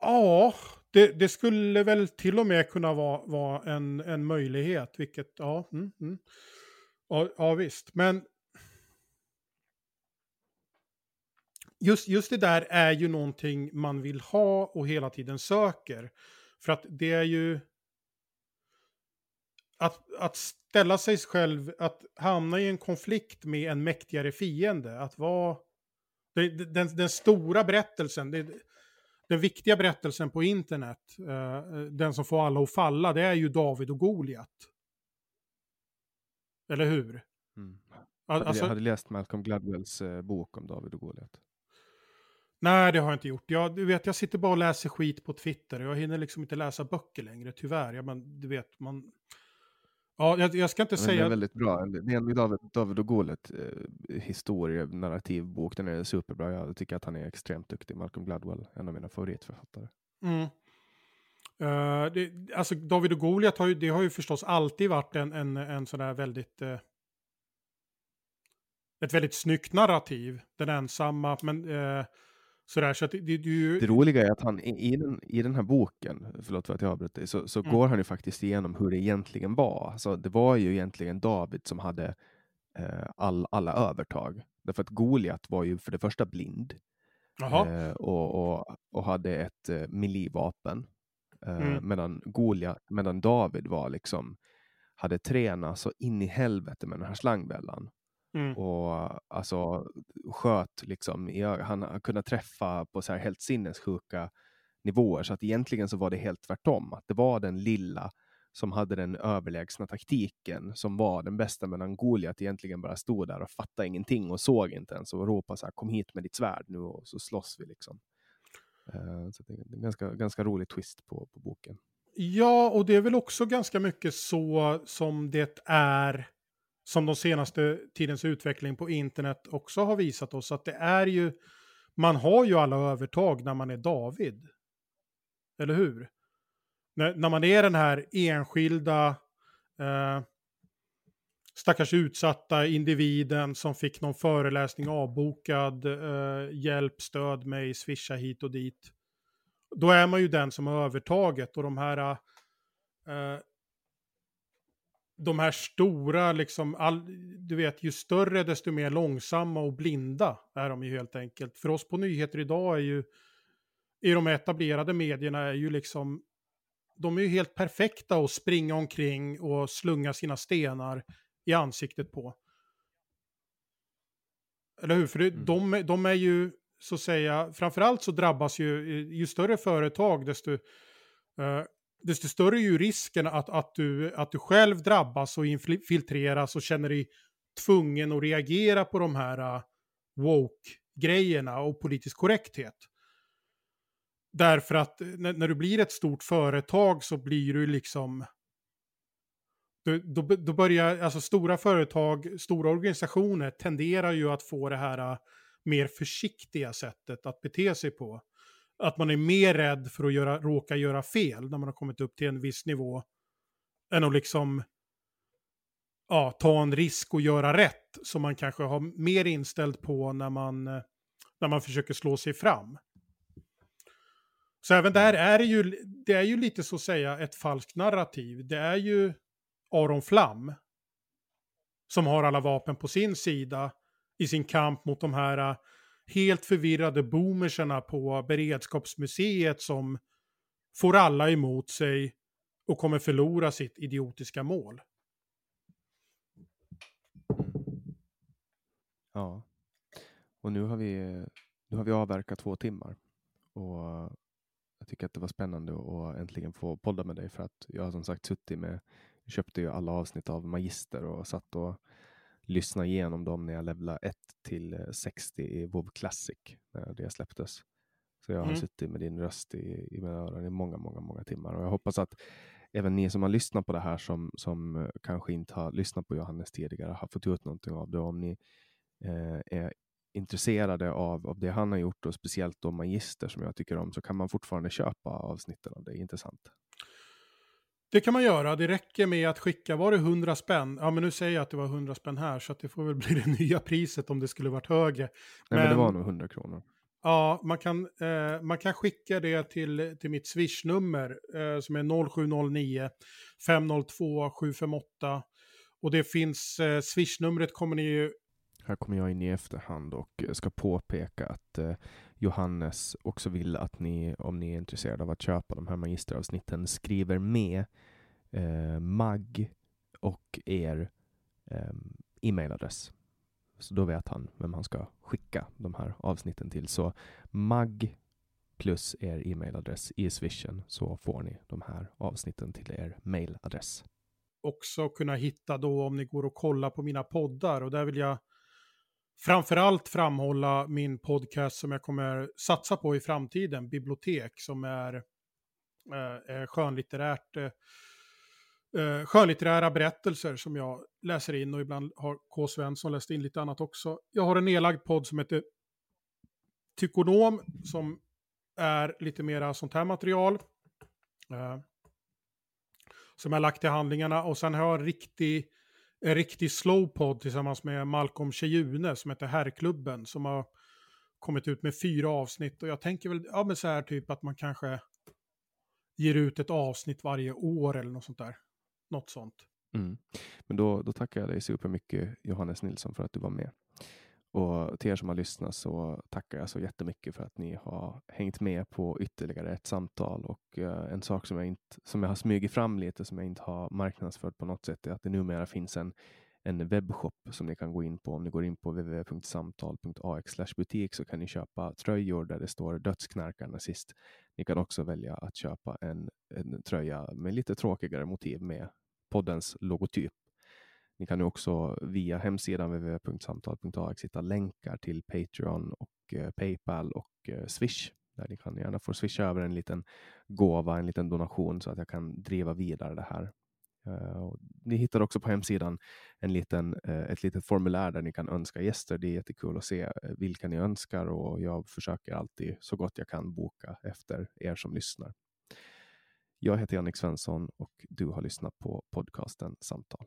Ja, det, det skulle väl till och med kunna vara, vara en, en möjlighet, vilket, ja, mm, mm. ja, ja visst. Men just, just det där är ju någonting man vill ha och hela tiden söker. För att det är ju... Att, att ställa sig själv, att hamna i en konflikt med en mäktigare fiende, att vara... Den, den, den stora berättelsen, det, den viktiga berättelsen på internet, eh, den som får alla att falla, det är ju David och Goliat. Eller hur? Mm. Al- alltså- jag hade läst Malcolm Gladwells eh, bok om David och Goliat. Nej, det har jag inte gjort. Jag, du vet, jag sitter bara och läser skit på Twitter. Jag hinner liksom inte läsa böcker längre, tyvärr. Ja, men, du vet, man... Ja, jag, jag ska inte Men säga... Den är väldigt bra. Det är en David, David och Goliat eh, historie. Den är superbra. Jag tycker att han är extremt duktig. Malcolm Gladwell, en av mina favoritförfattare. Mm. Eh, det, alltså David och Goliat har ju, det har ju förstås alltid varit en, en, en sån där väldigt... eh, ett väldigt snyggt narrativ. Den ensamma, men eh, sådär. Så att det, det, ju- Det roliga är att han i, den, i den här boken, förlåt för att jag avbröt dig, så, så Mm. går han ju faktiskt igenom hur det egentligen var. Alltså, det var ju egentligen David som hade eh, all, alla övertag. Därför att Goliat var ju för det första blind eh, och, och, och hade ett eh, melee-vapen. Eh, Mm. medan, Goliat, medan David var liksom, hade tränat så in i helvete med den här slangbällan. Mm. Och alltså sköt liksom, han har kunnat träffa på så här helt sinnessjuka nivåer. Så att egentligen så var det helt tvärtom. Att det var den lilla som hade den överlägsna taktiken som var den bästa. Medan Goliat egentligen bara stod där och fattade ingenting och såg inte ens och ropade så här kom hit med ditt svärd nu och så slåss vi liksom. Eh, så det är en ganska, ganska rolig twist på, på boken. Ja, och det är väl också ganska mycket så som det är som de senaste tidens utveckling på internet också har visat oss. Att det är ju, man har ju alla övertag när man är David. Eller hur? När, när man är den här enskilda eh, stackars utsatta individen som fick någon föreläsning avbokad, eh, hjälp, stöd mig, swisha hit och dit. Då är man ju den som har övertaget och de här eh, de här stora, liksom, all, du vet, ju större desto mer långsamma och blinda är de ju helt enkelt. För oss på nyheter idag är ju, i de etablerade medierna är ju liksom, de är ju helt perfekta att springa omkring och slunga sina stenar i ansiktet på. Eller hur? För det, Mm. de, de är ju, så att säga, framförallt så drabbas ju, ju större företag, desto, eh, desto större är ju risken att, att, du, att du själv drabbas och infiltreras och känner dig tvungen att reagera på de här uh, woke-grejerna och politisk korrekthet. Därför att eh, när, när du blir ett stort företag så blir du liksom... Då, då, då börjar, alltså stora företag, stora organisationer tenderar ju att få det här uh, mer försiktiga sättet att bete sig på att man är mer rädd för att göra, råka göra fel när man har kommit upp till en viss nivå. Än att liksom ja, ta en risk och göra rätt. Som man kanske har mer inställd på när man, när man försöker slå sig fram. Så även där är det ju, det är ju lite så att säga ett falskt narrativ. Det är ju Aron Flam som har alla vapen på sin sida i sin kamp mot de här helt förvirrade boomerserna på beredskapsmuseet som får alla emot sig och kommer förlora sitt idiotiska mål. Ja. Och nu har vi, nu har vi avverkat två timmar. Och jag tycker att det var spännande att äntligen få podda med dig för att jag har som sagt suttit med, köpte ju alla avsnitt av Magister och satt och lyssnade igenom dem när jag levlade 1 till eh, 60 i WoW Classic när det släpptes. Så jag har Mm. suttit med din röst i, i mina öron i många, många, många timmar och jag hoppas att även ni som har lyssnat på det här som, som eh, kanske inte har lyssnat på Johannes tidigare har fått ut någonting av det. Om ni eh, är intresserade av, av det han har gjort och speciellt då Magister som jag tycker om så kan man fortfarande köpa avsnitten av det. är Intressant. Det kan man göra. Det räcker med att skicka, var det 100 spänn? Ja, men nu säger jag att det var 100 spänn här, så att det får väl bli det nya priset om det skulle varit högre. Nej, men, det Men- var nog 100 kronor. Ja, man kan, eh, man kan skicka det till, till mitt swishnummer eh, som är 0709 502 758. Och det finns, eh, swishnumret kommer ni ju... Här kommer jag in i efterhand och ska påpeka att eh, Johannes också vill att ni, om ni är intresserade av att köpa de här magisteravsnitten, skriver med eh, MAG och er eh, e-mailadress. Så då vet han vem han ska skicka de här avsnitten till. Så MAG plus er e-mailadress i swishen så får ni de här avsnitten till er mailadress. Också kunna hitta då om ni går och kollar på mina poddar och där vill jag framförallt framhålla min podcast som jag kommer satsa på i framtiden, Bibliotek, som är eh, eh skönlitterärt eh, eh, skönlitterära berättelser som jag läser in och ibland har K. Svensson läst in lite annat också. Jag har en nedlagd podd som heter Tykonom som är lite mera sånt här material. Eh, som jag lagt till handlingarna och sen har jag en riktig, en riktig slowpod tillsammans med Malcolm Tjejune som heter Herrklubben som har kommit ut med fyra avsnitt och jag tänker väl, ja men så här typ att man kanske ger ut ett avsnitt varje år eller något sånt där. Något sånt. Mm. Men då, då tackar jag dig supermycket Johannes Nilsson för att du var med. Och till er som har lyssnat så tackar jag så jättemycket för att ni har hängt med på ytterligare ett samtal. Och eh, en sak som jag, inte, som jag har smugit fram lite, som jag inte har marknadsfört på något sätt, är att det numera finns en, en webbshop som ni kan gå in på. Om ni går in på www.samtal.ax butik så kan ni köpa tröjor där det står dödsknarkarna sist. Ni kan också välja att köpa en, en tröja med lite tråkigare motiv med poddens logotyp. Ni kan nu också via hemsidan www.samtal.ax hitta länkar till Patreon och eh, Paypal och eh, Swish där ni kan gärna få swisha över en liten gåva, en liten donation så att jag kan driva vidare det här. Uh, ni hittar också på hemsidan en liten, uh, ett litet formulär där ni kan önska gäster. Det är jättekul att se eh, vilka ni önskar och jag försöker alltid så gott jag kan boka efter er som lyssnar. Jag heter Jannik Svensson och du har lyssnat på podcasten Samtal.